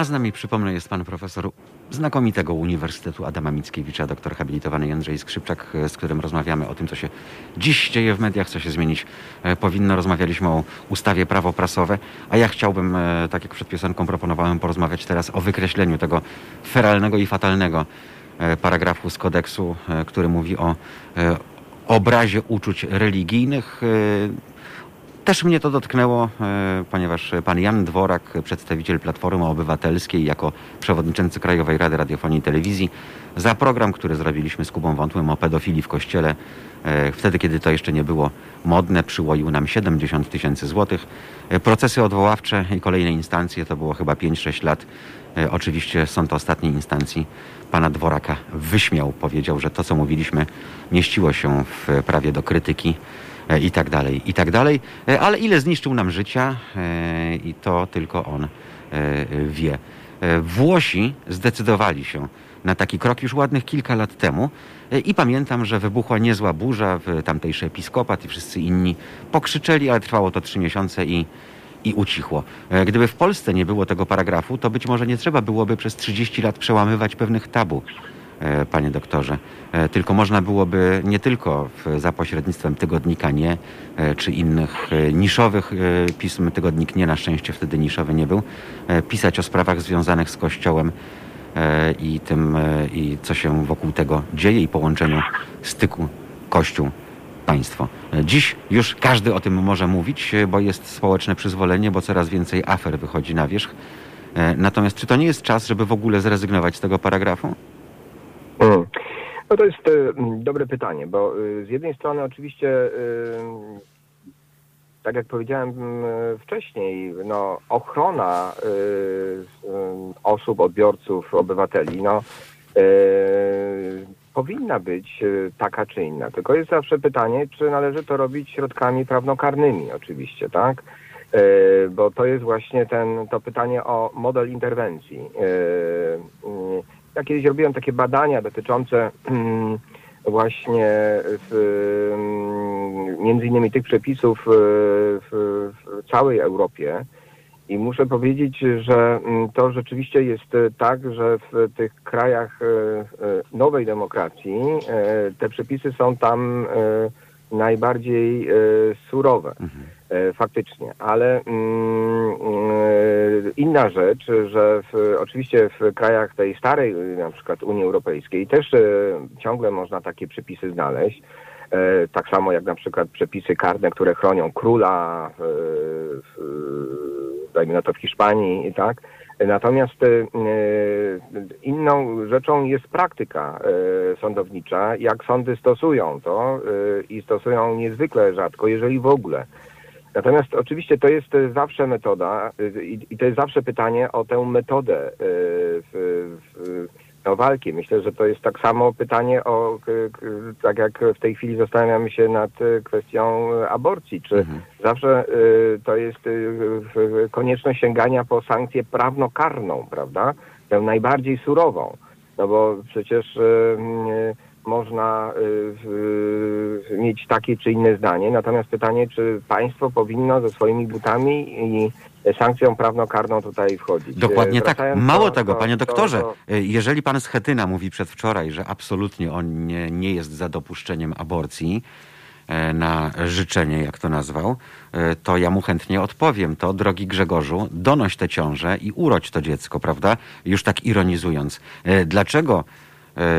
A z nami, przypomnę, jest pan profesor znakomitego Uniwersytetu Adama Mickiewicza, doktor habilitowany Jędrzej Skrzypczak, z którym rozmawiamy o tym, co się dziś dzieje w mediach, co się zmienić e, powinno. Rozmawialiśmy o ustawie prawo prasowe, a ja chciałbym, e, tak jak przed piosenką proponowałem, porozmawiać teraz o wykreśleniu tego feralnego i fatalnego e, paragrafu z kodeksu, który mówi o obrazie uczuć religijnych. Też mnie to dotknęło, e, ponieważ pan Jan Dworak, przedstawiciel Platformy Obywatelskiej, jako przewodniczący Krajowej Rady Radiofonii i Telewizji, za program, który zrobiliśmy z Kubą Wątłym o pedofilii w kościele, e, wtedy, kiedy to jeszcze nie było modne, przyłoił nam 70 tysięcy złotych. E, Procesy odwoławcze i kolejne instancje to było chyba 5-6 lat. Oczywiście sąd ostatniej instancji pana Dworaka wyśmiał, powiedział, że to, co mówiliśmy, mieściło się w prawie do krytyki i tak dalej, i tak dalej. E, Ale ile zniszczył nam życia e, i to tylko on e, wie. E, Włosi zdecydowali się na taki krok już ładnych kilka lat temu e, i pamiętam, że wybuchła niezła burza, w tamtejszy episkopat i wszyscy inni pokrzyczeli, ale trwało to trzy miesiące i, i ucichło. E, Gdyby w Polsce nie było tego paragrafu, to być może nie trzeba byłoby przez 30 lat przełamywać pewnych tabu e, panie doktorze. E, Tylko można byłoby nie tylko za pośrednictwem tygodnika Nie e, czy innych e, niszowych e, pism, tygodnik Nie na szczęście wtedy niszowy nie był, e, pisać o sprawach związanych z Kościołem e, i tym, e, i co się wokół tego dzieje i połączeniu styku Kościół państwo. E, Dziś już każdy o tym może mówić, e, bo jest społeczne przyzwolenie, bo coraz więcej afer wychodzi na wierzch. E, Natomiast czy to nie jest czas, żeby w ogóle zrezygnować z tego paragrafu? Mm. No to jest y, mm, dobre pytanie, bo y, z jednej strony oczywiście, y, tak jak powiedziałem y, wcześniej, no, ochrona y, y, osób, odbiorców, obywateli, no, y, powinna być taka czy inna. Tylko jest zawsze pytanie, czy należy to robić środkami prawnokarnymi oczywiście, tak? Bo to jest właśnie ten, to pytanie o model interwencji. Ja kiedyś robiłem takie badania dotyczące mm, właśnie w, mm, między innymi tych przepisów y, w, w całej Europie. I muszę powiedzieć, że mm, to rzeczywiście jest tak, że w tych krajach y, y, nowej demokracji te przepisy są tam najbardziej surowe. E, faktycznie, ale mm, y, inna rzecz, że w, oczywiście w krajach tej starej, y, na przykład Unii Europejskiej, też y, ciągle można takie przepisy znaleźć. E, Tak samo jak na przykład przepisy karne, które chronią króla, dajmy na to w Hiszpanii tak. Natomiast inną rzeczą jest praktyka sądownicza, jak sądy stosują to i stosują niezwykle rzadko, jeżeli w ogóle. Natomiast oczywiście to jest zawsze metoda y, i, to jest zawsze pytanie o tę metodę y, w, w, no, walki. Myślę, że to jest tak samo pytanie o, tak jak w tej chwili zastanawiamy się nad y, kwestią aborcji. Czy Mhm. zawsze to jest konieczność sięgania po sankcję prawnokarną, prawda? Tę najbardziej surową. No bo przecież y, y, można y, w- mieć takie czy inne zdanie. Natomiast pytanie, czy państwo powinno ze swoimi butami i sankcją prawnokarną tutaj wchodzić. Dokładnie Y, tak. wracając Mało do- tego, do- panie do- doktorze, do- y, jeżeli pan Schetyna mówi przedwczoraj, że absolutnie on nie, nie jest za dopuszczeniem aborcji, e, na życzenie, jak to nazwał, e, to ja mu chętnie odpowiem. To, drogi Grzegorzu, donoś tę ciążę i urodź to dziecko, prawda? Już tak ironizując. E, Dlaczego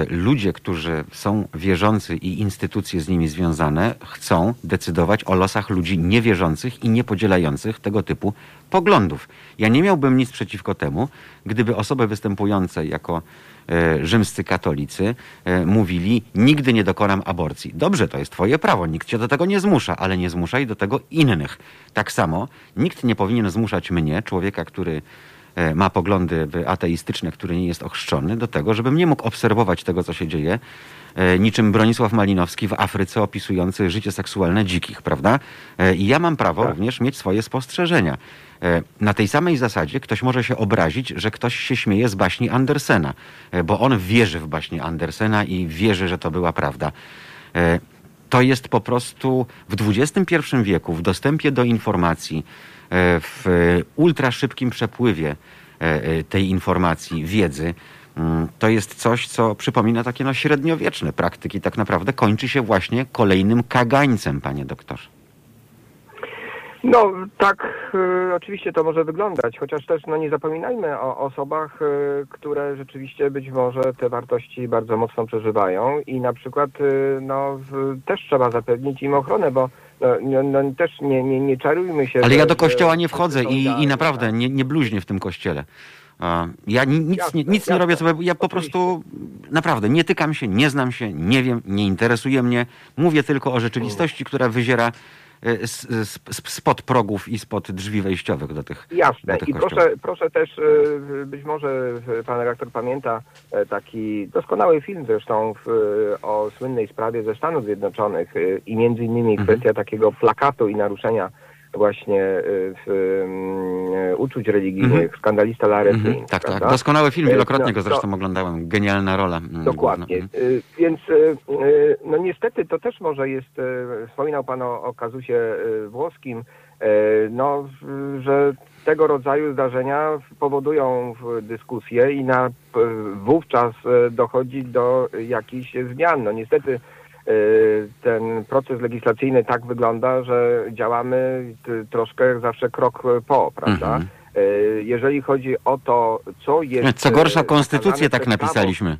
ludzie, którzy są wierzący i instytucje z nimi związane, chcą decydować o losach ludzi niewierzących i niepodzielających tego typu poglądów? Ja nie miałbym nic przeciwko temu, gdyby osoby występujące jako e, rzymscy katolicy e, mówili, nigdy nie dokonam aborcji. Dobrze, to jest twoje prawo, nikt cię do tego nie zmusza, ale nie zmuszaj do tego innych. Tak samo nikt nie powinien zmuszać mnie, człowieka, który e, ma poglądy ateistyczne, który nie jest ochrzczony, do tego, żebym nie mógł obserwować tego, co się dzieje, e, niczym Bronisław Malinowski w Afryce opisujący życie seksualne dzikich, prawda? E, I ja mam prawo również mieć swoje spostrzeżenia. E, Na tej samej zasadzie ktoś może się obrazić, że ktoś się śmieje z baśni Andersena, e, bo on wierzy w baśni Andersena i wierzy, że to była prawda. E, To jest po prostu w XXI wieku, w dostępie do informacji, e, w ultra szybkim przepływie e, e, tej informacji, wiedzy, mm, to jest coś, co przypomina takie no, średniowieczne praktyki. Tak naprawdę kończy się właśnie kolejnym kagańcem, panie doktorze. No tak, oczywiście to może wyglądać, chociaż też no, nie zapominajmy o osobach, które rzeczywiście być może te wartości bardzo mocno przeżywają i na przykład no, w, też trzeba zapewnić im ochronę, bo no, no, no, też nie, nie, nie czarujmy się. Ale że- ja do kościoła nie wchodzę i, i naprawdę tak. nie, nie bluźnię w tym kościele. Ja ni- nic, Jasne, nie, nic nie robię sobie, ja po prostu naprawdę nie tykam się, nie znam się, nie wiem, nie interesuje mnie. Mówię tylko o rzeczywistości, która wyziera spod progów i spod drzwi wejściowych do tych, Jasne. do tych I kościołów. proszę, proszę też, y, być może y, pan redaktor pamięta taki doskonały film zresztą w, y, o słynnej sprawie ze Stanów Zjednoczonych y, i między innymi Mhm. kwestia takiego plakatu i naruszenia właśnie y, w, y, uczuć religijnych skandalista Larry Mhm, Flint. tak, tak. Doskonały film, wielokrotnie no, go zresztą oglądałem. Genialna rola. mm, Dokładnie. główna. Y, Więc y, y, no niestety to też może jest, y, wspominał Pan o, o kazusie y, włoskim, y, no, że tego rodzaju zdarzenia powodują dyskusję i na, wówczas y, dochodzi do jakichś zmian. No niestety y, ten proces legislacyjny tak wygląda, że działamy troszkę zawsze krok po, prawda? Mhm. Y, Jeżeli chodzi o to, co jest... Co gorsza, y, konstytucję tak napisaliśmy,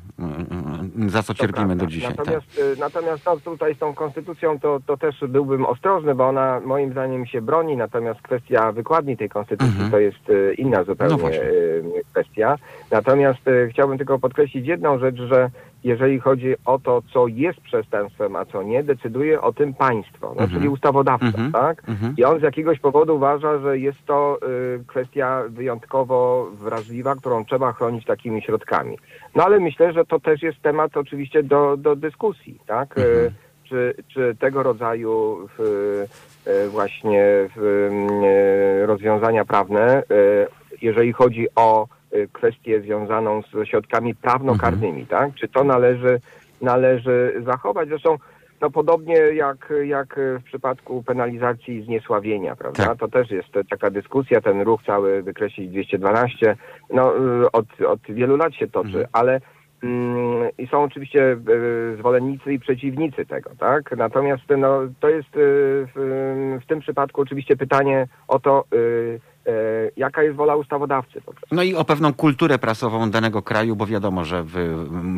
y, y, za co cierpimy prawda. do dzisiaj. Tak. Natomiast, y, natomiast no, tutaj z tą konstytucją to, to też byłbym ostrożny, bo ona moim zdaniem się broni, natomiast kwestia wykładni tej konstytucji Mhm. to jest y, inna No zupełnie y, kwestia. Natomiast y, chciałbym tylko podkreślić jedną rzecz, że jeżeli chodzi o to, co jest przestępstwem, a co nie, decyduje o tym państwo, no, Mhm. czyli ustawodawca, Mhm. tak? Mhm. I on z jakiegoś powodu uważa, że jest to y, kwestia wyjątkowo wrażliwa, którą trzeba chronić takimi środkami. No ale myślę, że to też jest temat oczywiście do, do dyskusji, tak? Y, Mhm. Czy, czy tego rodzaju w, y, właśnie w, y, rozwiązania prawne, y, jeżeli chodzi o kwestię związaną z środkami prawnokarnymi, tak? Czy to należy, należy zachować? Zresztą no podobnie jak, jak w przypadku penalizacji zniesławienia, prawda? Tak. To też jest taka dyskusja, ten ruch cały wykreślić 212, no y, od, od wielu lat się toczy, Mhm. ale mm, i są oczywiście y, zwolennicy i przeciwnicy tego, tak? Natomiast no, to jest y, w, w tym przypadku oczywiście pytanie o to, y, y, jaka jest wola ustawodawcy. No i o pewną kulturę prasową danego kraju, bo wiadomo, że w,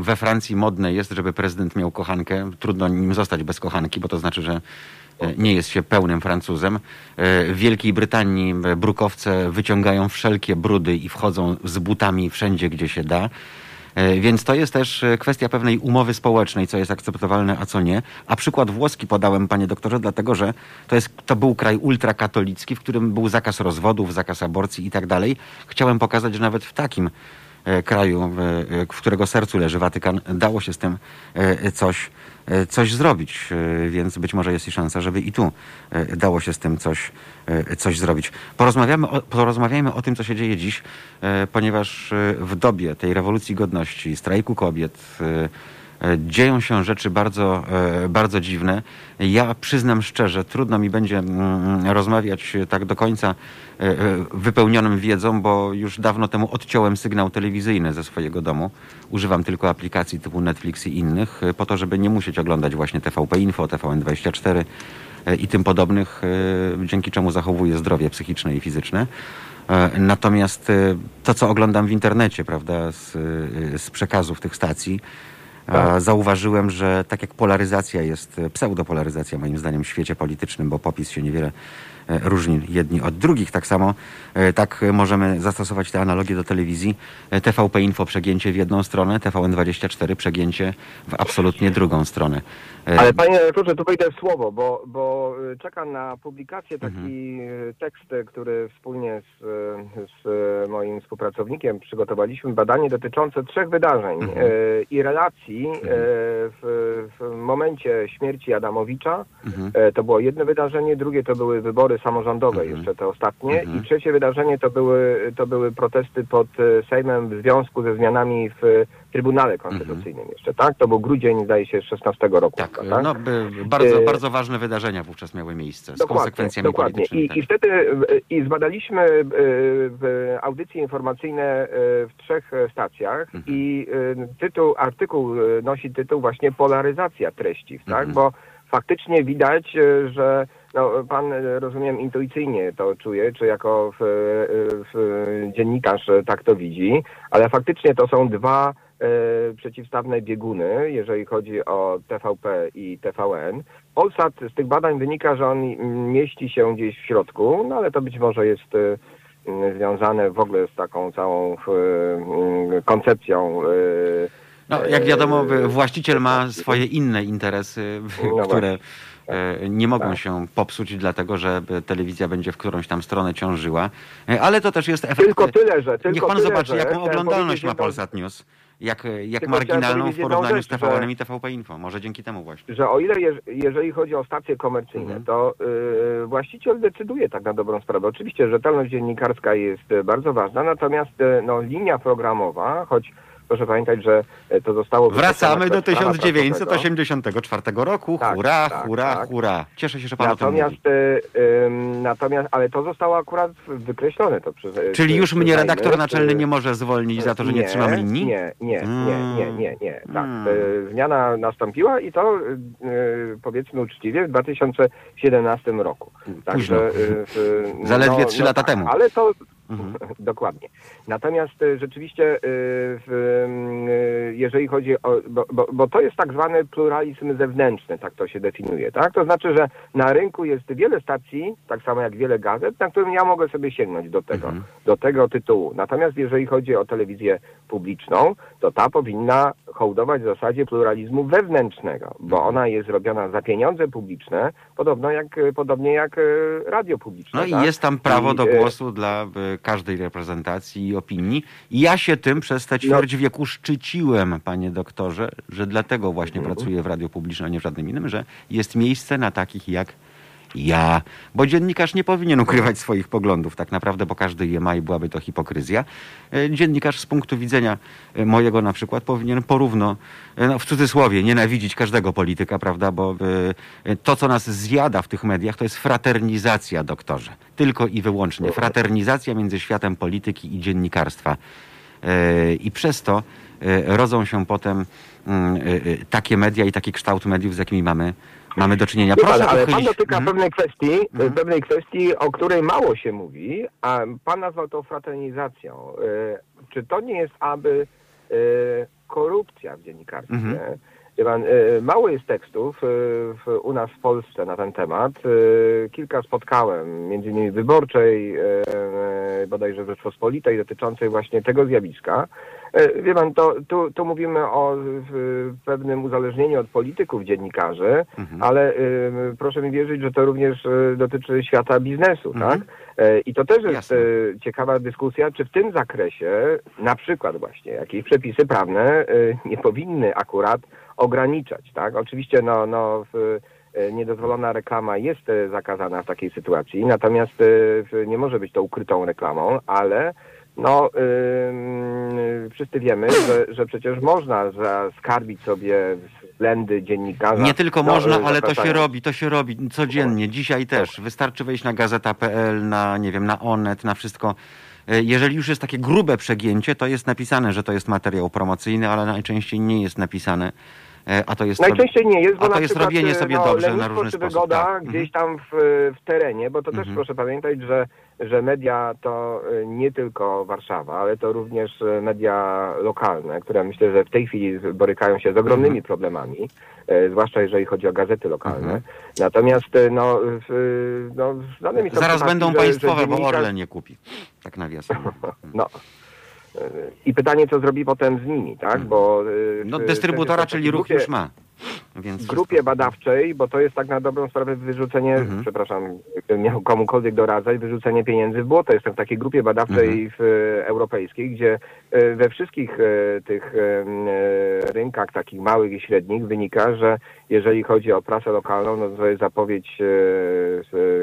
we Francji modne jest, żeby prezydent miał kochankę. Trudno nim zostać bez kochanki, bo to znaczy, że e, nie jest się pełnym Francuzem. E, W Wielkiej Brytanii e, brukowce wyciągają wszelkie brudy i wchodzą z butami wszędzie, gdzie się da. E, Więc to jest też e, kwestia pewnej umowy społecznej, co jest akceptowalne, a co nie. A przykład włoski podałem, panie doktorze, dlatego że to, jest, to był kraj ultrakatolicki, w którym był zakaz rozwodów, zakaz aborcji i tak dalej. Chciałem pokazać, że nawet w takim e, kraju, w którego sercu leży Watykan, dało się z tym coś, coś zrobić. E, Więc być może jest i szansa, żeby i tu e, dało się z tym coś, e, coś zrobić. Porozmawiamy o, porozmawiajmy o tym, co się dzieje dziś, e, ponieważ e, w dobie tej rewolucji godności, strajku kobiet, e, E, Dzieją się rzeczy bardzo, e, bardzo dziwne. Ja przyznam szczerze, trudno mi będzie mm, rozmawiać tak do końca e, e, wypełnionym wiedzą, bo już dawno temu odciąłem sygnał telewizyjny ze swojego domu. Używam tylko aplikacji typu Netflix i innych, e, po to, żeby nie musieć oglądać właśnie TVP Info, TVN24 e, i tym podobnych, e, dzięki czemu zachowuję zdrowie psychiczne i fizyczne. E, Natomiast e, to, co oglądam w internecie, prawda, z, e, z przekazów tych stacji, Zauważyłem, że tak jak polaryzacja jest, e, pseudopolaryzacja moim zdaniem w świecie politycznym, bo popis się niewiele e, różni jedni od drugich, tak samo e, tak możemy zastosować te analogie do telewizji. TVP Info przegięcie w jedną stronę, TVN24 przegięcie w absolutnie drugą stronę. Ale panie redaktorze, tu wejdę w słowo, bo, bo y, czekam na publikację taki y, tekst, y, który wspólnie z, z moim współpracownikiem przygotowaliśmy, badanie dotyczące trzech wydarzeń Mhm. i relacji y, w, w momencie śmierci Adamowicza. Mhm. E, To było jedno wydarzenie, drugie to były wybory samorządowe, Mhm. jeszcze te ostatnie, Mhm. i trzecie wydarzenie to były, to były protesty pod Sejmem w związku ze zmianami w Trybunale Konstytucyjnym jeszcze, tak? To był grudzień, zdaje się, 16 roku. tak, chyba, e, no, bardzo, E, bardzo ważne wydarzenia wówczas miały miejsce z Dokładnie, konsekwencjami dokładnie. politycznymi. I, tak. I wtedy e, i zbadaliśmy w audycje informacyjne w trzech stacjach Mhm. i tytuł, artykuł nosi tytuł właśnie polaryzacja treści, tak? Mhm. Bo faktycznie widać, że no, pan, rozumiem, intuicyjnie to czuje, czy jako w, w dziennikarz tak to widzi, ale faktycznie to są dwa przeciwstawne bieguny, jeżeli chodzi o TVP i TVN. Polsat z tych badań wynika, że on mieści się gdzieś w środku, no ale to być może jest e, związane w ogóle z taką całą e, koncepcją. e, No, jak wiadomo, e, właściciel ma swoje inne interesy, No które e, nie mogą Tak. się popsuć, dlatego że e, telewizja będzie w którąś tam stronę ciążyła. E, Ale to też jest efekt. Tylko tyle, że tylko Niech pan tyle, zobaczy, jaką oglądalność ma Polsat News. Jak, jak Tylko marginalną w porównaniu z rzecz, TVN że- i TVP Info. Może dzięki temu właśnie. że o ile jeż, jeżeli chodzi o stacje komercyjne, Mhm. to y, właściciel decyduje tak na dobrą sprawę. Oczywiście rzetelność dziennikarska jest bardzo ważna, natomiast y, no, linia programowa, choć proszę pamiętać, że y, to zostało... Wracamy do wypuszczone przez prawa prasowego. 1984 roku. Tak, hurra, tak, hurra, tak. hurra. Cieszę się, że pan o. Natomiast, y, ym, natomiast, ale to zostało akurat wykreślone. To przy, Czyli przy- już mnie redaktor naczelny Y, nie może zwolnić za to, że nie trzymam linii? Nie, nie, nie, nie, nie, nie. Tak. Mm. E, Zmiana nastąpiła i to e, powiedzmy uczciwie w 2017 roku. Późno. e, w- Zaledwie trzy lata temu. Ale to Mhm. dokładnie. Natomiast e, rzeczywiście m, e, jeżeli chodzi o, bo, bo, bo to jest tak zwany pluralizm zewnętrzny, tak to się definiuje, tak? To znaczy, że na rynku jest wiele stacji, tak samo jak wiele gazet, na którym ja mogę sobie sięgnąć do tego, Mhm. do tego tytułu. Natomiast jeżeli chodzi o telewizję publiczną, to ta powinna hołdować w zasadzie pluralizmu wewnętrznego, bo Mhm. ona jest zrobiona za pieniądze publiczne, podobno jak, podobnie jak radio publiczne. No i tak? jest tam prawo I, do głosu dla każdej reprezentacji i opinii. I ja się tym przez te ćwierć wieku szczyciłem, panie doktorze, że dlatego właśnie Mhm. pracuję w radiu publicznym, a nie w żadnym innym, że jest miejsce na takich jak ja. Bo dziennikarz nie powinien ukrywać swoich poglądów tak naprawdę, bo każdy je ma i byłaby to hipokryzja. E, Dziennikarz z punktu widzenia e, mojego na przykład powinien porówno, e, no w cudzysłowie, nienawidzić każdego polityka, prawda, bo to, co nas zjada w tych mediach, to jest fraternizacja, doktorze. Tylko i wyłącznie. Fraternizacja między światem polityki i dziennikarstwa. I przez to rodzą się potem mm, takie media i taki kształt mediów, z jakimi mamy, mamy do czynienia. Wie pan, Proszę ale pan dotyka Mhm. pewnej kwestii, Mhm. pewnej kwestii, o której mało się mówi, a pan nazwał to fraternizacją. E, Czy to nie jest aby e, korupcja w dziennikarstwie? Wie pan, e, mało jest tekstów w, u nas w Polsce na ten temat. Kilka spotkałem, między innymi wyborczej, bodajże Rzeczpospolitej, dotyczącej właśnie tego zjawiska. E, Wie pan, to, tu, tu mówimy o pewnym uzależnieniu od polityków dziennikarzy, Mhm. ale y, proszę mi wierzyć, że to również y, dotyczy świata biznesu, Mhm. tak? E, I to też jest Jasne. y, ciekawa dyskusja, czy w tym zakresie na przykład właśnie jakieś przepisy prawne y, nie powinny akurat ograniczać, tak? Oczywiście no, no w, niedozwolona reklama jest zakazana w takiej sytuacji, natomiast nie może być to ukrytą reklamą, ale no ym, wszyscy wiemy, że, że przecież można zaskarbić sobie względy dziennikarza. Nie tylko no, można, ale to się robi, to się robi codziennie, dzisiaj też. Wystarczy wejść na gazeta.pl, na nie wiem, na Onet, na wszystko. E, Jeżeli już jest takie grube przegięcie, to jest napisane, że to jest materiał promocyjny, ale najczęściej nie jest napisane. E, A to jest Najczęściej nie jest, bo A to jest robienie y, sobie no, dobrze na różny czy sposób, wygoda tak. gdzieś tam w, w terenie, bo to też Mhm. proszę pamiętać, że, że media to y, nie tylko Warszawa, ale to również y, media lokalne, które myślę, że w tej chwili borykają się z ogromnymi Mhm. problemami, y, zwłaszcza jeżeli chodzi o gazety lokalne. Mhm. Natomiast no, w, no, znane mi są Zaraz będą że, państwowe, że bo dziennikarz- Orlen nie kupi. Tak nawiasem. No. Y, I pytanie, co zrobi potem z nimi, tak? Mhm. Bo No dystrybutora, czyli ruch już ma. Więc w wszystko- grupie badawczej, bo to jest tak na dobrą sprawę wyrzucenie, Mhm. przepraszam, gdybym miał komukolwiek doradzać, wyrzucenie pieniędzy w błoto. Jestem w takiej grupie badawczej Mhm. w, e, europejskiej, gdzie e, we wszystkich e, tych rynkach takich małych i średnich wynika, że jeżeli chodzi o prasę lokalną, no to jest zapowiedź,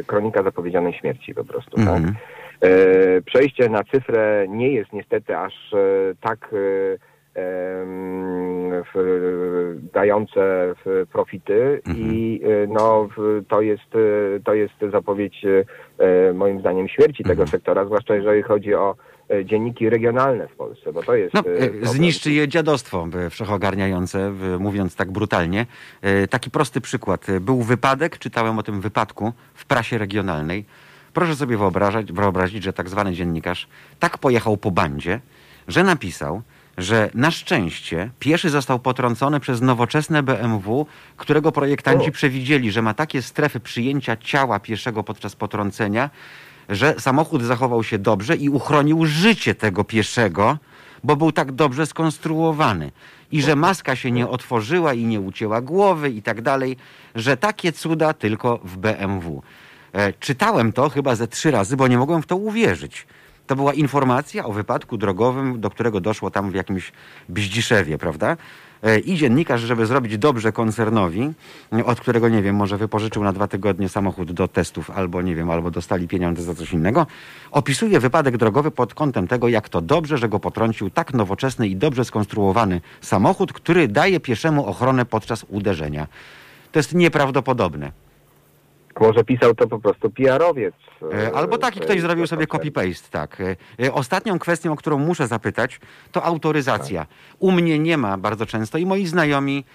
kronika zapowiedzianej śmierci po prostu. Tak? Mhm. E, przejście na cyfrę nie jest niestety aż tak dające profity Mhm. i e, no, to, jest, e, to jest zapowiedź e, moim zdaniem śmierci tego Mhm. sektora, zwłaszcza jeżeli chodzi o dzienniki regionalne w Polsce, bo to jest No, zniszczy je dziadostwo wszechogarniające, mówiąc tak brutalnie. Taki prosty przykład. Był wypadek, czytałem o tym wypadku w prasie regionalnej. Proszę sobie wyobrażać, wyobrazić, że tak zwany dziennikarz tak pojechał po bandzie, że napisał, że na szczęście pieszy został potrącony przez nowoczesne BMW, którego projektanci O. przewidzieli, że ma takie strefy przyjęcia ciała pieszego podczas potrącenia, że samochód zachował się dobrze i uchronił życie tego pieszego, bo był tak dobrze skonstruowany. I że maska się nie otworzyła i nie ucięła głowy i tak dalej, że takie cuda tylko w BMW. E, czytałem to chyba ze trzy razy, bo nie mogłem w to uwierzyć. To była informacja o wypadku drogowym, do którego doszło tam w jakimś Bździszewie, prawda? E, I dziennikarz, żeby zrobić dobrze koncernowi, od którego, nie wiem, może wypożyczył na dwa tygodnie samochód do testów, albo nie wiem, albo dostali pieniądze za coś innego, opisuje wypadek drogowy pod kątem tego, jak to dobrze, że go potrącił tak nowoczesny i dobrze skonstruowany samochód, który daje pieszemu ochronę podczas uderzenia. To jest nieprawdopodobne. Może pisał to po prostu PR-owiec. E, Albo taki e, ktoś zrobił sobie copy-paste, tak. E, Ostatnią kwestią, o którą muszę zapytać, to autoryzacja. U mnie nie ma bardzo często i moi znajomi,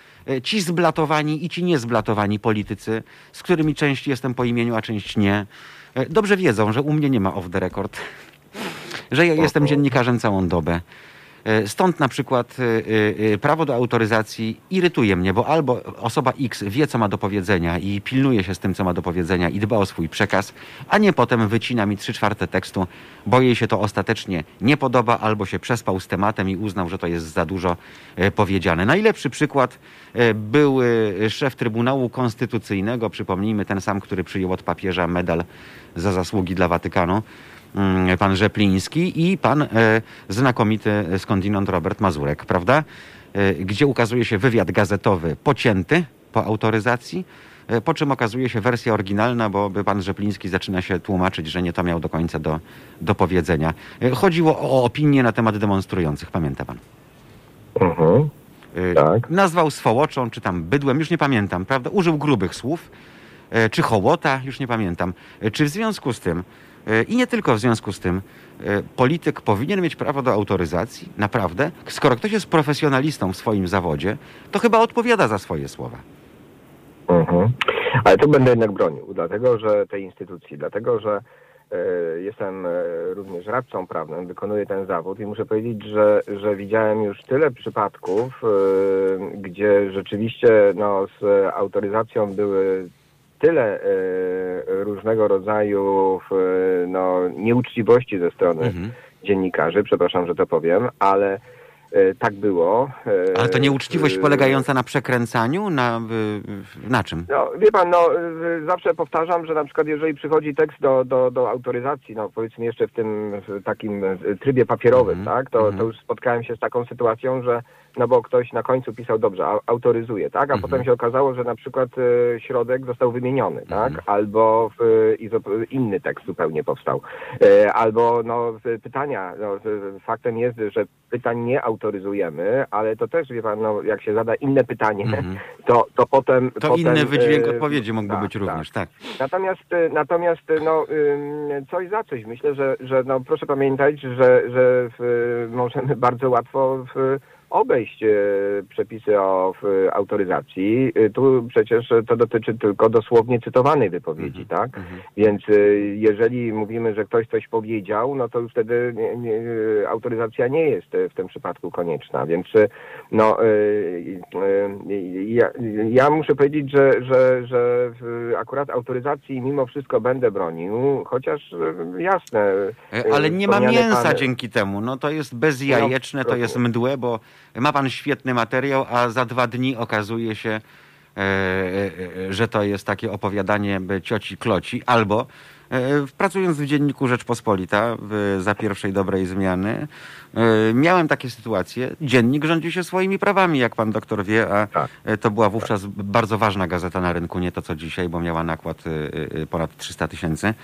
ci zblatowani i ci niezblatowani politycy, z którymi część jestem po imieniu, a część nie, dobrze wiedzą, że u mnie nie ma off the record. Że ja jestem dziennikarzem całą dobę. E, Stąd na przykład e, e, prawo do autoryzacji irytuje mnie, bo albo osoba X wie, co ma do powiedzenia i pilnuje się z tym, co ma do powiedzenia i dba o swój przekaz, a nie potem wycina mi trzy czwarte tekstu, bo jej się to ostatecznie nie podoba, albo się przespał z tematem i uznał, że to jest za dużo powiedziane. Najlepszy przykład był szef Trybunału Konstytucyjnego, przypomnijmy ten sam, który przyjął od papieża medal za zasługi dla Watykanu pan Rzepliński i pan e, znakomity skądinąd Robert Mazurek, prawda? E, gdzie ukazuje się wywiad gazetowy pocięty po autoryzacji, e, po czym okazuje się wersja oryginalna, bo by pan Rzepliński zaczyna się tłumaczyć, że nie to miał do końca do, do powiedzenia. Chodziło o opinię na temat demonstrujących, pamięta pan? Mhm. Tak. Nazwał swołoczą, czy tam bydłem, już nie pamiętam, prawda? Użył grubych słów, czy hołota, już nie pamiętam. Czy w związku z tym, i nie tylko w związku z tym, e, polityk powinien mieć prawo do autoryzacji? Naprawdę? Skoro ktoś jest profesjonalistą w swoim zawodzie, to chyba odpowiada za swoje słowa. Mhm. Ale tu będę jednak bronił, dlatego że tej instytucji, dlatego że e, jestem e, również radcą prawnym, wykonuję ten zawód i muszę powiedzieć, że, że widziałem już tyle przypadków, gdzie rzeczywiście no, z autoryzacją były tyle e, różnego rodzaju no, nieuczciwości ze strony Mhm. dziennikarzy, przepraszam, że to powiem, ale e, tak było. E, Ale to nieuczciwość polegająca na przekręcaniu? Na, na czym? No, wie pan, no, zawsze powtarzam, że na przykład jeżeli przychodzi tekst do, do, do autoryzacji, no powiedzmy jeszcze w tym takim trybie papierowym, Mhm, tak, to, mhm. to już spotkałem się z taką sytuacją, że no bo ktoś na końcu pisał dobrze, autoryzuje, tak, a Mhm. potem się okazało, że na przykład y, środek został wymieniony, tak, Mhm. albo w, y, inny tekst zupełnie powstał, e, albo no pytania, no, faktem jest, że pytań nie autoryzujemy, ale to też, wie pan, no, jak się zada inne pytanie, Mhm. to, to potem... To potem, inny wydźwięk odpowiedzi mógłby tak, być również, tak. Natomiast, y, natomiast y, no, coś za coś. Myślę, że, że no, proszę pamiętać, że, że w, możemy bardzo łatwo w, obejść e, przepisy o autoryzacji. Y, Tu przecież to dotyczy tylko dosłownie cytowanej wypowiedzi, tak? Mhm. Więc y, jeżeli mówimy, że ktoś coś powiedział, no to już wtedy nie, nie, autoryzacja nie jest w tym przypadku konieczna. Więc no, ja, ja muszę powiedzieć, że, że, że akurat autoryzacji mimo wszystko będę bronił, chociaż jasne. E, Ale nie ma mięsa pan- dzięki temu. No to jest bezjajeczne, to jest mdłe, bo ma pan świetny materiał, a za dwa dni okazuje się, e, e, e, że to jest takie opowiadanie cioci kloci, albo pracując w dzienniku Rzeczpospolita za pierwszej dobrej zmiany, miałem takie sytuacje. Dziennik rządzi się swoimi prawami, jak pan doktor wie, a Tak. to była wówczas bardzo ważna gazeta na rynku, nie to co dzisiaj, bo miała nakład ponad 300 tysięcy.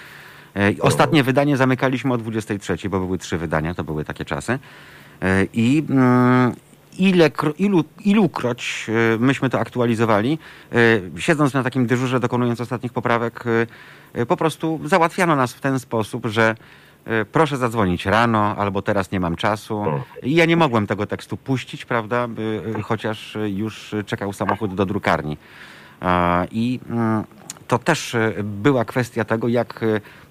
Ostatnie wydanie zamykaliśmy o 23, bo były trzy wydania, to były takie czasy. I mm, ile, ilu, ilukroć e, myśmy to aktualizowali, e, siedząc na takim dyżurze, dokonując ostatnich poprawek, e, po prostu załatwiano nas w ten sposób, że proszę zadzwonić rano, albo teraz nie mam czasu. I ja nie mogłem tego tekstu puścić, prawda, chociaż już czekał samochód do drukarni. I mm, to też była kwestia tego, jak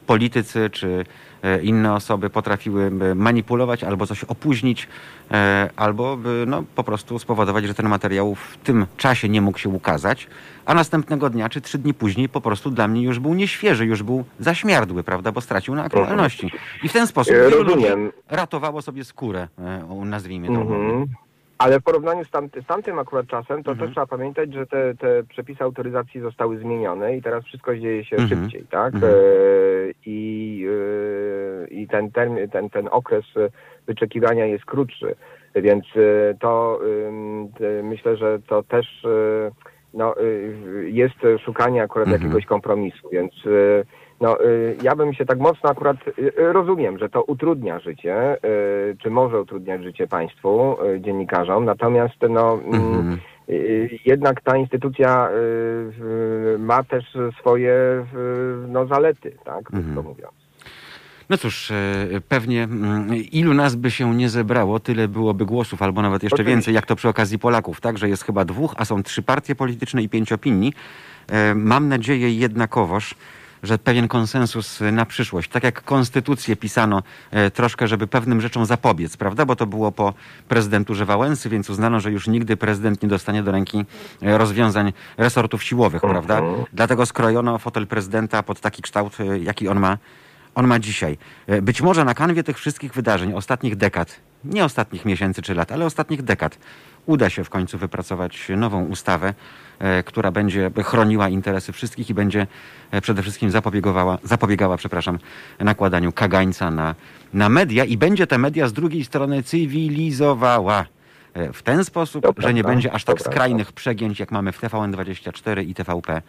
politycy czy e, inne osoby potrafiły manipulować albo coś opóźnić, e, albo no, po prostu spowodować, że ten materiał w tym czasie nie mógł się ukazać, a następnego dnia czy trzy dni później po prostu dla mnie już był nieświeży, już był zaśmiardły, prawda, bo stracił na aktualności. I w ten sposób E, rozumiem. ratowało sobie skórę, nazwijmy to. Mhm. Ale w porównaniu z, tamty, z tamtym akurat czasem, to Mhm. też trzeba pamiętać, że te, te przepisy autoryzacji zostały zmienione i teraz wszystko dzieje się Mhm. szybciej, tak? Mhm. E, I, e, i ten, termin, ten, ten okres wyczekiwania jest krótszy, więc e, to myślę, że to też no, y, jest szukanie akurat Mhm. jakiegoś kompromisu, więc no, y, ja bym się tak mocno akurat y, rozumiem, że to utrudnia życie, y, czy może utrudniać życie państwu, y, dziennikarzom, natomiast no, mm, Mhm. y, jednak ta instytucja y, y, ma też swoje y, no, zalety, tak, Mhm. krótko mówiąc. No cóż, e, pewnie mm, ilu nas by się nie zebrało, tyle byłoby głosów, albo nawet jeszcze Oczywiście. więcej, jak to przy okazji Polaków, tak? Że jest chyba dwóch, a są trzy partie polityczne i pięć opinii. E, Mam nadzieję jednakowoż, że pewien konsensus na przyszłość, tak jak konstytucję pisano e, troszkę, żeby pewnym rzeczom zapobiec, prawda? Bo to było po prezydenturze Wałęsy, więc uznano, że już nigdy prezydent nie dostanie do ręki e, rozwiązań resortów siłowych, prawda? Mhm. Dlatego skrojono fotel prezydenta pod taki kształt, e, jaki on ma on ma dzisiaj. Być może na kanwie tych wszystkich wydarzeń, ostatnich dekad, nie ostatnich miesięcy czy lat, ale ostatnich dekad, uda się w końcu wypracować nową ustawę, e, która będzie chroniła interesy wszystkich i będzie e, przede wszystkim zapobiegowała, zapobiegała przepraszam, nakładaniu kagańca na, na media i będzie te media z drugiej strony cywilizowała. E, W ten sposób, że nie będzie aż tak skrajnych przegięć, jak mamy w TVN24 i TVP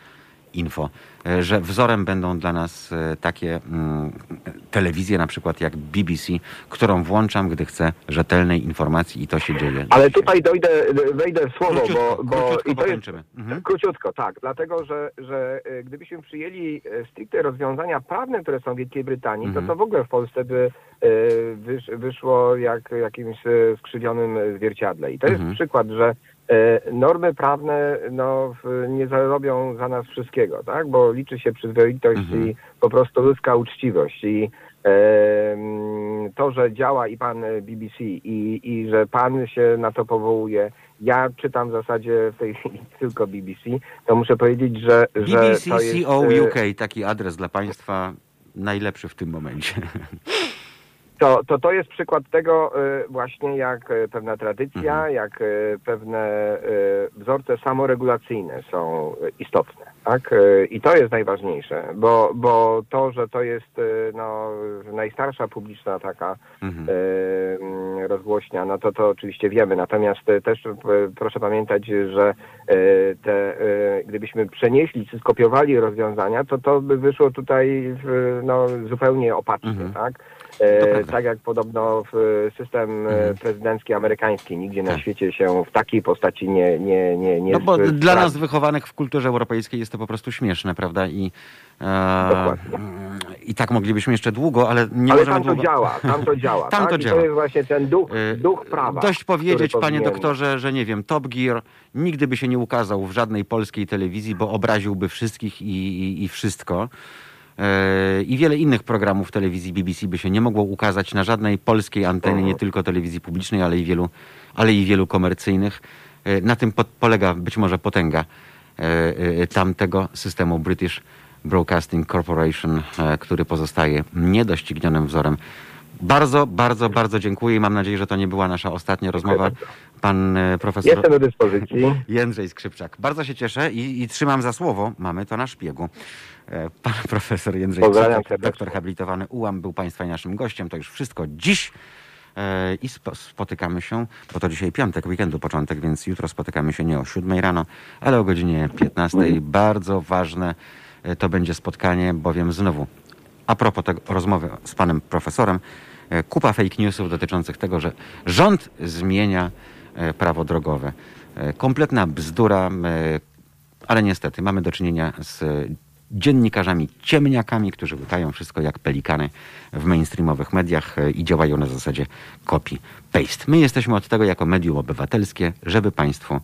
Info, e, że wzorem będą dla nas e, takie mm, telewizje na przykład jak BBC, którą włączam, gdy chcę rzetelnej informacji i to się dzieje. Ale dzisiaj. tutaj dojdę, wejdę w słowo, Króciutko, bo, bo króciutko i to jest. Mhm. Króciutko, tak, dlatego że, że e, gdybyśmy przyjęli stricte rozwiązania prawne, które są w Wielkiej Brytanii, Mhm. to to w ogóle w Polsce by wysz, wyszło jak jakimś skrzywionym zwierciadle. I to Mhm. jest przykład, że normy prawne no, nie zarobią za nas wszystkiego, tak? Bo liczy się przyzwoitość Mhm. i po prostu ludzka uczciwość. I e, to, że działa i pan e, BBC i, i że pan się na to powołuje, ja czytam w zasadzie w tej chwili tylko BBC, to muszę powiedzieć, że, że BBC to jest... CO e, UK, taki adres dla Państwa najlepszy w tym momencie. to, to to jest przykład tego y, właśnie, jak y, pewna tradycja, Mhm. jak y, pewne wzorce samoregulacyjne są istotne. Tak? I to jest najważniejsze, bo, bo to, że to jest no, najstarsza publiczna taka Mhm. mm, rozgłośnia, no to to oczywiście wiemy. Natomiast też proszę pamiętać, że te, gdybyśmy przenieśli, czy skopiowali rozwiązania, to to by wyszło tutaj w, no, zupełnie opacznie, Mhm. tak? E, tak jak podobno w system e, Mhm. prezydencki amerykański nigdzie na Tak. świecie się w takiej postaci nie nie nie nie No bo z- dla nas wychowanych w kulturze europejskiej jest to po prostu śmieszne, prawda? I, e, Dokładnie. I tak moglibyśmy jeszcze długo, ale nie Ale możemy tam to długo. działa, tam to działa. Tam tak? to I działa. to jest właśnie ten duch, E, duch prawa. Dość powiedzieć, panie powinien- doktorze, że nie wiem, Top Gear nigdy by się nie ukazał w żadnej polskiej telewizji, bo obraziłby wszystkich i, i, i wszystko. E, I wiele innych programów telewizji BBC by się nie mogło ukazać na żadnej polskiej antenie, nie tylko telewizji publicznej, ale i wielu, ale i wielu komercyjnych. E, Na tym po, polega być może potęga e, tamtego systemu British Broadcasting Corporation, który pozostaje niedoścignionym wzorem. Bardzo, bardzo, bardzo dziękuję i mam nadzieję, że to nie była nasza ostatnia rozmowa. Pan profesor Jestem do dyspozycji. Jędrzej Skrzypczak. Bardzo się cieszę i, i trzymam za słowo. Mamy to na szpiegu. E, Pan profesor Jędrzej serdecznie. doktor habilitowany UAM, był Państwa i naszym gościem. To już wszystko dziś. E, I spo, spotykamy się, bo to dzisiaj piątek, weekendu początek, więc jutro spotykamy się nie o 7 rano, ale o godzinie 15. Bardzo ważne e, to będzie spotkanie, bowiem znowu a propos tego rozmowy z panem profesorem, kupa fake newsów dotyczących tego, że rząd zmienia prawo drogowe. Kompletna bzdura, ale niestety mamy do czynienia z dziennikarzami ciemniakami, którzy łykają wszystko jak pelikany w mainstreamowych mediach e, i działają na zasadzie copy-paste. My jesteśmy od tego jako medium obywatelskie, żeby Państwu e,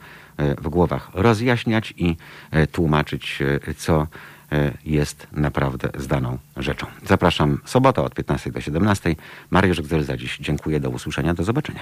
w głowach rozjaśniać i e, tłumaczyć, co jest naprawdę zdaną rzeczą. Zapraszam sobota od 15 do 17. Mariusz Gzel za dziś. Dziękuję, do usłyszenia, do zobaczenia.